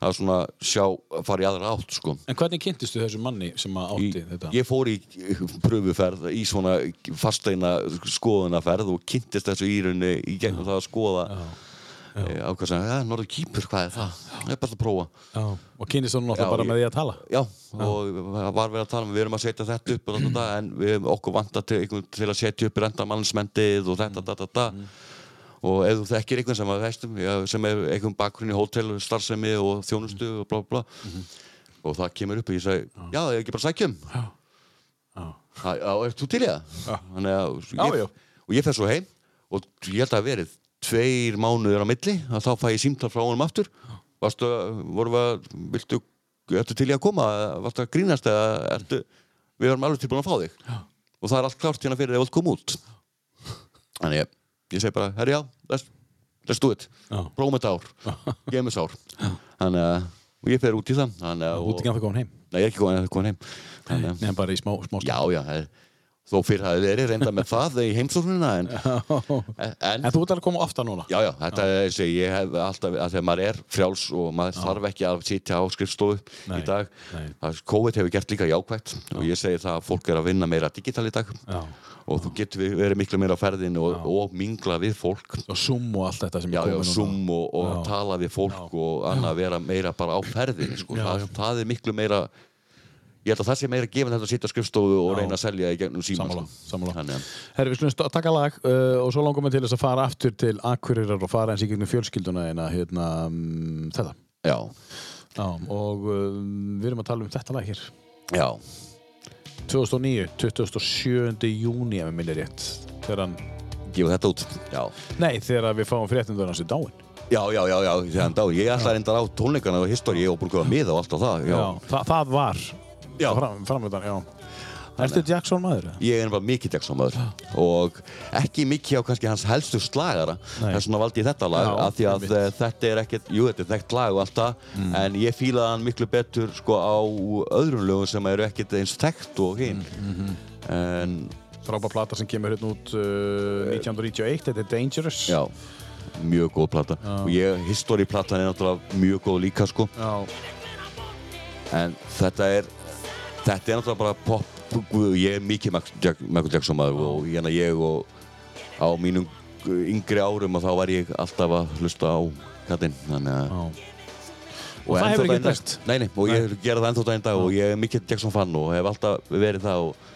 að svona sjá, fara í aðra átt sko. En hvernig kynntistu þessu manni sem að átti Í, þetta? ég fór í pröfuferð í svona fasteina skoðunaferð og kynntist þessu í rauninni í gegnum það að skoða Eh, ákvað sem, ja, Norður Kýpur, hvað er það? Það er bara að prófa Já, og kynnist þú náttúrulega Já, bara ég- með því að tala? Já, og það var verið að tala um við erum að setja þetta upp og þetta, en við hefum okkur vantat til, til að setja upp rendamannsmendið og þetta, þetta, þetta og ef þú þekkir einhvern sem að veistum sem er einhvern bakgrunn í hótel starfsemi og þjónustu og blá blá og það kemur upp og ég segi já, það er ekki bara sækjum Já. Já. Já, já, ert þú til í það? Já, ég, já. og ég fer svo heim og ég held að verið tveir mánuður á milli að þá fæ ég símtal frá honum aftur. Varstu, voru við að viltu, ertu til í að koma? Varstu að grínast eða ertu við erum alveg tilbúin að fá þig. Já. og það er allt klárt hérna fyrir að þú koma út. Þannig ég, ég segi bara herri já, let's, do it. Prófum þetta ár, gefum þessu ár. Þannig að, og ég fer út í það þannig að, Þú ert ekki að það komin heim? nei, ég er ekki komin, heim. Þannig að bara í smá, smá Já, já, það er- þó fyrir hafi verið reynda með það í heimsóknuna en, en, En þú ert alveg að koma ofta núna? já, já, þetta er þessi, ég hef alltaf, að þegar maður er frjáls og maður þarf ekki að sitja á skrifstofu Nei, í dag, nei. COVID hefur gert líka jákvægt og ég segi það að fólk er að vinna meira digital í dag Já. og þú getur verið miklu meira á ferðinu og, og mingla við fólk Og Zoom og allt þetta sem Já, er já, komið núna? Zoom og, og Já. tala við fólk og annað vera meira bara á ferðinu sko. Já, það, já. það er miklu meira ég held að það sé meira gefin þetta að sitja á skrifstofu og reyna að selja í gegnum síma Sammála, sko. sammála. Að Herri, við skulum taka lag uh, og svo langum við til þess að fara aftur til Akureyrar og fara eins í gegnum fjölskylduna en að hérna, um, þetta. Já, Já, og um, við erum að tala um þetta lag hér. já, 2009, 27. júni ef við minnir rétt. Þegar hann, gefa þetta út Já, nei, þegar við fáum fréttundur hans í dáin. já, já, já, já þegar Ég ætla reyndar á tónleikana og históri ég og búin að koma miða og allt á það Já, Þa, það var Já. Fram, framöndan, já. Ertu Jackson maður? Ég er bara mikið Jackson maður. Og ekki mikið á kannski hans helstu slagara þess vegna valdi ég þetta lag Já, af því að uh, þetta er ekkert, jú þetta er þekkt lag og allt það Mm. en ég fílaði hann miklu betur sko á öðrum lögum sem eru ekkert eins þekkt og hinn Mm, en Frábær plata sem kemur hérna út uh, 1991, þetta er Dangerous. já mjög góð plata. Og ég, history platan er náttúrulega mjög góð líka sko. Já, en þetta er þetta er náttúrulega bara pop ég er mikið Michael Jackson maður og hérna ég og á mínum yngri árum og þá var ég alltaf að hlusta á kallinn þannig að já. og, það hefur ekki breyst? nei, nei, og ég gera það ennþá daginn dag og ég er mikið Jackson fan og hef alltaf verið það og,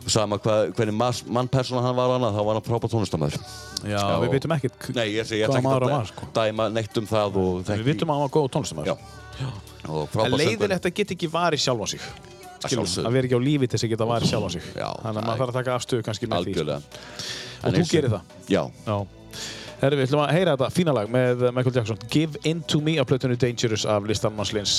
og sama hvað, hvernig mannpersóna hann var annað þá var hann frábært tónlistamæður Já, Já, við og- vitum ekkert nei, ég, segi, ég Hvaða ætla maður hann að var, sko. dæma neitt um það og Við vitum að hann var góð og En leiðilegt að geta ekki varið sjálfa sig. Skilum, að vera ekki á lífi til þess að geta varið sjálfa sig. Já, Þannig að maður þarf að taka afstöðu kannski með því. algjörlega Og En þú gerir það. já, Já. Herri, við ætlum að heyra þetta fína lag með Michael Jackson. Give in to me á plötunni Dangerous af listan Manslins.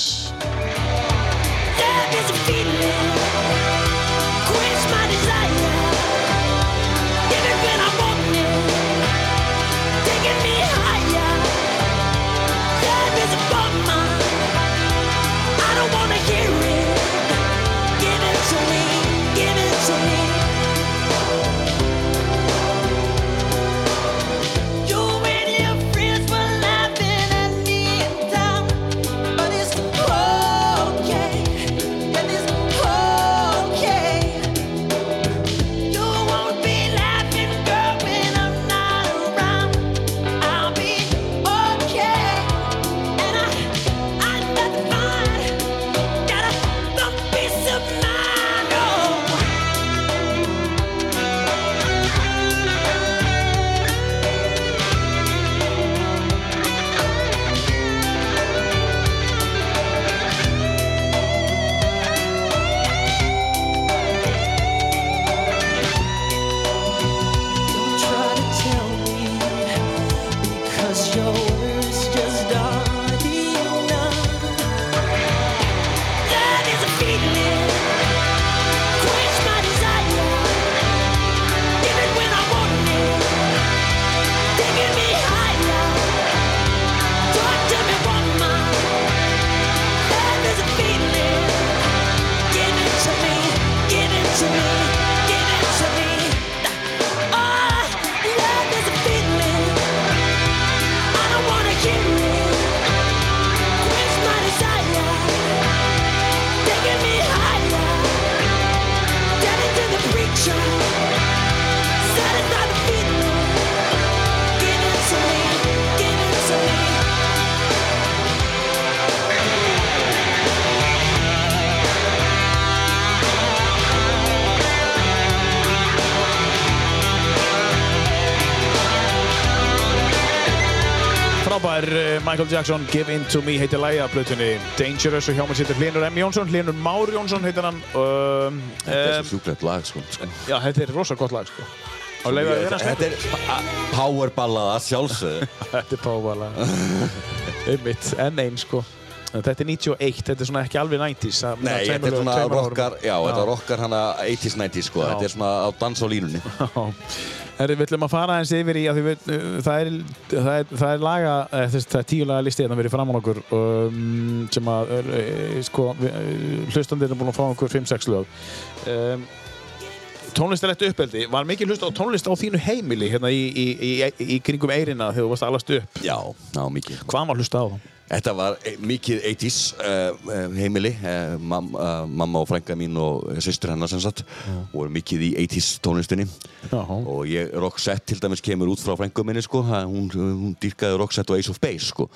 Jackson, Give In To Me heitir lægi af blötunni Dangerous og hjá mér sittur Hlinur M. Jónsson, Hlinur Már Jónsson heitir hann. Um, Þetta er um, svo sjúklegt lag sko. Já, þetta er rosa gott lag sko. Að Þetta er powerballaða sjálfsögðu. Þetta er pávala Einmitt, enn einn sko Þetta er 91, þetta er svona ekki alveg 90s það- Nei, þetta er svona rockar, já, þetta rockar hana 80s, 90s sko, þetta er svona á dans á línunni. Herri, við ætlum að fara eins yfir í við, það, er, það, er, það er laga, eh, þess, það er tíu laga listi hérna fyrir framann okkur um, sem að uh, sko, við, uh, hlustandir er búin að fá okkur 5-6 lög. Um, Tónlistarlegt uppeldi, var mikil hlust á tónlist á þínu heimili hérna í, í, í, í, kringum eirina þegar þú varst að alast upp? Já, já, mikið. Hvað var hlusta á það? Þetta var eh, mikið 80s uh, heimili, uh, mam, uh, mamma og frænka mín og sýstur hennar sem sagt voru mikið í 80s tónlistinni Já. og ég, Roxette til dæmis kemur út frá frænku minni sko, hún, hún dýrkaði Roxette og Ace of Base sko.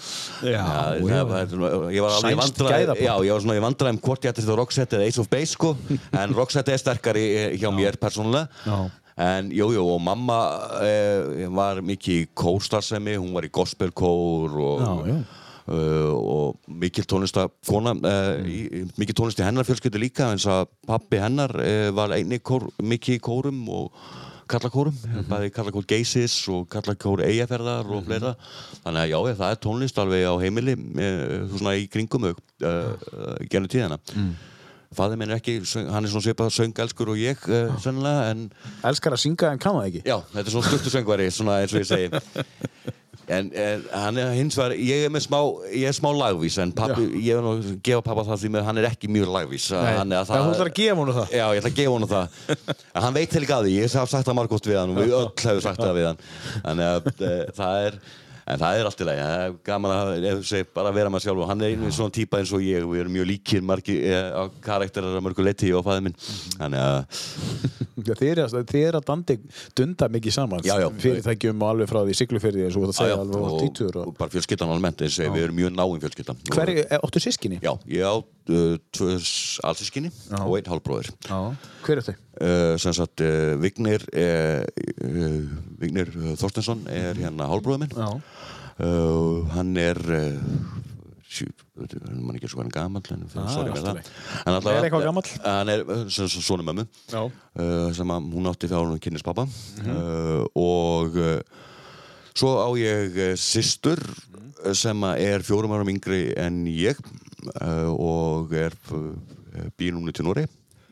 Já, já. ég var alveg gæðapopp. já, ég var svona í vandræðum hvort ég ætti þetta Roxette eða Ace of Base sko, en Roxette er sterkari eh, hjá mér persónulega Já. En jú, jú, og mamma eh, var mikið í kórstarfsemi, hún var í gospelkór og, Já, já. Uh, og mikil tónlistakona uh, í, mikil tónlist í hennar fjölskyldu líka eins að pappi hennar uh, var einni kór, mikið í kórum og kallakórum, bæði kallakór Geysis og kallakór Eyjaferðar og fleira þannig að já, það er tónlist alveg á heimili svona í kringum gennum tíðina mm. Fæði minn er ekki, hann er svona svipað söngelskur og ég uh, sennilega en Elskar að syngja en kann það ekki? Já, þetta er svona stuttu söngvari, svona eins og ég segi. En, en hann er hins vegar, ég er með smá, ég er smá lagvís, en pappi, ég er nú að gefa pappa það því með hann er ekki mjög lagvís. Hann er að Það þú ætlar að gefa honum það Já, ég ætla að gefa honum það. En hann veit til ekki að því, ég hef sagt það margótt við hann og við öll hefur sagt það við hann. Þannig að e, það er, en það er allt í lagi, það er gaman að segir, bara vera maður sjálf og hann er einu svona típa eins og ég, við erum mjög líkir margi e, á karakterar að mörgu leiti og fæði minn. Þannig að, Já, þið er, að- dandi dunda mikið saman Já, já. fyrirtækjum og alveg frá því siglufyrði eins og það segja alveg og, og... og bara fjölskyldan almennt, eins og við erum mjög náinn fjölskyldan. Hver er, áttu sískinni? Já, ég á uh, tvö allsískinni og einn hálfbróðir. Já. Hver er þau? Uh, sem sagt, uh, Vignir, uh, uh, Vignir uh, Þorstensson er hérna hálfbróður minn. Uh, hann er, uh, sjú, hann man ekki svo hann er gamall, en Ah, sorry með það. Er eitthvað gamall? Hann er uh, svona mömmu. Uh, sem að hún átti þegar hún kynnis pappa. Mhm. uh, og uh, svo á ég uh, systur uh, sem er fjórum árum yngri en ég uh, og er uh, býr núna til Nóri.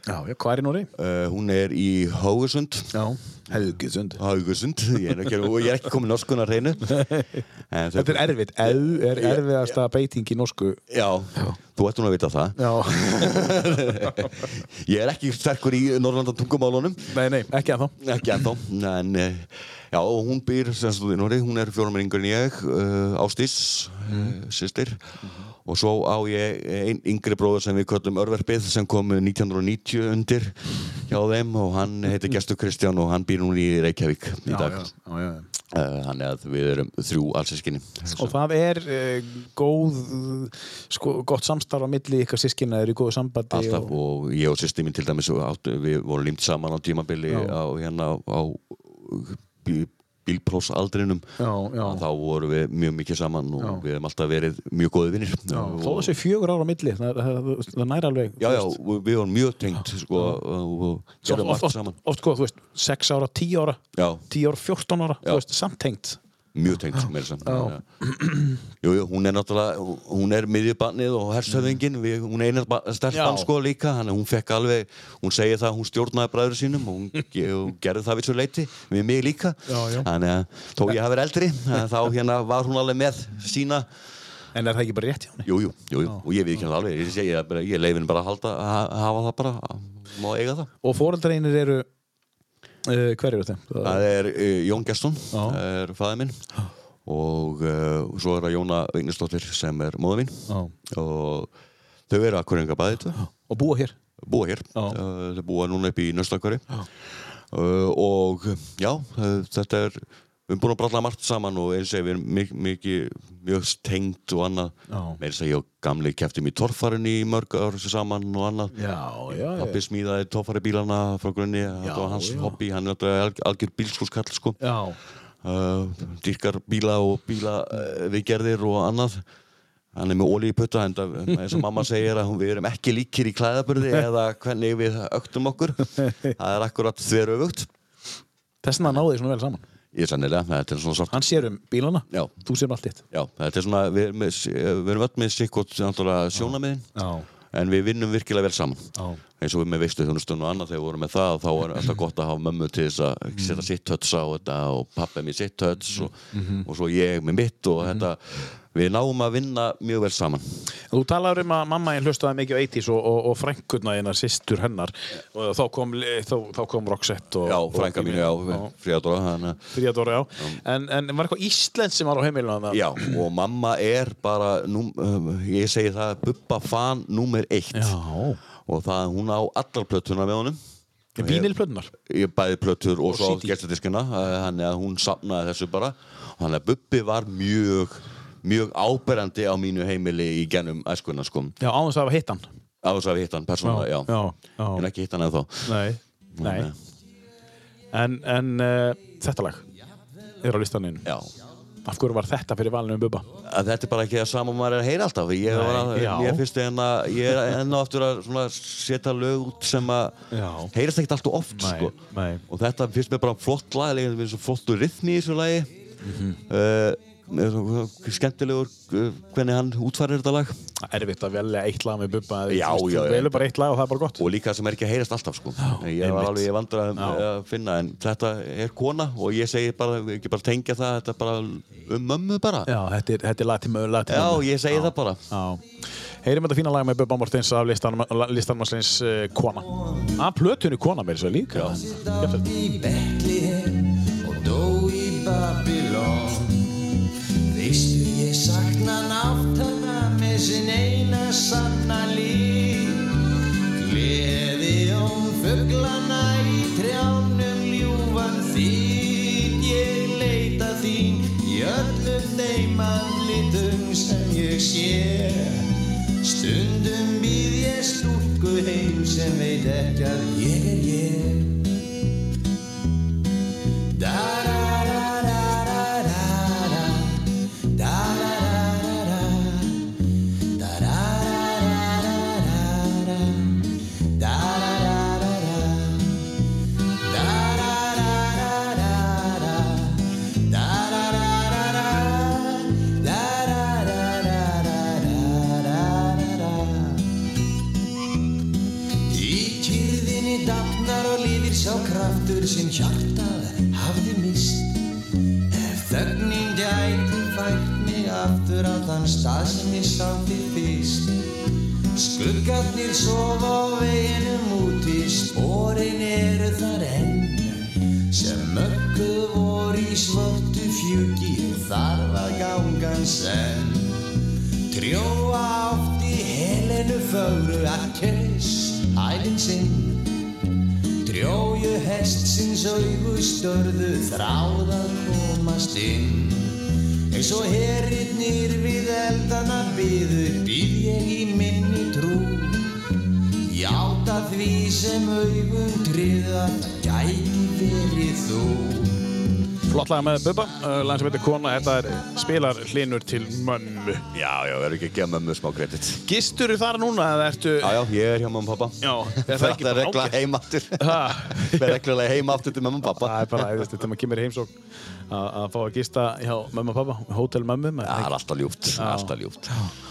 Já, já, hvað er í Nóri? Uh, hún er í Haugesund Já. Haugesund. Haugesund, ég er ekki, ég er ekki komið norskun að reynu en Þetta er erfitt. Eð er erfiðasta beiting í norsku. Já, þú ættum að vita það Já. Ég er ekki sterkur í Norrlanda tungumálunum Nei, nei, ekki að þá. ekki ennþá en eh, já, hún býr sem sagt út í Norri, hún er fjórum yngri en ég uh, Ástís, mm. systir og svo á ég einn yngri bróður sem við köllum Örverfið sem kom 1990 undir hjá þeim og hann heitir Gestur Kristján og hann býr núna í Reykjavík í dag. já, já, já. Uh, þannig að við erum þrjú allsískinni Og það er uh, góð, sko, gott samstarf á milli ykkar sískina, er í góðu sambandi alltaf og ég og sýsti mín til dæmis við vorum límt saman á tímabili á hérna á bí, já. þá vorum við mjög mikið saman og Já. við hefum alltaf verið mjög góði vinnir þó þessi fjögur ára á milli, það, það, það nær alveg. já, já, við vorum mjög tengt sko, og, gerðum oft, allt oft, saman oft, sko, þú veist, 6 ára, 10 ára, já, 10 ára, 14 ára, þú veist, samtengt. Mjög tengt meira saman jú, jú, hún er náttúrulega hún er miðjubarnið og hershöfðingin við, hún er einar stelpan Já. sko líka að hún fekk alveg, hún segir það að hún stjórnaði bræður sínum og hún gerði það við svo leiti við mig líka Já, já. þannig að þó ég hafi verið eldri að þá hérna var hún alveg með sína En er það ekki bara rétt hjá henni? jú, jú, jú, jú. og ég við ekki það alveg ég, segi, ég, ég leifin bara að halda, að hafa það bara má eiga það Og fóreldrareinir eru, uh, hver eru þeim? Það er uh, Jón Gesson, Já. er fæði minn og uh, svo er það Jóna Vignisdóttir sem er móða mín. Og þau eru að hverjanga bæði tvö, Og búa hér? búa hér. Þau búa núna upp í Nöstakari og já, þetta er við erum búin að bralla margt saman og eins og við erum mikið, mikið mjög tengt og annað. Með þess að ég og gamli keftum í torfarinn í mörg ár saman og annað. Pappi smíðaði torfari bílana frá grunni, þetta var hans já. hobby, hann er alg- algjör bílskúrskall sko. Uh, dýrkar bíla og bíla uh, viðgerðir og annað. Hann er með ólí í putta en eins og mamma segir að við erum ekki líkir í klæðaburði eða hvernig við öktum okkur. Það er akkurat þveröfugt. Þess vegna náðu þið svona vel saman ég er sannilega, þetta er svona svart Hann sér um bílana, Já. þú sér um allt þitt. Já, þetta er svona, við, erum við erum öll með sikkot sjónamiðin Já, en við vinnum virkilega vel saman. Já, eins og við með veistu þjónustun og annað þegar við vorum með það þá er alltaf gott að hafa mömmu til þess að setja sitt höts á þetta og pappa með sitt höts og, og svo ég með mitt og þetta við náum að vinna mjög vel saman Þú talar um að mamma einn hlustaði mikið á 80s og, og, og frænkurna eina sýstur hennar og þá kom, þá, þá kom Roxette og, Já, frænka mín, já, Fríadóra Fríadóra, já. En, en var eitthvað Ísland sem var á heimilinu? Já, og mamma er bara, nú, um, ég segi það, Bubba fan númer eitt Já. og það, hún á allar plötuna með honum Vínilplötunar? ég bæði plötur og, Og svo CD. gestadiskina þannig að hún safnaði þessu bara þannig að Bubbi var mjög mjög áberandi á mínu heimili í genum æskuna sko Já, á þess að hafa hitt hann. á þess að við hitt hann persónulega, já, Já, já. en ekki hitt hann eða þá Nei, nei. En, en uh, þetta lag er á listaninu. já, Af hverju var þetta fyrir valinu um Bubba? að þetta er bara ekki að sama maður er að heyra alltaf ég, Nei, var að, ég finnst en að ég er enn og aftur að setja lög út sem að heyrast ekkert alltaf oft Nei, sko. nei. og þetta finnst mér bara flott lag eins og flottur rithmi í þessu lagi Mhm. uh, skemmtilegur uh, hvernig hann útfærir þetta lag Erfitt að velja eitt lag með Bubba. eða, Já, já, já. velur bara eitt lag og það er bara gott. og líka sem er ekki að heyrast alltaf sko. ég einmitt. var alveg ég vandur að, Já. að finna en þetta er kona og ég segi bara, ekki bara tengja það þetta er bara um mömmu bara Já, þetta er, þetta er lag til mömmu. Já, mömmu. ég segi það bara Já. Heyrim þetta fína lag með Bubba Mortens af listanmannsleins uh, Kona. Af plötunni Kona með þessu líka. Skemmtilegt. í Betlehem og náttana með sinn eina sanna líf. Gleði om fuglana í trjánum ljúfan þín Ég leita þín í öllum þeim andlitum sem ég sé. Stundum býð ég stúlku heim sem veit ekki að ég er ég. Í kraftur sem hjartað hafði mist Ef þögnin gæti fært mig aftur á þann stað sem ég sá þig fyrst. Skuggarnir sofa á veginum úti, sporin eru þar enn. Sem mörkuð voru í svörtu fjúki þarf að ganga senn. Trjóa átt í helenu fögru Akkes, hælinn sinn Trjóju hest sinns augu störðu þráð að komast inn. Eins og herritnir við eldana byðu býð ég í minni trú. Játa því sem augum tryða það gæti verið þú Flott lag með Bubba, uh, lag sem heitir Kona. Þetta er spilar hlinur til mömmu. Já, já, verður ekki að gefa mömmu smá kredit Gistur þú þar núna eða ertu... Já, já, ég er hjá mömmu og pappa Já, er það Það ekki er bara regla ágætt? heim aftur Ha? Það er reglulega heim aftur til mömmu og pappa Það er bara, þú veist, þegar maður kemur í heimsókn að fá að gista hjá mömmu og pappa, hótel mömmu. Það er alltaf ljúft, alltaf ljúft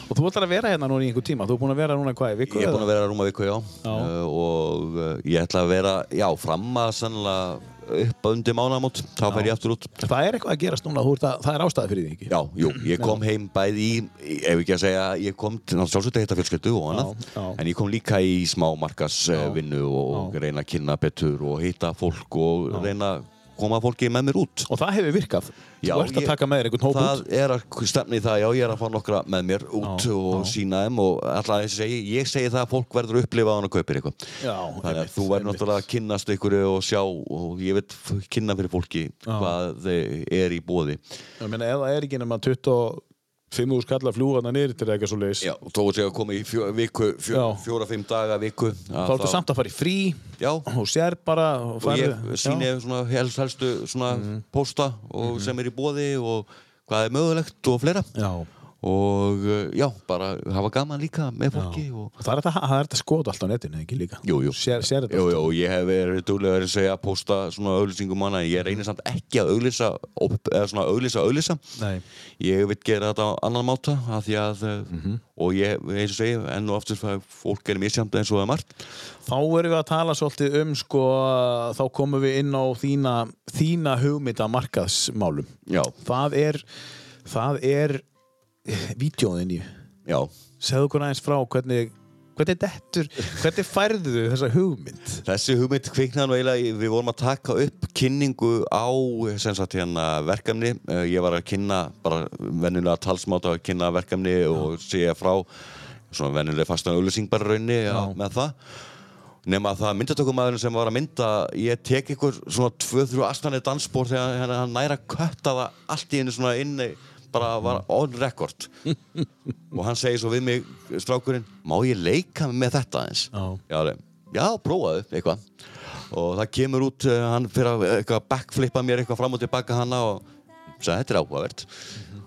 Og þú ætlar að vera hérna núna í einhver tíma. Þú er búin að vera núna hvað, í viku? Ég er búinn að vera rúma viku, já, Já. Uh, og uh, ég ætla að vera, já, fram að sannlega upp að undir mánamót, þá fer ég aftur út. Það er eitthvað að gerast núna, þú ert að, það er ástæði fyrir því, ekki? Já, jú, ég kom heim bæði í, ef ekki að segja, ég kom til náttúrulega hitta fjölskyldu og annað, Já, já. en ég kom líka í smá markasvinnu og reyna að kynna betur og hitta fólk og reyna að koma fólki með mér út. Og það hefur virkað. Já, þú ert að ég- taka með þér einhvern hóp það út. er að stefna í það, já, ég er að fá nokkra með mér út Já, og já. sína þeim og alltaf að segi, ég segi það að fólk verður að upplifa hann og kaupir eitthvað. Já, Þannig að einmitt, þú verður einmitt. náttúrulega að kynnast ykkur og sjá og ég veit f- kynna fyrir fólki hvað þeir er í bóði. Ég meina, það er ekki nema Fimm úr skalla flúðana niður til eitthvað svo leiðis. Já, og að segja að koma í fjó, viku, fjó, fjóra-fimm daga viku. Þá ertu samt að fara í frí Já, og sér bara og og ég síni svona helst, helstu svona Mhm. pósta og sem er í bóði og hvað er mögulegt og fleira. Já. Og uh, já, bara hafa gaman líka með fólki og Og það er þetta, það er þetta skoða allt á netinu, ekki líka? Jú, jú. Sér, sér Jú, jú, ég hef verið duglegar að segja að posta svona auglýsingum manna, ég reynir samt ekki að auglýsa eða svona auglýsa auglýsa Nei. ég vil gera þetta á annan máta af því að, Mhm. og ég, eins og segi enn og aftur, fólk er misjamt eins og það er margt Þá erum við að tala svolítið um sko, þá komum við inn á þína, þína hugmynda markaðsmálum. Já, Það er, það er vídjóðin í. já, Segðu okkur aðeins frá hvernig, hvernig dettur, hvernig færðu þau þessa hugmynd? Þessi hugmynd kviknaði nú eiginlega, við vorum að taka upp kynningu á sagt, hérna, verkefni. Eh, Ég var að kynna bara venjulega talsmáta að kynna verkefni og segja frá svona venjulega fastan auðlýsing bara raunni Já. með það. Nefn að það myndatökumæðurinn sem var að mynda, ég tek ykkur svona tvö, þrjú astanir dansbór þegar hann, næra að kötta það allt í einu svona inni, bara var on record. og hann segir svo við mig, strákurinn, má ég leika með þetta eins? Já. Já, já, prófaðu eitthvað og það kemur út, uh, hann fyrir að eitthvað backflippa mér eitthvað fram og tilbaka hana og sagði, þetta er áhugavert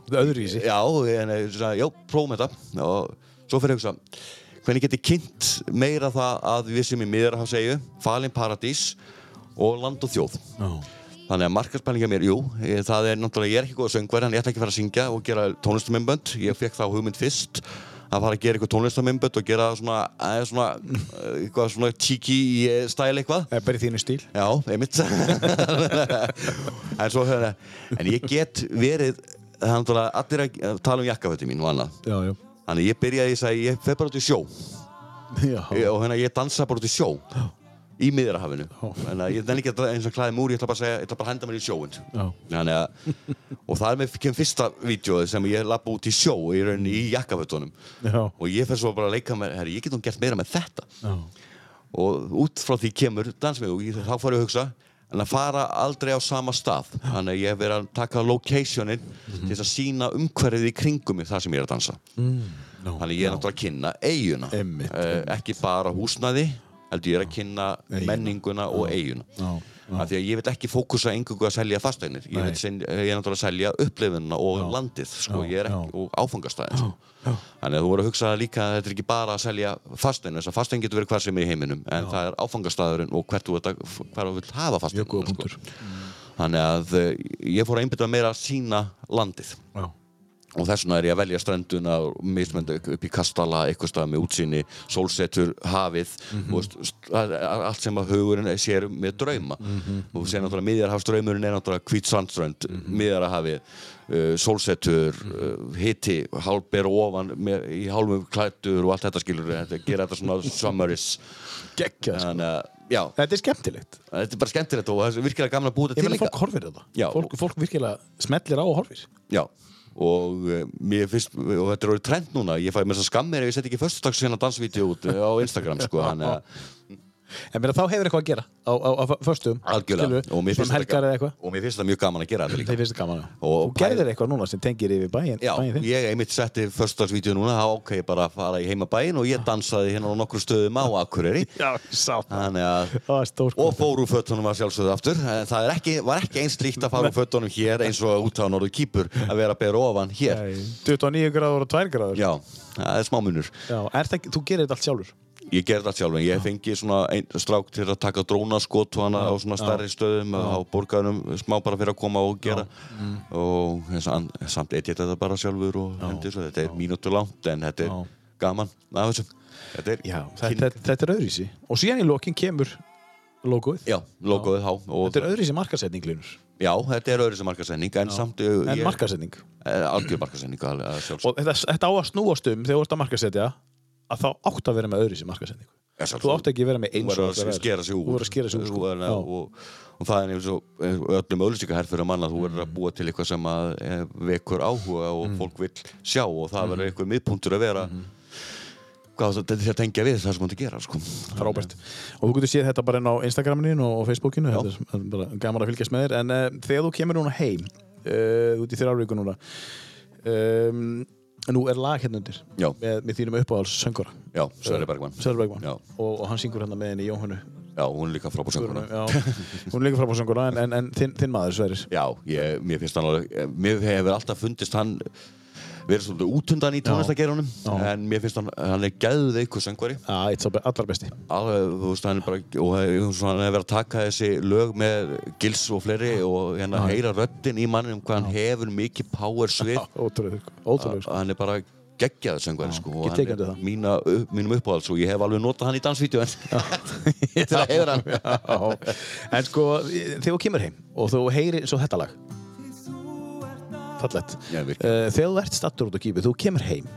Öðruvísi. Já, en ég sagði, já, prófum þetta og svo fyrir ég að hugsa hvernig get ég kynnt meira það að við sem í miðarhafsegju, Falin Paradís og Land og Þjóð Já. Þannig að markarspælinga mér, jú, ég, það er náttúrulega, ég er ekki góð söngvar, en ég ætla ekki að fara að syngja og gera tónlistamindbönd. Ég fekk þá hugmynd fyrst að fara að gera eitthvað tónlistamindbönd og gera svona, eða svona, eh, eitthvað svona cheeky eh, stæl eitthvað. Það er bara í þínu stíl. Já, einmitt. en svo, hérna, en ég get verið, það er náttúrulega allir að tala um jakkafötti mín og annað. Já, já. Þannig ég byrjaði, ég sagði, ég fer bara út í sjó Já. Og hérna ég dansa bara út í sjó í miðrahafinu þannig að ég nenni ekki að eins og klæði múr ég ætla bara að segja, ég ætla bara að henda mér í að og það er með kemur fyrsta vídjóð sem ég lappa út í sjó í rauninni í jakkafötunum. Og ég fer svo bara að leika með, herri, ég get nú gert meira með þetta. Já. og út frá því kemur dansmið og ég, þá fór ég að hugsa en að fara aldrei á sama stað. Þannig að ég hef verið að taka locationin til þess að sína umhverfið í kringum þar sem ég er að dansa. No. Þannig ég er náttúrulega að kynna eiguna Einmitt, Eh, Ekki bara húsnaði heldur ég er að kynna Eiguna. menninguna og eiguna Já, Af því að ég vil ekki fókusa engungu að selja fasteignir. Ég, vil ég er náttúrulega að selja upplifunina og Já. landið sko. Já, er ekki, og áfangastæðin sko. Þannig að þú voru að hugsa líka að þetta er ekki bara að selja fasteign þess að fasteign getur verið hvar sem er í heiminum en það er áfangastæðurinn og hvert þú, vill hafa góða punktur. Þannig að eh, ég fór að einbytta meira að sína landið. Já. Og þess vegna er ég að velja strönduna og mismöndu upp í Kastala eitthvað stað með útsýni, sólsetur, hafið og st- það er allt sem að hugurinn sér með drauma og þú segir náttúrulega miðjarhafsdraumurinn er náttúrulega hvít sandströnd, mm -hmm. uh, sólsetur uh, hitti, hálfber og ofan með, í hálfum klættur og allt þetta skilur þetta, gera þetta svona summaris Gekkja, sko. já, Þetta er skemmtilegt. þetta er bara skemmtilegt og virkilega þetta Ég til líka fólk horfir þetta. Fólk, fólk virkilega smellir á og horfir. Já, og uh, mér finnst, og þetta er orðið trend núna, ég fæ mér að skammir ef ég set ekki föstudags hérna dansvídeó út uh, á Instagram, sko, þannig að En meina þá hefur eitthvað að gera á, á, á föstum. algjörlega, og mér finnst þetta eða eitthvað. og mér finnst þetta mjög gaman að gera þetta líka. Gaman. já. Og- Þú gerðir eitthvað núna sem tengir yfir bæin. Já, bæin ég einmitt setti föstudagsvídeó núna, þá ok, bara að fara í heimabæin og ég dansaði hérna á nokkru stöðum á Akureyri, Já, ég sá það. þannig að Það stór og fór úr fötunum að sjálfsögðu aftur En það ekki, var ekki eins líkt að fara úr fötunum hér eins og út á norðu kýpur að vera að bera ofan hér 29 gráður og 2 gráður. Já, það er smá munur þú gerir þetta allt sjálfur. Ég gerði það sjálf, en ég fengi svona ein, strák til að taka drónaskot og hana á svona stærri stöðum á borgarum smá bara fyrir að koma og gera. Og sam, samt eitt ég þetta bara sjálfur og hendi svo, þetta er mínútu langt en þetta er Já. gaman af þessu. Þetta er Já, þetta, þetta er öðrísi. Og síðan í lokin kemur logoið. Já, logoið há og Þetta er öðrísi markasetning, Linur. Já, þetta er öðru sem markasetning en samt En markasetning. Eh, algjör sjálfsögðu. Og þetta, þetta á að snúast um þegar þú ert að markasetja að þá átt að vera með öðrísi markasetningu. Já, Þú átt ekki að vera með eins og verður þetta að er. skera sig úr Þú verður að skera sig úr, sko. verður að- Já. og, og það er eins og og öllum auðlýsingaherfyrir manna þú verður að búa til eitthvað sem að eh, vekur áhuga og Mm. fólk vill sjá og það verður eitthvað miðpuntur að vera hvað þetta er að tengja við það sem þú ert að gera sko. Frábært. Og þú getur séð þetta bara inn á Instagraminu og Facebookinu. Er gaman að fylgjast með þér. En uh, þegar þú kemur núna heim, uh, út í þrjárvíku núna, um, nú er lag hérna undir með, með þínum uppáhalds söngura Já, Sverri Bergman Sverri Bergman og, og hann syngur hérna með henni Jóhannu Já, hún er líka Já, hún er líka frábæð söngura en, en, en þinn, þinn maður Sverris Já, ég, mér finnst hann alveg Mér hefur alltaf fundist hann verið svolítið útundan í tónlistagerunum Já. en mér finnst hann, hann er gæðið eitthvað söngvari. Já, eitt sá allar besti. Alveg, þú veist, hann er bara og hann er verið að taka þessi lög með gils og fleiri og hérna heyra röddin í manninum hvað hann hefur mikið power svið. Ótrúlega, ótrúlega sko. hann er bara geggjaður söngvari sko, og hann er mína, upp- mínum uppáhalds og ég hef alveg notað hann í dansvídeó en það hefur hann. En sko, þegar þú kemur heim og þú heyrir svo þetta lag Fallett Já, uh, virkilega. Þegar þú ert stattur út á kýpið, þú kemur heim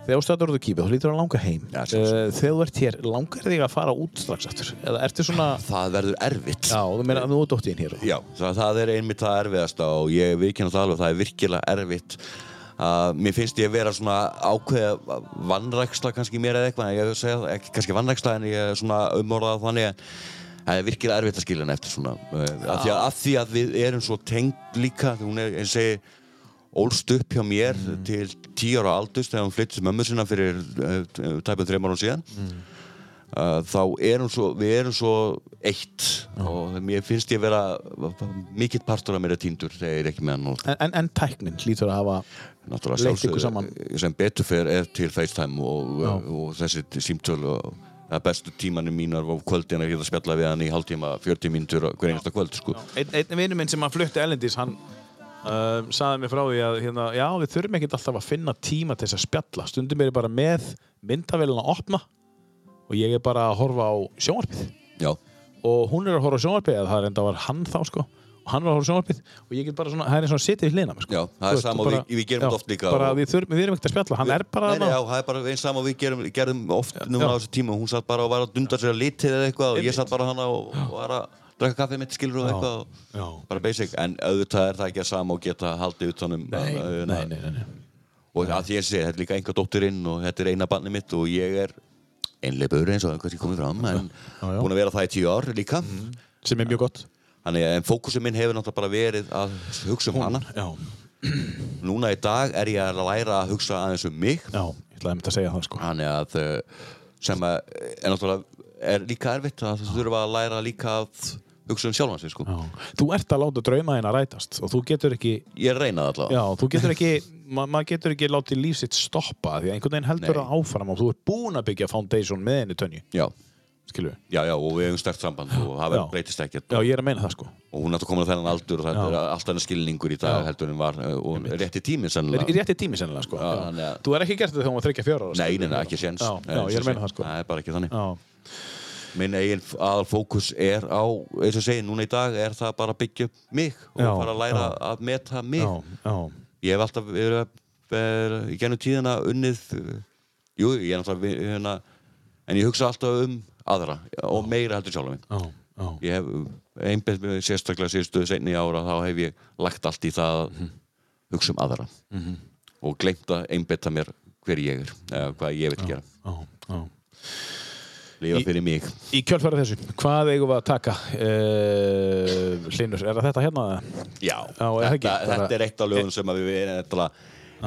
Þegar þú stattur út á kýpið, þú lítur að langa heim Já, sjálfsagt. Þegar þú ert hér, langar þig að fara út strax aftur? Eða ertu svona það verður erfitt Já, þú meina að þú ert dóttíðin hér Já, það, það er einmitt það erfiðasta og ég viðkynna það alveg, það er virkilega erfitt Uh, mér finnst ég vera svona ákveða vannræksla kannski mér eða eitthvað, en ég segja það, ekki kannski vannræksla en ég er svona umorðað þannig að það er virkilega erfitt að skilja hann eftir svona uh, af, því að, af því að við erum svo tengd líka, hún er eins og segi ólst upp hjá mér til tíu ára aldust þegar hún flyttist mömmu sinna fyrir uh, tæpum þreymar árum síðan. Uh, þá erum svo, við erum svo eitt og mér finnst ég vera mikill partur af mér er týndur þegar ég er ekki með hann og En, en, tæknin hlýtur að hafa Leitt ykkur saman. sem betur fer er til FaceTime og, og þessi símtöl og bestu tímanum mínar á kvöldin að geta spjalla við hann í hálftíma, 40 mínútur hver einasta kvöld sko. Einn ein vinur minn sem að flutti Ellendis hann uh, saði mér frá því að hérna, já, við þurfum ekkert alltaf að finna tíma til þess að spjalla. Stundum er ég bara með myndavélina að opna og ég er bara að horfa á sjónvarpið. Já, og hún er að horfa á sjónvarpið eða það er enda var hann þá sko hann var að horfa á sjónvarpið og ég get bara svona, það er eins og að sitja í hlina sko. Já, það er sama og við- við gerum já, oft líka bara og- við, þurfum, við erum ekkert að spjalla, hann er bara Nei, nei, já, það er bara eins saman og við gerum, gerðum oft núna Já. á þessu tíma. Hún satt bara og var að dunda sér að litið eða eitthvað og ég satt bara hana og, og var að drakka kaffið mitt skilur og eitthvað og bara basic, en auðvitað er það ekki að sama og geta haldið nei, nei. og að ég segi, þetta er líka enga dótturinn og þetta er eina barnið mitt og ég er einleipur eins og hvað ég komið fram en búin að vera það í tíu ár líka. Sem er mjög gott þannig að fókusum minn hefur náttúrulega bara verið að hugsa um hana. já, núna í dag er ég að læra að hugsa aðeins um mig. Já, ég ætlaði að mynda að segja það sko. Þannig að uh, sem að er náttúrulega er líka erfitt að þú þurfa að læra líka að hugsa um sjálfan sig sko. Já. Þú ert að láta drauma þín að rætast og þú getur ekki ég reyna það allavega. Já, þú getur ekki, ma maður getur ekki látið líf sitt stoppa því að einhvern veginn heldur Nei. að áfram og þú ert búin að byggja foundation með henni tönju, já, við? já, já, og við hefum stert samband og það verður breytist ekkert Já, ég er að meina það sko. og hún er að koma á þennan aldur og Já. er alltaf enn skilningur í dag heldur en var uh, og rétti tíminn Er, sennilega rétti tími sennilega sko. Já, Þú er ekki gert þetta þegar hún var þryggja fjóra ára. nei, nei, nei, við? ekki séns Já, ég er að meina það sko. það er bara ekki þannig Já, minn eigin aðal fókus er á eins og segi, núna í dag er það bara að byggja mig og fara að læra að meta mig já, já, ég hef alltaf verið verið í gennum tíðina unnið jú, ég er hérna, en ég hugsa alltaf um aðra og meira heldur sjálf minn ég hef einbæð með sérstaklega síðustu seinni ára þá hef ég lagt allt í það að Mhm. hugsa um aðra og gleymt að einbetta mér hver ég er eða hvað ég vil gera. Í- fyrir mig. Í kjölfæra þessu, hvað eigum við að taka? Uh, Hlinur, er það þetta hérna? já, Já, er þetta, Bara- þetta er eitt af lögum sem að við erum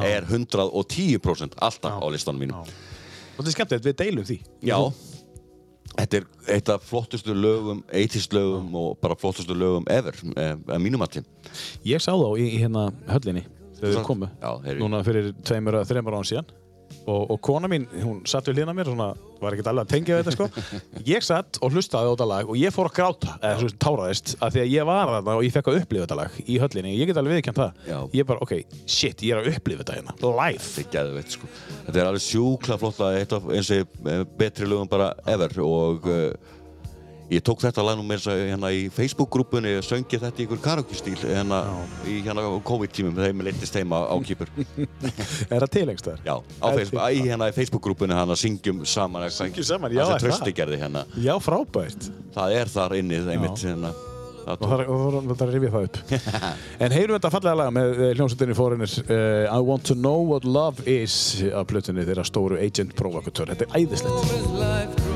er 110% alltaf á listanum mínum. Og þetta er skemmtilegt, við deilum því. Já Þetta er eitt af flottustu lögum 80s lögum og bara flottustu lögum ever, eh, að mínum allir Ég sá þá í, í hérna höllinni þegar þau komu, núna fyrir tveimur að þreimur án síðan og, og kona mín, hún satt við hlýna mér svona, var ekkert alveg að tengja þetta sko. Ég satt og hlustaði á þetta lag og ég fór að gráta, eða svo sem táraðist að því að ég var þarna og ég fekk að upplifa þetta lag í höllinni, ég get alveg viðkjönd það. Já. ég bara, ok, shit, ég er að upplifa þetta hérna. Live, Þetta er geðveitt sko. Þetta er alveg sjúkla flott að eitt af eins og eh, betri lögum bara ever og uh, ég tók þetta lag nú með þess að hérna í Facebook-grúpunni söngi þetta í ykkur karaoke-stíl hérna í hérna COVID-tímum þegar ég leittist heima á kýpur. Er það tilengst þar? Já, á Facebook, í hérna í Facebook-grúpunni hann að syngjum saman Syngjum saman, já, Það er það? gerði hérna. Já, frábært. Það er þar inni einmitt hérna. Og það er að rifja það upp. En heyrum þetta fallega lag með uh, hljómsveitinni fórinir uh, I want to know what love is af plötunni þeirra stóru Agent Provocateur. Þetta er æðislegt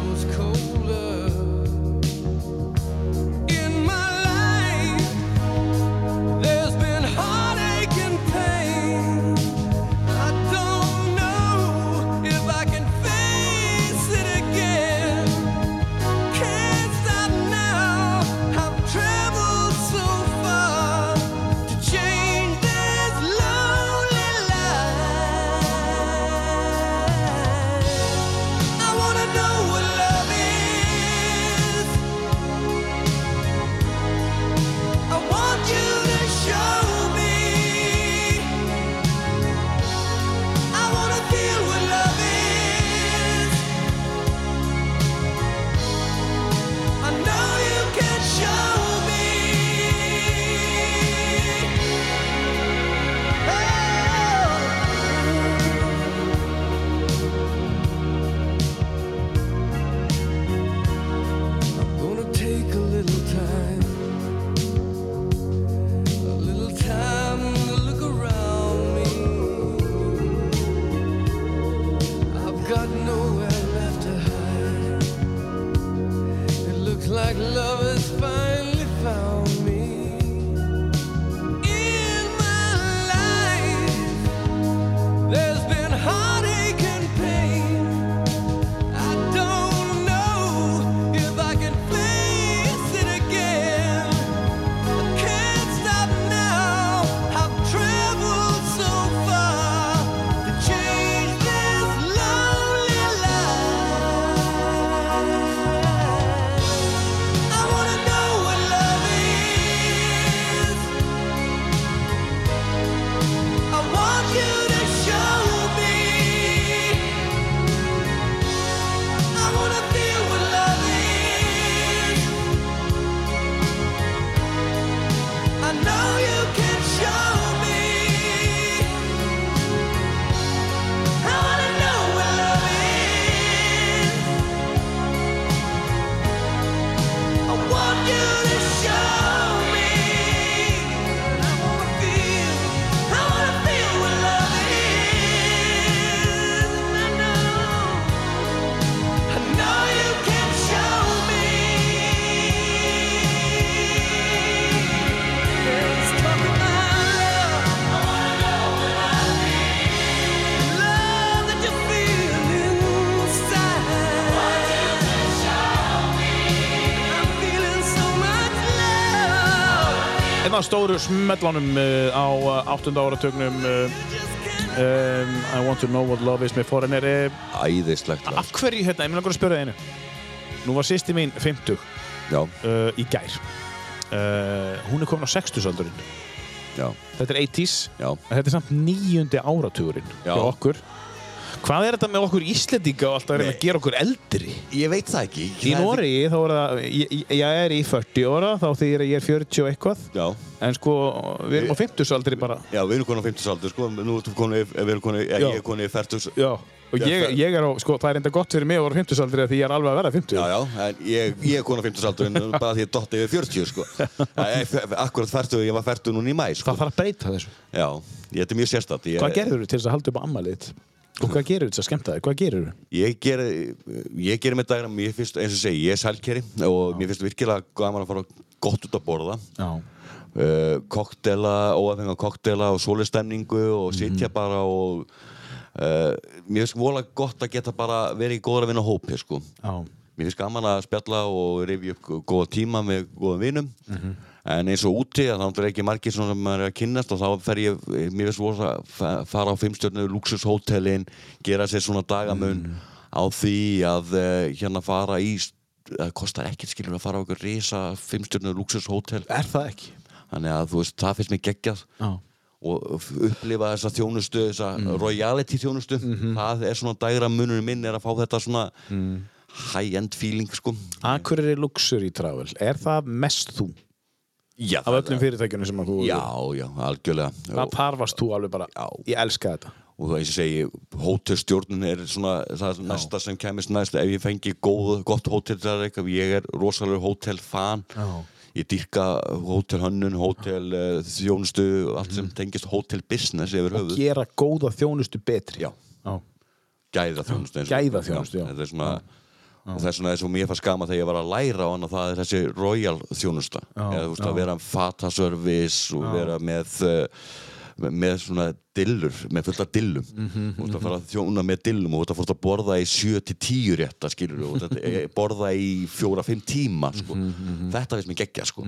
af stóru smellunum uh, á uh, áttunda áratögnum uh, um, I want to know what love is með Foreigner Æðislegt. Af hverju, hérna, ég vil langar að spyrja það einu. Nú var sýsti mín 50 Já, uh, í gær. Uh, Hún er komin á 60-saldurinn já, Þetta er 80s já. Þetta er samt nýjundi áratugurinn Já. hjá okkur Hvað er þetta með okkur Íslendinga og alltaf að reyna að gera okkur eldri? Ég veit það ekki. Í Noregi þá er það, ég, ég- er í 40 ára þá að ég er 40 og eitthvað Já, en sko við erum á 50 aldri bara já, við erum konar á 50 aldur, sko. Nú ertu konar, við erum konar, ég er konar í 40. Já, og ég, ég er á, sko það er enda gott fyrir mig að vera 50 aldri því ég er alveg að vera 50 Já, já, en ég, ég er konar á 50 aldur en bara því ég dotti yfir 40, sko. Akkurat færtu, ég var færtu núna í mæ, sko. Það þarf að breyta þessu Já, ég þetta er mjög sérstætt. Ég, Hvað gerður þú til þess að halda upp á ammalið? Og hvað að skemmta þig? Hvað gerður þú? Ég ger, ég ger með dagra, mér finnst, eins og segi, ég er sælkeri og mér finnst virkilega gaman að fara gott út að borða. Já, uh, koktela, óafenga koktela og sólistemningu og sitja bara og uh, mér finnst vola gott að geta bara verið í góðra vinna hópi sko. já, Mér finnst gaman að spjalla og rifja upp góða tíma með góðum vinum en eins og úti þá er ekki margir sem maður er að kynnast og þá fer ég, mér finnst vola að fa- fara á fimmstjörnu luxushótelin, gera sér svona dagamun á því að uh, hérna fara í það kostar ekkert skilur að fara á okkur risa fimmstjörnu luxushótel er það ekki? þannig að þú veist, það finnst mér geggjað. Já, og upplifa þessa þjónustu þessa royalty þjónustu það er svona dægra munurinn minn er að fá þetta svona high-end feeling sko. Akureyri Luxury Travel, er það mest þú? Já, Af öllum fyrirtækjunum sem að þú já, já, algjörlega. Það varst þú alveg bara, Já. ég elska þetta. Og það og segi, hótelstjórnun er svona það er næsta sem kemist næst. Ef ég fengi góð, gott hótel ég er rosalega hótelfan. Ég dyrka hótelhönnun hótel uh, þjónustu allt sem tengist hótelbusiness og höfuð. gera góða þjónustu betri. Já, Já. gæða þjónustu Gæðaþjónustu, já. þetta er svona og vegna er svo mér fannst skama þegar ég var að læra á hana það er þessi royal þjónusta Já, eða þú veist já. að vera fataservice og vera með með svona dillur með fullt af dillum Mhm, þú veist að fara að þjóna með dillum og þú veist að fórt að borða í 7-10 rétta skilur og að borða í 4-5 tíma sko. Mhm, þetta finnst mér geggja sko.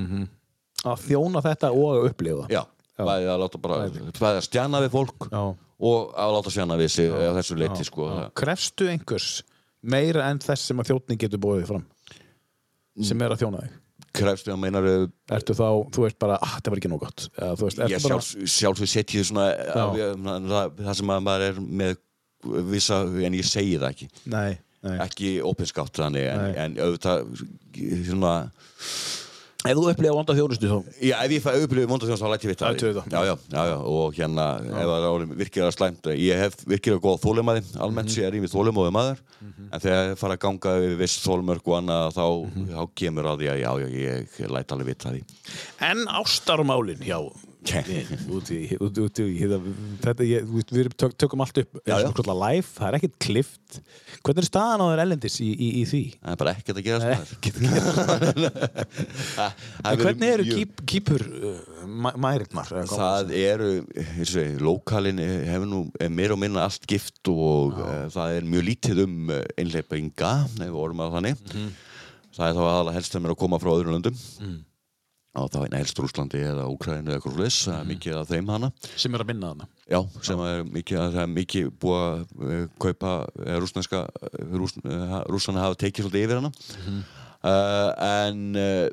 Að þjóna þetta og að upplifa já, bæði að láta bara bæði að stjana við fólk Já. og að láta stjana við sig þessu leiti sko. Já. Krefstu einhvers meira en þess sem að þjóttning getur bóðið fram sem er að þjóna þig. Krefstu að meinar Ertu þá, þú veist bara, ah, það var ekki nóg gott. Eða, veist, ég bara, sjálfs, sjálfsög setjið svona af, það, það sem að maður er með vissa, en ég segi það ekki. Nei, nei. Ekki opinskátt þannig en, en auðvitað svona, Ef þú upplifa vonda þjónustu þá já, ef ég upplifið vondaþjóðans þá læt ég vita það. já, já, já, já, og hérna ef það er orðið virkilega slæmt ég hef virkilega góð þólemaði almennt Mhm. sé er ég við þólemóði maður en þegar ég fara að ganga við viss þólmörk og annað þá, Mhm. þá kemur að því að já, já, ég læt alveg vita því En ástarmálin hjá út í, út, út í þetta, ég, við tök, tökum allt upp Já, já. live, það er ekkert klift hvernig er staðan á þér ellendis í, í, í því? Það er bara ekkert að gera hvernig eru kýp, kýpur uh, mæ- mærirnar? eða hvað Það eru, eins og segi, lókalinn hefur nú er meira og minna allt gift og uh, það er mjög lítið um einleipinga, ef við orðum að þannig. Mhm. Það er þá aðalega helst þeim er að koma frá öðrum löndum. Og þá er helst Rúslandi eða Úkrænu eða Krúlis, það Mhm. er mikið af þeim hana. sem er að minna þarna Já, sem er mikið, það er mikið búið að uh, kaupa uh, rúsneska, rús, uh, rússana hafa tekið svolítið yfir hana. uh, en uh,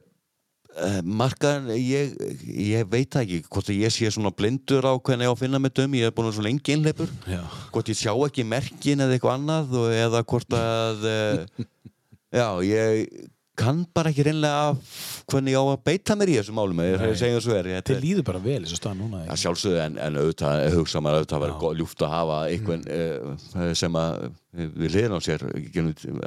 markaðin, ég, ég veit það ekki hvort að ég sé svona blindur á hvernig ég á að finna með dömi, ég er búin að svo lengi innleipur, hvort ég sjá ekki merkin eða eitthvað annað eða hvort að, uh, já, ég kann bara ekki reynlega hvernig ég á að beita mér í þessum málum, Nei. segja svo er. Þetta líður bara vel þessu staðan núna Já, ekki? sjálfsögðu, en, en auðvitað hugsa maður auðvitað að vera ljúft að hafa einhvern mm. sem að eh, við liðin á sér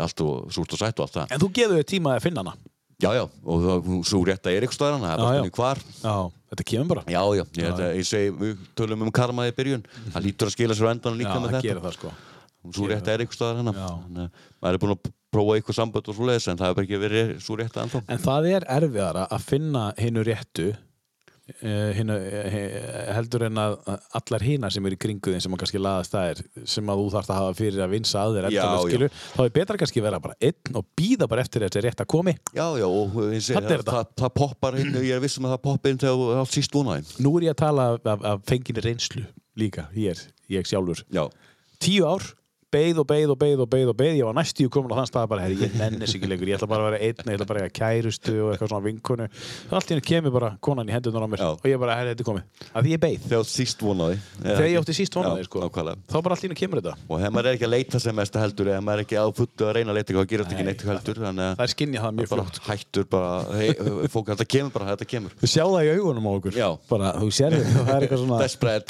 allt og súrt og sætt og allt það. En þú geður þér tíma að finna hana Já, já, og það svo rétt að er ykkur stöðan, það er bara spurning hvar. Já, þetta kemur bara Já, já, ég, þetta, ég segi, við tölum um karma í byrjun, það lítur að skila sér endan Já, líka með það þetta. Það svo rétt er ykkur stöðan hennar. Já. Þannig að Maður er búin að prófa ykkur sambönd og svo leiðis, en það hefur ekki verið svo rétt að ennþá. En það er erfiðara að finna hinnu réttu uh, hinnu, uh, heldur en að allar hina sem eru í kringuðin sem að kannski laðast það er sem að þú þarfst að hafa fyrir að vinsa að þér Já, já. þá er betra kannski að vera bara einn og býða bara eftir þetta rétt að komi Já, já, og ég Þarna er það, það, það poppar inn, ég er vissum að það poppar inn þegar átt síst vonaði. Nú er ég að tala af, af, af fenginni reynslu líka, hér, ég sjálfur Já, tíu ár, beið og beið og beið og beið og beið, ég var næstíu komin á þann stað bara, herri, ég nennis ekki lengur, ég ætla bara að vera einn ég ætla bara að kærustu og eitthvað svona vinkonu. Allt í henni kemur bara konan í hendunar á mér Já. og ég bara, herri, þetta er komið, að því ég beið þegar síst vonaði. þegar ég átti síst vonaði, sko. nákvæmlega. þá bara allt í henni kemur þetta. Og ef maður er ekki að leita sem mest heldur eða maður er ekki á fullu að reyna að leita eitthvað gerast ekki Nei, neitt heldur þannig það er skinnja það mjög bara flott hættur bara hei, fólk, þetta kemur bara, þetta kemur. Þú sjá það í augunum á okkur. Já. bara, þú sér það, það er eitthvað svona desperate.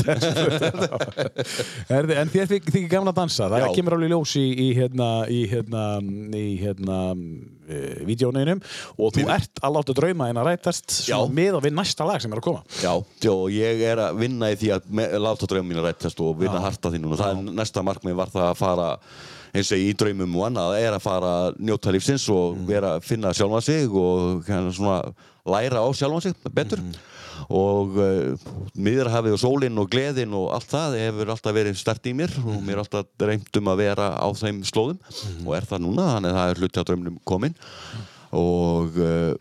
Herði, en þér þykir gaman að dansa það Já. Kemur alveg ljós í, í hérna í hérna, í hérna uh, vídjóninum og þú ert að láta drauma en að rætast með og við næsta lag sem er að koma. Já, já, og ég er að vinna í því að me- láta draumum mín að rættast og vinna harta því núna, það er næsta markmið var það að fara eins og í draumum og annað er að fara að njóta lífsins og Mm. vera að finna sjálfan sig og hérna svona læra á sjálfan sig betur Mm-hmm. og uh, miðrahafið og sólinn og gleðin og allt það hefur alltaf verið stert í mér og mér er alltaf reymt um að vera á þeim slóðum og er það núna, þannig að það er hluti á draumnum komin og uh,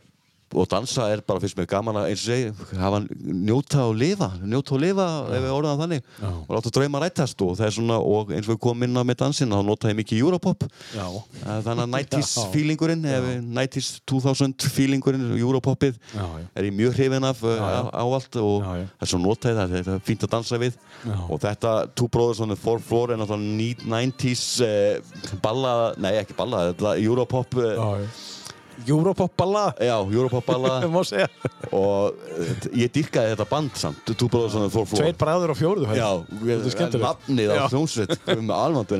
og dansa er bara fyrst mér gaman að eins og segi, hafa njóta og lifa njóta og lifa ef við orðum þannig Já. og láta drauma rættast og það er svona og eins og við komum inn á með dansin þá nota ég mikið Europop Já. Eh, þannig að 90s Já. feelingurinn ef við- 90s 2000 feelingurinn Europopið er ég mjög hrifin af já. á, allt og það er svo notað það þetta er fínt að dansa við Já. og þetta Two Brothers on the Fourth Floor er náttúrulega 90s uh, balla, nei ekki balla Europop uh, Europop balla já, Europop balla má segja. Og uh, ég dyrkaði þetta band samt. Tveir bræður á fjóruðu. Já, nafnið á hljómsveit um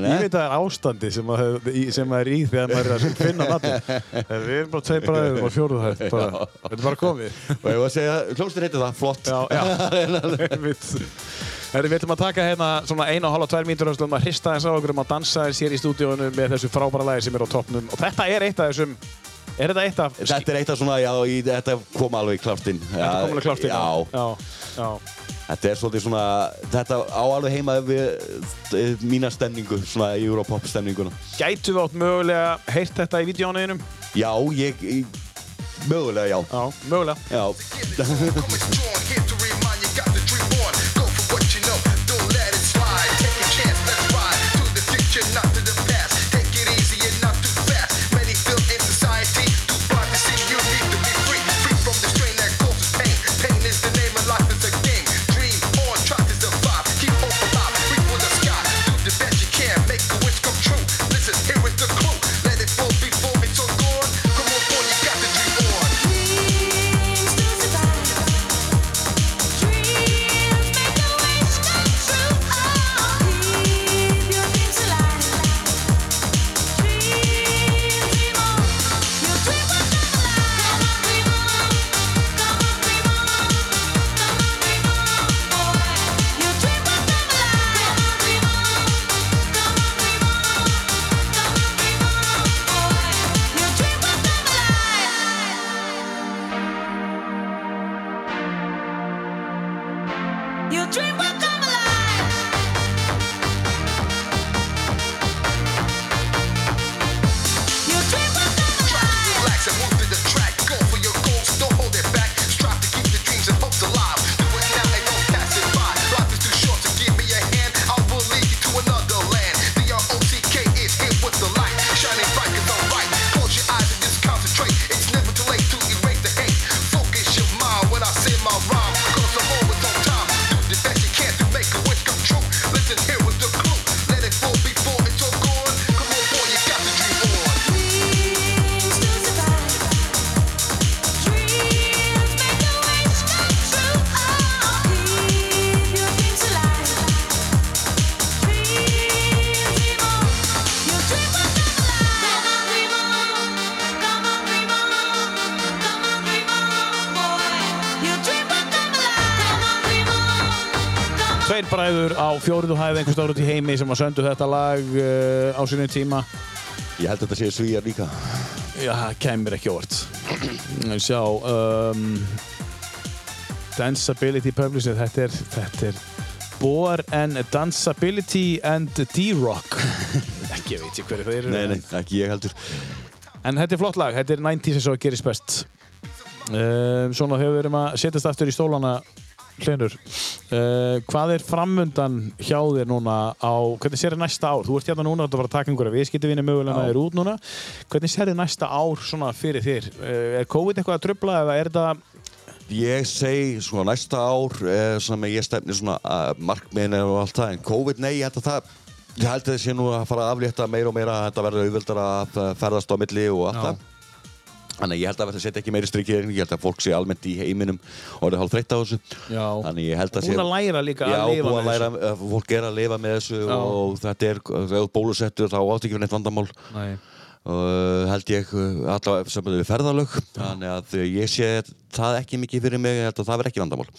Ég veit að það er ástandi sem, að, í- sem að er í þegar maður er að finna nafn Við erum bara tveir bræður á fjóruðu Þetta er bara komið. Og ég var að segja, hljómsveit heitir það, flott. Við ætlum að taka hérna svona eina og halva, tvær mínútur og að hrista þess á okkur um að dansa þess hér í stúdíónu með þessu frábæra lagi sem er á toppnum. Og þetta er eitt af þessum Er þetta eitt af Þetta er eitt af svona, já, í, þetta kom alveg í klartinn Þetta kom alveg klárt inn á. Já, já, já. þetta er svolítið svona, þetta á alveg heima við eh, mína stemningu, svona Europop stemninguna. Gætu við átt mögulega heyrt þetta í vídjónuðinum? Já, ég, ég mögulega já. Já, mögulega Já, fjóruðu hæð einhvers út í heimi sem að söndu þetta lag uh, á sínum tíma. Ég held að þetta séu svíjar líka. Já, það kemur ekki óvart. Sjá um, Danceability Publishing þetta er, þetta er Bor and Danceability and D-Rock. Ekki veit ég hverju það eru. Nei, nei, ekki ég heldur. En þetta er flott lag, þetta er 90s eins og gerist best. Um, Svona þegar við erum að setjast aftur í stólana Hlinur uh, Hvað er framundan hjá þér núna á, hvernig sér þið næsta ár? Þú ert hérna núna, þetta var að taka einhverja viðskiptavinni mögulega Já. er út núna Hvernig sér þið næsta ár svona fyrir þér? Uh, er COVID eitthvað að trubla eða er þetta Ég segi svona næsta ár eh, sem ég stefni svona uh, markmiðin og allt það en COVID, nei, ég held að það ég held að þessi nú að fara að aflétta meira og meira þetta verður auðveldar að ferðast á milli og allt það Þannig að ég held að þetta setja ekki meiri strikið ég held að fólk sé almennt í heiminum orðið hálf þreytt á þessu. Já. Þannig ég held að Búin að læra líka að Já, lifa búin með að læra, uh, fólk er að lifa með þessu Já. og þetta er, þegar þú bólusettur þá átt ekki fyrir neitt vandamál. Nei. uh, held ég uh, allavega sem við ferðalög. Þannig að ég sé það ekki mikið fyrir mig ég held að það verð ekki vandamál.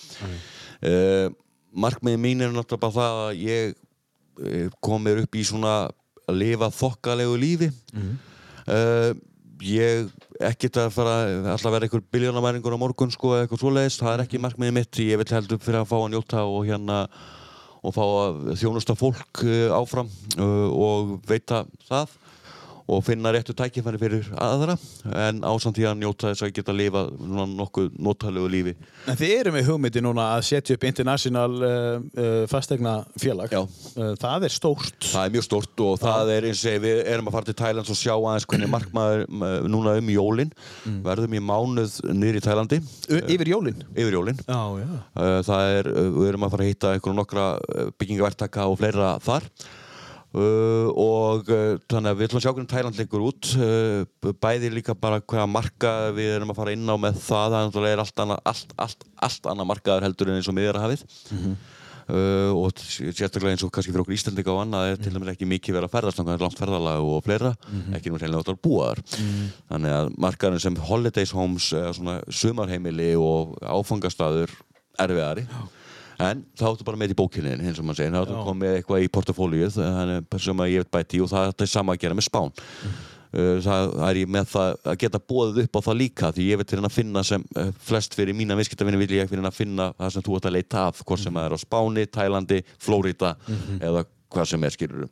Uh, markmiðin mín er náttúrulega bara það að ég uh, kom mér upp í svona að lifa þokkalegu lífi uh, ég ekkert að fara alltaf vera einhver biljónamæringur á morgun sko eða eitthvað svoleiðis, það er ekki markmiðið mitt ég vil heldur fyrir að fá að njóta og hérna og fá að þjónusta fólk uh, áfram uh, og veita það og finna réttu tækifæri fyrir aðra en ásamt því að njóta þess að geta að lifa nokkuð notalegu lífi. En þið eru með hugmyndi núna að setja upp international uh, uh, fastegna félag Já. uh, Það er stórt. Það er mjög stórt og það er eins og við erum að fara til Thailands og sjá aðeins hvernig markmaður núna um jólin verðum í mánuð niður í Thælandi Ö- Yfir jólin? Yfir jólin. Já, já. Það er, við erum að fara að hitta einhverjum nokkra byggingavertaka og fleira þar uh, og uh, þannig að við ætlum að sjá hvernig Thailand liggur út. Uh, bæði líka bara hvaða marka við erum að fara inn á með það það er náttúrulega allt annað, allt, allt, allt annað markaður heldur en eins og miðjarahafið Uh, og t- sérstaklega eins og kannski fyrir okkur Íslandika og annað er til dæmis ekki mikið verið að ferðast þannig að það er langt ferðalag og fleira. Ekki nú reynilega átt að búa þar þannig að markaðurinn sem holidays homes svona sumarheimili og áfangastaður erfiðari en þá áttu bara með í bókinni eins og maður segir, þá Já. komið eitthvað í portafólíuð sem ég veit bæti og það er sama að gera með spán. Uh, það er ég með það að geta bóðið upp á það líka því ég veit til að finna sem uh, flest fyrir mína viðskiptavinni vil ég fyrir að finna það sem þú ert að leita af hvort sem það er á Spáni, Tælandi, Flórida eða hvað sem er skilur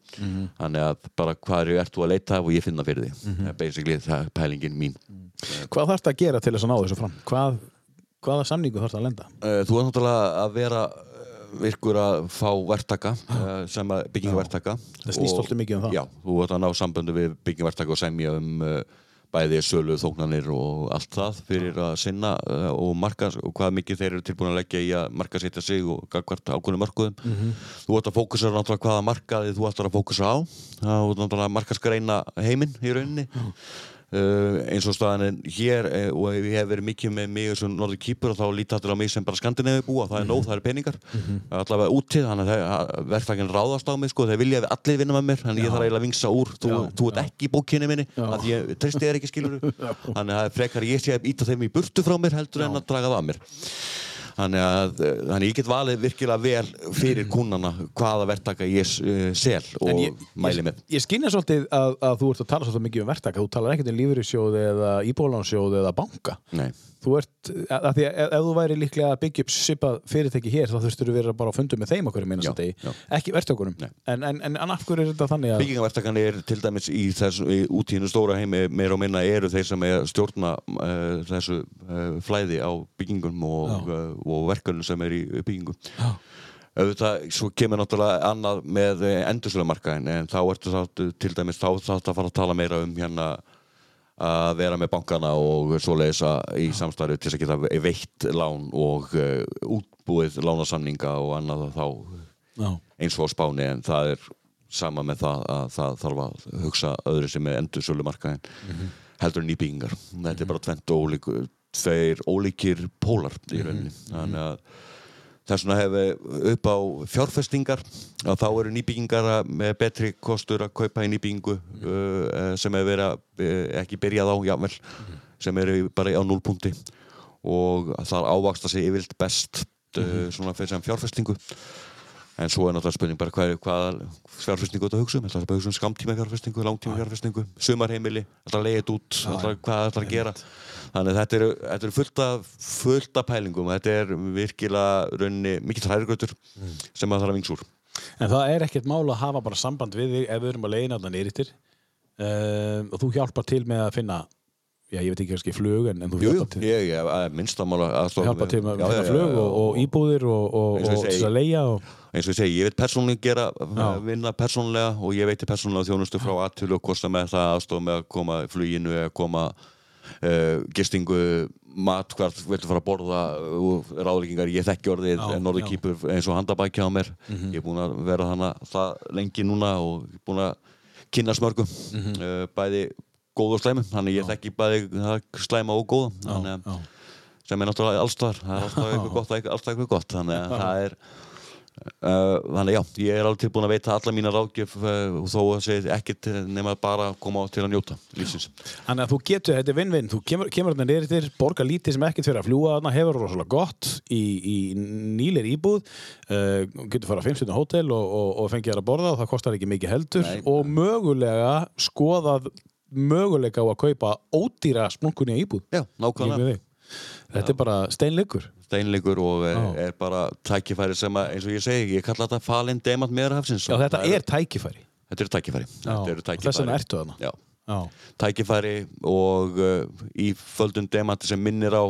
þannig að bara hvað er þú að leita af og ég finna fyrir því. Er basically það er pælingin mín. Hvað þarfst að gera til þess að ná þessu fram? Hvað, hvaða samningu þarfst að lenda? Uh, Þú er náttúrulega að vera uh, virkur að fá verktaka uh, sem að byggingaverktaka Það snýst svolítið mikið um það. Já, þú ert að ná samböndu við byggingaverktaka og semja um bæði sölu, þóknanir og allt það fyrir að sinna og marka og hvað mikið þeir eru tilbúin að leggja í að marka setja sig og hvert ákveðnum mörkuðum. Mhm. Þú ert að fókusa náttúrulega hvaða markaði þú ætlar að fókusa á. Þú ert náttúrulega að markaskreina heiminn í rauninni Uh, eins og staðan er hér uh, og ég hef verið mikið með mig sem norður kýpur og þá líti allir á mig sem bara skandinavi búa. Það er nóg, það er peningar. Allavega úti, þannig að verðfækinn ráðast á mig sko, þeir vilja að allir vinna með mér þannig að ég þarf eiginlega að vingsa úr, þú, þú ert ekki í bókinni minni, að því ég tristi þér ekki skilur þannig að frekar ég sé að íta þeim í burtu frá mér heldur en að draga það að mér Þannig að, eh, þannig ég get valið virkilega vel fyrir kúnana hvaða verktaka ég uh, sel og ég, mæli ég, með. ég skynja svolítið að, að þú ert að tala svolítið mikið um verktaka þú talar ekkert um lífeyrissjóði eða íbólánsjóði eða banka Nei. Þú ert, að, að því að ef, þú væri líklega að byggja upp svipað fyrirtæki hér þá þurftur þú vera bara á fundum með þeim okkur ekki verktökunum. En, en, en, af hverju er þetta þannig að Byggingavertakan er til dæmis í þessu, í, út í hennu stóra heimi meira og minna eru þeir sem er að stjórna uh, þessu uh, flæði á byggingum og, uh, og verkefnum sem er í byggingum. Já. Auðvitað, svo kemur náttúrulega annað með endursölumarkaðin en þá ertu þá til dæmis þá þarf að fara að tala meira um hérna að vera með bankana og svoleiðis að í samstarfi til þess að geta veitt lán og uh, útbúið lánasamninga og annað þá Já. eins og Spáni en það er sama með það að það þarf að hugsa öðru sem er endur sölumarkaðin heldur en nýbyggingar. Þetta er bara tvent ólík tveir ólíkir pólar í rauninni. Þannig að þess vegna hefur upp á fjárfestingar. Að þá eru nýbyggingar með betri kostur að kaupa í nýbyggingu uh, sem hefur verið að, uh, ekki byrjað á jável, sem eru bara á núlpunkti og það ávaksta sig yfirlt best uh, svona fyrir sem fjárfestingu En svo er náttúrulega spurning bara hvað, hvað fjárfestingu þetta hugsa um. Þetta hugsa um skamtíma fjárfestingu, langtíma fjárfestingu, sumarheimili, er leiðið út, þetta, hvað er að gera. Þannig þetta eru, þetta eru fullt, af, fullt af pælingum. Þetta er virkilega raunni mikill hræðurgötur sem maður þarf að vings úr. En það er ekkert mál að hafa bara samband við þig ef við erum að leiðina þarna nýrittir um, og þú hjálpar til með að finna já, ég veit ekki kannski flug en, en þú Jú, jú, hjálpar til, ég, ég, að minnstamála hjálpar til með flug og, og íbúðir og, og, og til að leia og, eins og ég segi, ég veit persónulega gera, Já. vinna persónulega og ég veit persónulega þjónustu frá aðtölu og kosta með það aðstofa með að koma fluginu eða koma uh, gistingu, mat, hvert viltu fara að borða og ráðleikingar, ég þekki orðið norður kýpur eins og handabækja á mér. Ég er búinn að vera þannig það lengi núna og er búinn að kynna smörgu uh, bæði góð og slæmi, þannig ég þekki bæði slæma og góða þannig að sem er náttúrulega allstar það er alltaf eitthvað gott, og alltaf eitthvað gott þannig að það er uh, þannig já, ég er alveg tilbúin að veita alla mína ráðgjöf uh, þó að segja ekkert nema bara að koma til að njóta lífsins. Þannig að þú getur, þetta er vinn-vinn, þú kemur, kemur þarna nýrittir, borgar lítið sem ekkert fyrir að fljúa þarna, hefur rosalega gott í, í nýlir íbúð, uh, getur fara á 5 hótel og, og, og fengið þér að borða og það kostar ekki mikið heldur Nei. og mögulega skoðað möguleika á að kaupa ódýra smunkunni íbúð. já, nákvæmlega. Þetta er bara steinleikur. steinleikur og er, Já. er bara tækifæri sem að, eins og ég segi, ég kalla þetta falinn demant meðrahafsins Já, þetta er tækifæri. þetta eru tækifæri Já, eru og þess vegna ertu þarna. já, Já. tækifæri og uh, í földun demanti sem minnir á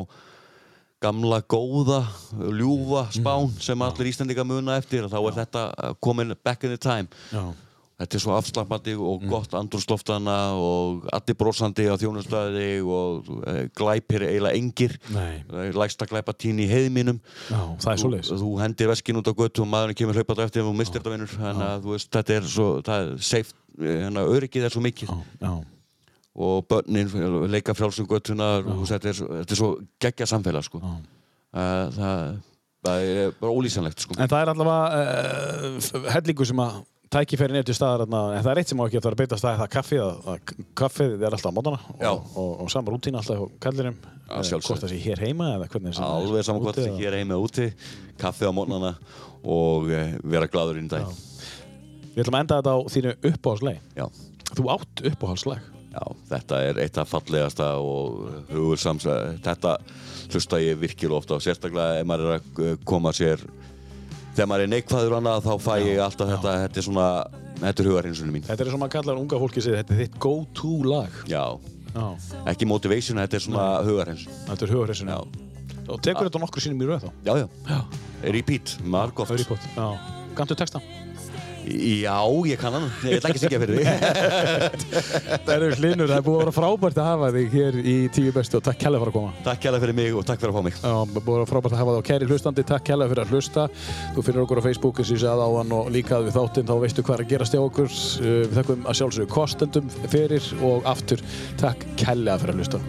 gamla góða ljúfa spán sem allir Íslandika muna eftir og þá er þetta uh, komin back in the time Já. Þetta er svo afslappandi og gott andrúrsloftana og allir brosandi á þjónustæði og uh, glæpir eiginlega engir Nei. lægsta glæpatín í heiðminum Já, það er svoleiðis. þú, þú hendir veskin út á götu og maðurinn kemur hlaupað eftir og mistir þetta vinnur þannig að veist, þetta er svo það er safe, hérna, öryggið er svo mikið Já, já. og börnin leika frjálsum göttunar og þetta er, svo- þetta er svo geggja samfélag sko. það, það er bara ólýsanlegt sko. En það er allavega uh, hellingu sem að tækifærin er til staðar en það er eitt sem á ekki að það er að beita staði það er kaffið, að, kaffið er alltaf á mótana og, og, og sama rútín alltaf á Já, sjálfsögðu. hvort það sé hér heima eða hvernig sem er alveg saman hvort það eða- hér heima úti kaffi á mótnana og uh, vera gladur í dag Við ætlum að enda þetta á þínu uppáhalsleg. Þú átt uppáhalsleg Já, þetta er eitt af fallegasta og hugulsams þetta hlusta ég virkilega ofta á sérstaklega ef maður er að uh, koma sér þegar maður er neikvæður annað þá fæ ég alltaf þetta, þetta er svona þetta er hugarhinsunum mín. Þetta er og maður kallar unga fólki sér þetta er þitt go to lag Já, Já, ekki motivation, þetta er svona hugarhins þetta er hugurhessun Já. Og tekur þetta nokkur sínum í röð þá? Já, já, Já, repeat, í bótt Já, kanntu texta Já, ég kann hann, ég ætla ekki að syngja fyrir því Það eru hlinur, það er búið að vera frábært að hafa þig hér í tíu bestu og takk kærlega fyrir að koma. Takk kærlega fyrir mig og takk fyrir að fá mig. Já, búið að vera frábært að hafa það á kæri hlustandi. Takk kærlega fyrir að hlusta. Þú finnir okkur á Facebook eins og ég sagði á hann og líka við þáttinn þá veistu hvað er að gerast hjá okkur. Uh, við þakkum að sjálfsögðu kostendum fyrir og aftur takk kærlega fyrir að hlusta